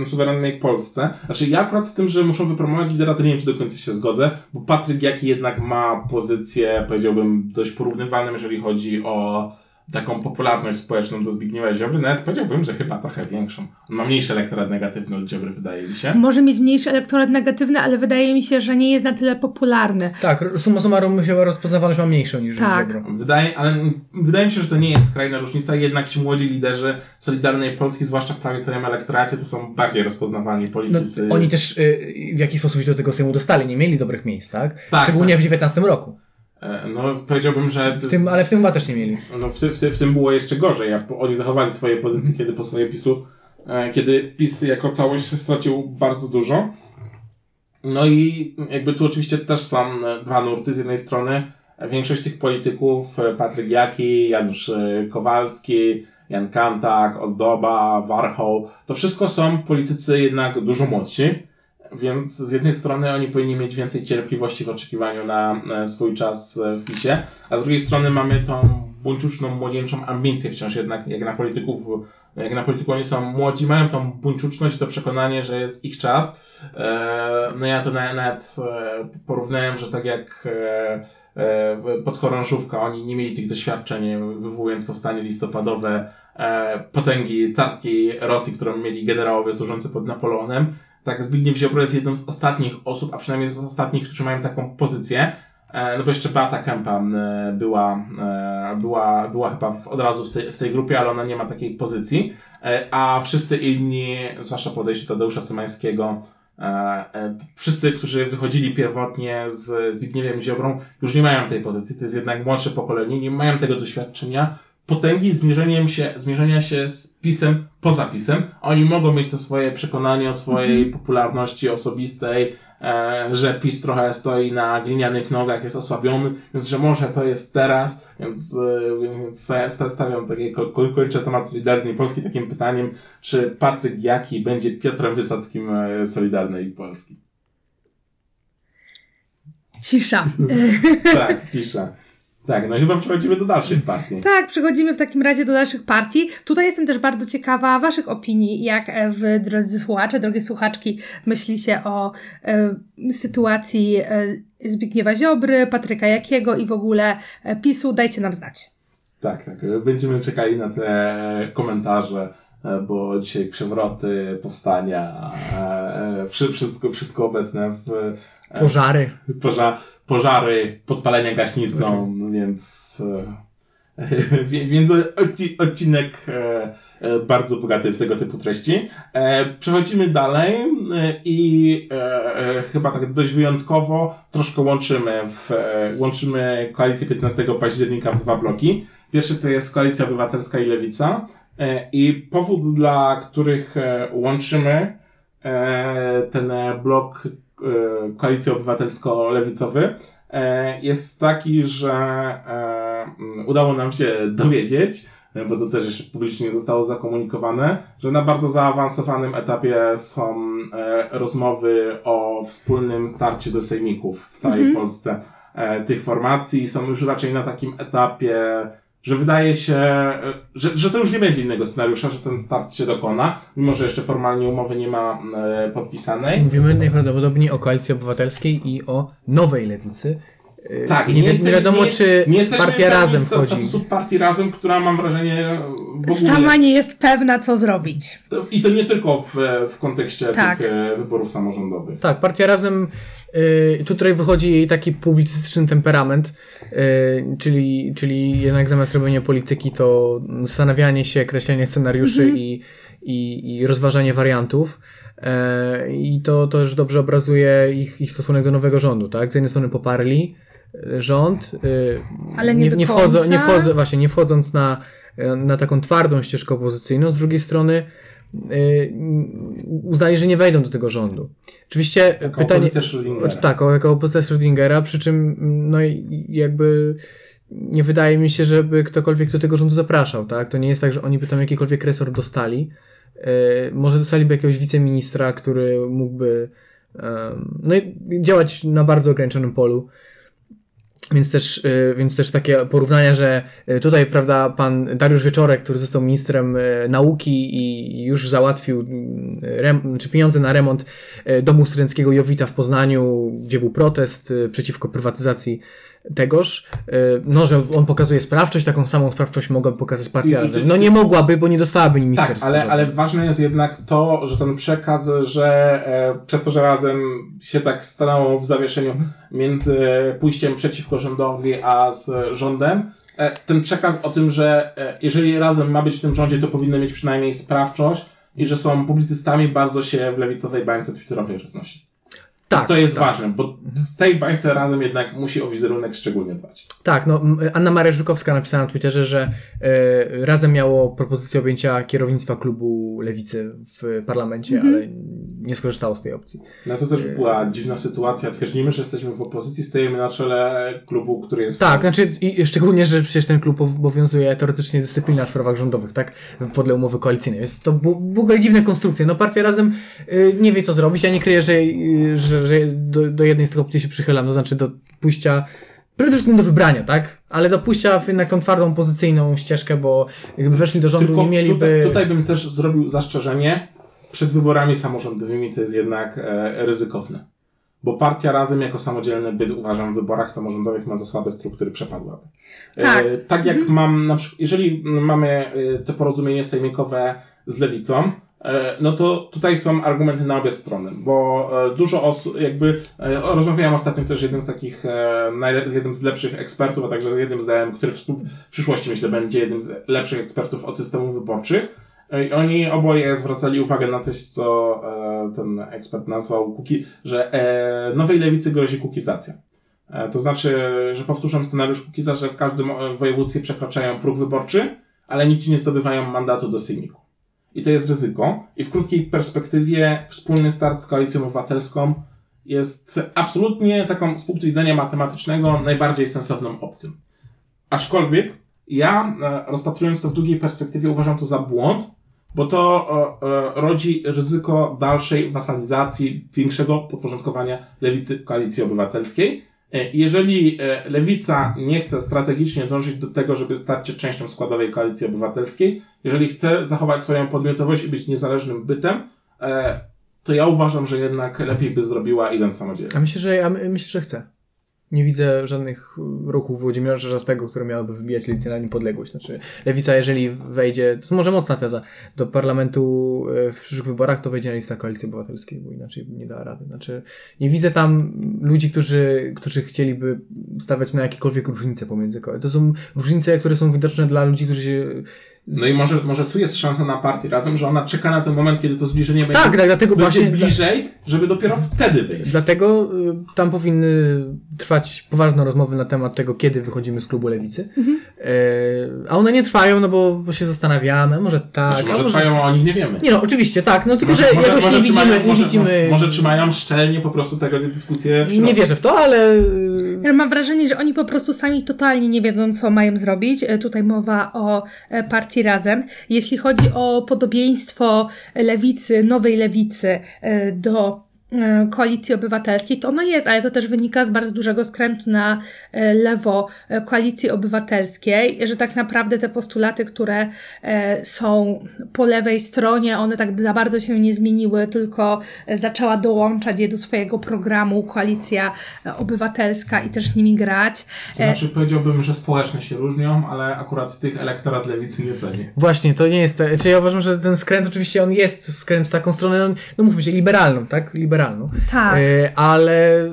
e, suwerennej Polsce, znaczy ja akurat z tym, że muszą wypromować lidera, to nie wiem, czy do końca się zgodzę, bo Patryk Jaki jednak ma pozycję, powiedziałbym, dość porównywalną, jeżeli chodzi o taką popularność społeczną do Zbigniewa Ziobry, nawet powiedziałbym, że chyba trochę większą. On ma mniejszy elektorat negatywny od Ziobry, wydaje mi się. Może mieć mniejszy elektorat negatywny, ale wydaje mi się, że nie jest na tyle popularny. Tak, summa summarum chyba rozpoznawalność ma mniejszą niż Tak. Ziobro. Wydaje, ale wydaje mi się, że to nie jest skrajna różnica, jednak ci młodzi liderzy Solidarnej Polski, zwłaszcza w prawie całym elektoracie, to są bardziej rozpoznawalni No, politycy. oni też y, w jakiś sposób się do tego Sejmu dostali, nie mieli dobrych miejsc, tak? Tak, Szczególnie tak. w 19 roku. E, No, powiedziałbym, że W tym, ale w tym chyba też nie mieli. no, w, ty, w, ty, w tym było jeszcze gorzej, jak oni zachowali swoje pozycje, kiedy po swoje PiSu, e, kiedy PiS jako całość stracił bardzo dużo. No i jakby tu oczywiście też są dwa nurty. Z jednej strony większość tych polityków, e, Patryk Jaki, Janusz Kowalski, Jan Kantak, Ozdoba, Warchoł, to wszystko są politycy jednak dużo młodsi. Więc z jednej strony oni powinni mieć więcej cierpliwości w oczekiwaniu na e, swój czas e, w PiSie, a z drugiej strony mamy tą buńczuczną, młodzieńczą ambicję wciąż jednak, jak na polityków, jak na polityków oni są młodzi, mają tą buńczuczność i to przekonanie, że jest ich czas. E, No ja to na- nawet porównałem, że tak jak e, e, pod chorążówka oni nie mieli tych doświadczeń, wywołując powstanie listopadowe, potęgi carskiej Rosji, którą mieli generałowie służący pod Napoleonem, tak Zbigniew Ziobro jest jedną z ostatnich osób, a przynajmniej z ostatnich, którzy mają taką pozycję, e, no bo jeszcze Beata Kempa e, była, e, była, była chyba w, od razu w tej, w tej grupie, ale ona nie ma takiej pozycji, a wszyscy inni, zwłaszcza po odejściu Tadeusza Cymańskiego, wszyscy, którzy wychodzili pierwotnie z Zbigniewem Ziobrą, już nie mają tej pozycji, to jest jednak młodsze pokolenie, nie mają tego doświadczenia, potęgi zmierzeniem się, zmierzenia się z pisem poza pisem. Oni mogą mieć to swoje przekonanie o swojej popularności osobistej, e, że PiS trochę stoi na glinianych nogach, jest osłabiony, więc że może to jest teraz, więc, e, więc sta- stawiam takie, ko- ko- kończę temat Solidarnej Polski takim pytaniem, czy Patryk Jaki będzie Piotrem Wysockim e, Solidarnej Polski? Cisza. [LAUGHS] Tak, cisza. Tak, no i chyba przechodzimy do dalszych partii. Tak, przechodzimy w takim razie do dalszych partii. Tutaj jestem też bardzo ciekawa Waszych opinii, jak e, Wy, drodzy słuchacze, drogie słuchaczki, myślicie o e, sytuacji e, Zbigniewa Ziobry, Patryka Jakiego i w ogóle e, PiSu. Dajcie nam znać. Tak, tak. Będziemy czekali na te komentarze, bo dzisiaj przewroty, powstania, wszy- wszystko, wszystko obecne w Pożary. poża pożary, podpalenia gaśnicą, więc, e, [LAUGHS] więc odci odcinek e, e, bardzo bogaty w tego typu treści. Przechodzimy dalej i chyba tak dość wyjątkowo troszkę łączymy w, łączymy koalicję 15 października w dwa bloki. Pierwszy to jest Koalicja Obywatelska i Lewica i powód, dla których łączymy ten blok Koalicji Obywatelsko-Lewicowy jest taki, że e, mm, udało nam się dowiedzieć, e, bo to też jeszcze publicznie zostało zakomunikowane, że na bardzo zaawansowanym etapie są e, rozmowy o wspólnym starcie do sejmików w całej Polsce e, tych formacji. Są już raczej na takim etapie, że wydaje się, e, że, że to już nie będzie innego scenariusza, że ten start się dokona, mimo że jeszcze formalnie umowy nie ma e, podpisanej. Mówimy najprawdopodobniej o Koalicji Obywatelskiej i o nowej lewicy. Yy, Tak, nie, wi- jesteśmy- nie wiadomo, nie- czy nie partia razem wchodzi. statusu partii razem, która mam wrażenie w ogóle... Sama nie jest pewna, co zrobić. To- I to nie tylko w, w kontekście Tak. tych e, wyborów samorządowych. Tak, partia razem, y, tutaj wychodzi jej taki publicystyczny temperament, y, czyli, czyli jednak zamiast robienia polityki to zastanawianie się, kreślenie scenariuszy i, i, i rozważanie wariantów. E, I to, to już dobrze obrazuje ich, ich stosunek do nowego rządu, tak? Z jednej strony poparli e, rząd. e, Ale nie do wchodzą, końca. nie wchodzą, właśnie, nie wchodząc na, na taką twardą ścieżkę opozycyjną, z drugiej strony uznali, że nie wejdą do tego rządu. Oczywiście Taka pytanie. opozycja Schrödingera. Tak, o, jako opozycja Schrödingera, przy czym no i jakby nie wydaje mi się, żeby ktokolwiek do tego rządu zapraszał, tak? To nie jest tak, że oni by tam jakikolwiek resort dostali. E, może dostaliby jakiegoś wiceministra, który mógłby no i działać na bardzo ograniczonym polu. Więc też, e, więc też takie porównania, że e, tutaj, prawda, pan Dariusz Wieczorek, który został ministrem e, nauki i już załatwił rem, czy pieniądze na remont domu studenckiego Jowita w Poznaniu, gdzie był protest przeciwko prywatyzacji tegoż, e, no, że on pokazuje sprawczość, taką samą sprawczość mogłaby pokazać partia razem. No nie mogłaby, bo nie dostałaby Tak, ministerstwa. ale, ale ważne jest jednak to, że ten przekaz, że e, przez to, że razem się tak stanęło w zawieszeniu między pójściem przeciwko rządowi, a z rządem, e, ten przekaz o tym, że e, jeżeli razem ma być w tym rządzie, to powinno mieć przynajmniej sprawczość i że są publicystami, bardzo się w lewicowej bańce twitterowej roznosi. Tak, to jest tak. ważne, bo w tej bańce razem jednak musi o wizerunek szczególnie dbać. Tak, no Anna Maria Żukowska napisała na Twitterze, że e, razem miało propozycję objęcia kierownictwa klubu lewicy w parlamencie, Mhm. ale nie skorzystało z tej opcji. No to też była dziwna sytuacja. Twierdzimy, że jesteśmy w opozycji, stojemy na czele klubu, który jest... Tak, znaczy i szczególnie, że przecież ten klub obowiązuje teoretycznie dyscyplina w sprawach rządowych, tak? Podle umowy koalicyjnej. Więc to ogóle dziwne konstrukcje. No partia razem y, nie wie co zrobić. Ja nie kryję, że, y, że, że do, do jednej z tych opcji się przychylam, to znaczy do pójścia przede wszystkim do wybrania, tak? Ale do pójścia w jednak tą twardą, pozycyjną ścieżkę, bo jakby weszli do rządu, Tylko nie mieliby... tutaj, tutaj bym też zrobił zastrzeżenie. Przed wyborami samorządowymi to jest jednak e, ryzykowne. Bo partia razem jako samodzielny byt uważam w wyborach samorządowych ma za słabe struktury przepadłaby. Tak. E, tak jak mam na przykład, jeżeli mamy e, te porozumienie sejmikowe z lewicą, no to tutaj są argumenty na obie strony, bo e, dużo osób, jakby, e, rozmawiałem ostatnio też z jednym z takich, e, z jednym z lepszych ekspertów, a także z jednym z który w przyszłości myślę będzie jednym z lepszych ekspertów od systemów wyborczych. E, I oni oboje zwracali uwagę na coś, co e, ten ekspert nazwał kuki, że e, nowej lewicy grozi kukizacja. E, To znaczy, że powtórzą scenariusz Kukiza, że w każdym e, województwie przekraczają próg wyborczy, ale nigdzie nie zdobywają mandatu do sejmiku. I to jest ryzyko. I w krótkiej perspektywie wspólny start z koalicją obywatelską jest absolutnie taką z punktu widzenia matematycznego najbardziej sensowną opcją. Aczkolwiek ja, e, rozpatrując to w długiej perspektywie, uważam to za błąd, bo to e, e, rodzi ryzyko dalszej wasalizacji, większego podporządkowania lewicy koalicji obywatelskiej. E, Jeżeli e, lewica nie chce strategicznie dążyć do tego, żeby stać się częścią składowej koalicji obywatelskiej, jeżeli chce zachować swoją podmiotowość i być niezależnym bytem, e, to ja uważam, że jednak lepiej by zrobiła idąc samodzielnie. A myślę, że ja my- myślę, że chce. Nie widzę żadnych y, ruchów Włodzimierza Czarzastego, które miałyby wybijać lewicę na niepodległość. Znaczy, lewica, jeżeli wejdzie, to może mocna teza, do parlamentu y, w przyszłych wyborach, to wejdzie na listę koalicji obywatelskiej, bo inaczej nie da rady. Znaczy, nie widzę tam ludzi, którzy, którzy chcieliby stawiać na jakiekolwiek różnice pomiędzy koalicjami. To są różnice, które są widoczne dla ludzi, którzy się. No i może, może tu jest szansa na partię razem, że ona czeka na ten moment, kiedy to zbliżenie będzie, Tak, tak, dlatego będzie właśnie. bliżej, żeby dopiero wtedy wyjść. Dlatego y, tam powinny trwać poważne rozmowy na temat tego, kiedy wychodzimy z klubu lewicy. Mhm. E, a one nie trwają, no bo, bo się zastanawiamy, może tak. Znaczy, a może trwają, a o nich nie wiemy. Nie no, oczywiście, tak, no tylko, Może- że może- jakoś może nie trzymają- widzimy, nie może, widzimy, Może trzymają szczelnie po prostu tego dyskusję w środku. nie wierzę w to, ale Ja mam wrażenie, że oni po prostu sami totalnie nie wiedzą, co mają zrobić. E, Tutaj mowa o e, partii Razem. Jeśli chodzi o podobieństwo lewicy, nowej lewicy do koalicji obywatelskiej, to ono jest, ale to też wynika z bardzo dużego skrętu na e, lewo e, koalicji obywatelskiej, że tak naprawdę te postulaty, które e, są po lewej stronie, one tak za bardzo się nie zmieniły, tylko e, zaczęła dołączać je do swojego programu koalicja e, obywatelska i też nimi grać. To znaczy powiedziałbym, że społeczne się różnią, ale akurat tych elektorat lewicy nie ceni. właśnie, to nie jest, te- czy ja uważam, że ten skręt oczywiście on jest skręt w taką stronę, no, no mówmy się, liberalną, tak, liberalną. Tak. E, ale y,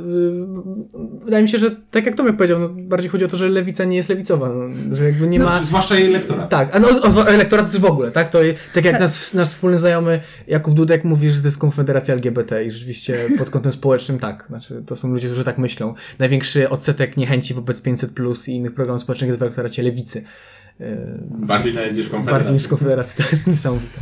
wydaje mi się, że tak jak Tomek powiedział, no, bardziej chodzi o to, że lewica nie jest lewicowa, no, że jakby nie No, ma... Zwłaszcza jej elektorat. Tak, a no, o, o, elektorat też w ogóle, tak? To tak jak nasz, nasz wspólny znajomy Jakub Dudek mówi, że to jest konfederacja LGBT i rzeczywiście pod kątem społecznym tak. Znaczy, to są ludzie, którzy tak myślą. Największy odsetek niechęci wobec 500 plus i innych programów społecznych jest w elektoracie lewicy. Bardziej nawet niż konfederacja. Bardziej niż konfederacja, to jest niesamowite.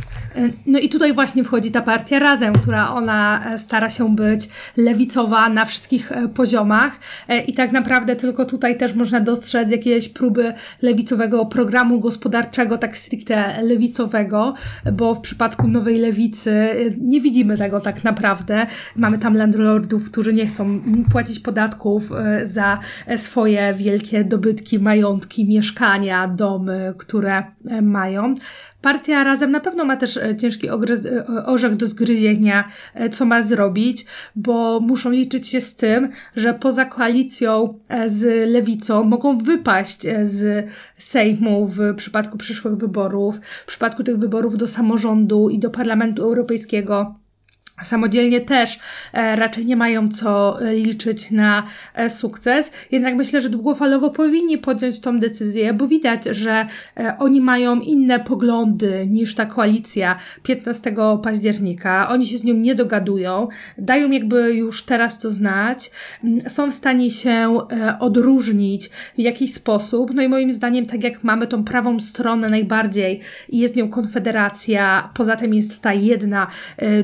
No i tutaj właśnie wchodzi ta partia Razem, która ona e, stara się być lewicowa na wszystkich e, poziomach E, i tak naprawdę tylko tutaj też można dostrzec jakieś próby lewicowego programu gospodarczego, tak stricte lewicowego, bo w przypadku Nowej Lewicy nie widzimy tego tak naprawdę. Mamy tam landlordów, którzy nie chcą płacić podatków za swoje wielkie dobytki, majątki, mieszkania, domy, które e, mają. Partia Razem na pewno ma też e, ciężki e, orzech do zgryzienia, co ma zrobić, bo muszą liczyć się z tym, że poza koalicją z lewicą mogą wypaść z Sejmu w przypadku przyszłych wyborów, w przypadku tych wyborów do samorządu i do Parlamentu Europejskiego. Samodzielnie też e, raczej nie mają co e, liczyć na e, sukces, jednak myślę, że długofalowo powinni podjąć tą decyzję, bo widać, że oni mają inne poglądy niż ta koalicja 15 października. Oni się z nią nie dogadują, dają jakby już teraz to znać, są w stanie się odróżnić w jakiś sposób. No i moim zdaniem, tak jak mamy tą prawą stronę najbardziej i jest nią Konfederacja, poza tym jest ta jedna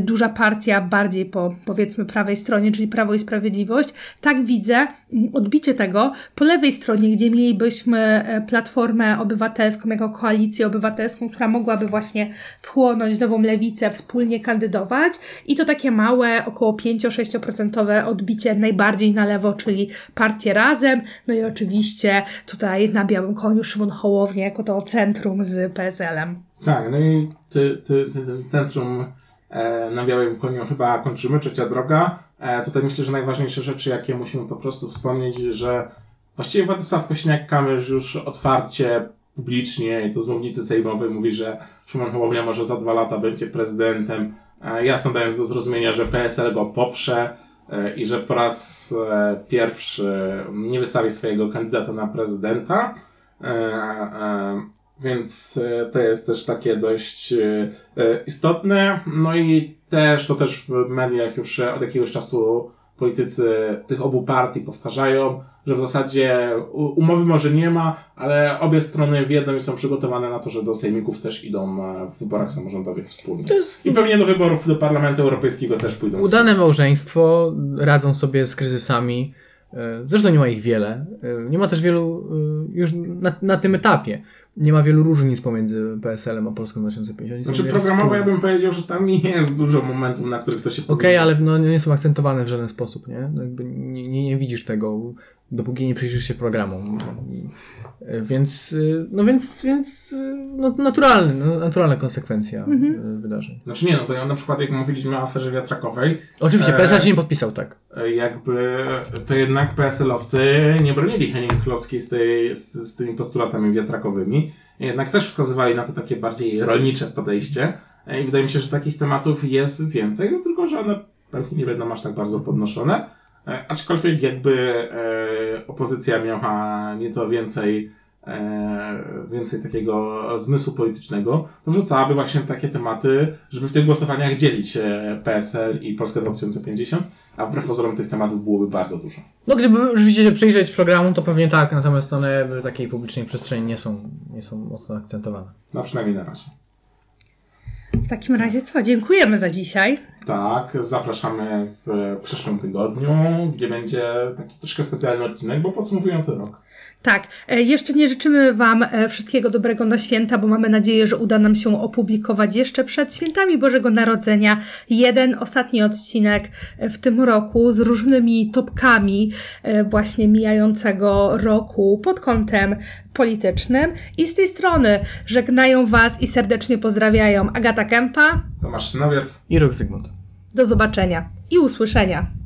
duża partia bardziej po powiedzmy prawej stronie, czyli Prawo i Sprawiedliwość, tak widzę mm, odbicie tego po lewej stronie, gdzie mielibyśmy e, Platformę Obywatelską jako koalicję obywatelską, która mogłaby właśnie wchłonąć nową lewicę, wspólnie kandydować i to takie małe, około 5-6% odbicie najbardziej na lewo, czyli partię Razem, no i oczywiście tutaj na białym koniu Szymon Hołownia jako to centrum z PSL-em. Tak, no i ty, ty, ty, ty centrum na białym koniu chyba kończymy, trzecia droga. E, tutaj myślę, że najważniejsze rzeczy, jakie musimy po prostu wspomnieć, że właściwie Władysław Kośniak-Kamysz już otwarcie, publicznie i to z mównicy sejmowej mówi, że Szymon Hołownia może za dwa lata będzie prezydentem, e, jasno dając do zrozumienia, że PSL go poprze e, i że po raz e, pierwszy nie wystawi swojego kandydata na prezydenta. Więc e, to jest też takie dość e, e, istotne. No i też to też w mediach już od jakiegoś czasu politycy tych obu partii powtarzają, że w zasadzie umowy może nie ma, ale obie strony wiedzą i są przygotowane na to, że do sejmików też idą w wyborach samorządowych wspólnie. Jest I pewnie do wyborów do Parlamentu Europejskiego też pójdą. udane małżeństwo, radzą sobie z kryzysami. Zresztą nie ma ich wiele. Nie ma też wielu, już na, na tym etapie, nie ma wielu różnic pomiędzy PSL-em a Polską 2050. Oni są Znaczy programowo ja bym powiedział, że tam [LAUGHS] jest dużo momentów, na których to się Okej, powinno. ale no, nie są akcentowane w żaden sposób, nie? No jakby nie, nie, nie widzisz tego, dopóki nie przyjrzysz się programom. E, Więc, e, no więc, więc e, no, naturalny, no, naturalna konsekwencja e, wydarzeń. Znaczy nie, no bo ja na przykład jak mówiliśmy o aferze wiatrakowej, Oczywiście, E, PSL się nie podpisał, tak. E, jakby to jednak PSL-owcy nie bronili Henning Kloski z, tej, z, z tymi postulatami wiatrakowymi. Jednak też wskazywali na to takie bardziej rolnicze podejście. E, I wydaje mi się, że takich tematów jest więcej, no tylko, że one pewnie nie będą aż tak bardzo podnoszone. E, Aczkolwiek jakby e, opozycja miała nieco więcej e, więcej takiego zmysłu politycznego, to wrzucałaby właśnie takie tematy, żeby w tych głosowaniach dzielić e, PSL i Polskę 2050, a wbrew pozorom tych tematów byłoby bardzo dużo. No gdyby rzeczywiście się przyjrzeć programu, to pewnie tak, natomiast one w takiej publicznej przestrzeni nie są, nie są mocno akcentowane. No przynajmniej na razie. W takim razie co? Dziękujemy za dzisiaj. Tak, zapraszamy w przyszłym tygodniu, gdzie będzie taki troszkę specjalny odcinek, bo podsumowujący rok. Tak, e, jeszcze nie życzymy Wam e, wszystkiego dobrego na święta, bo mamy nadzieję, że uda nam się opublikować jeszcze przed świętami Bożego Narodzenia jeden ostatni odcinek e, w tym roku z różnymi topkami właśnie mijającego roku pod kątem politycznym. I z tej strony żegnają Was i serdecznie pozdrawiają Agata Kępa. Tomasz Synowiec. I rok Zygmunt. Do zobaczenia i usłyszenia.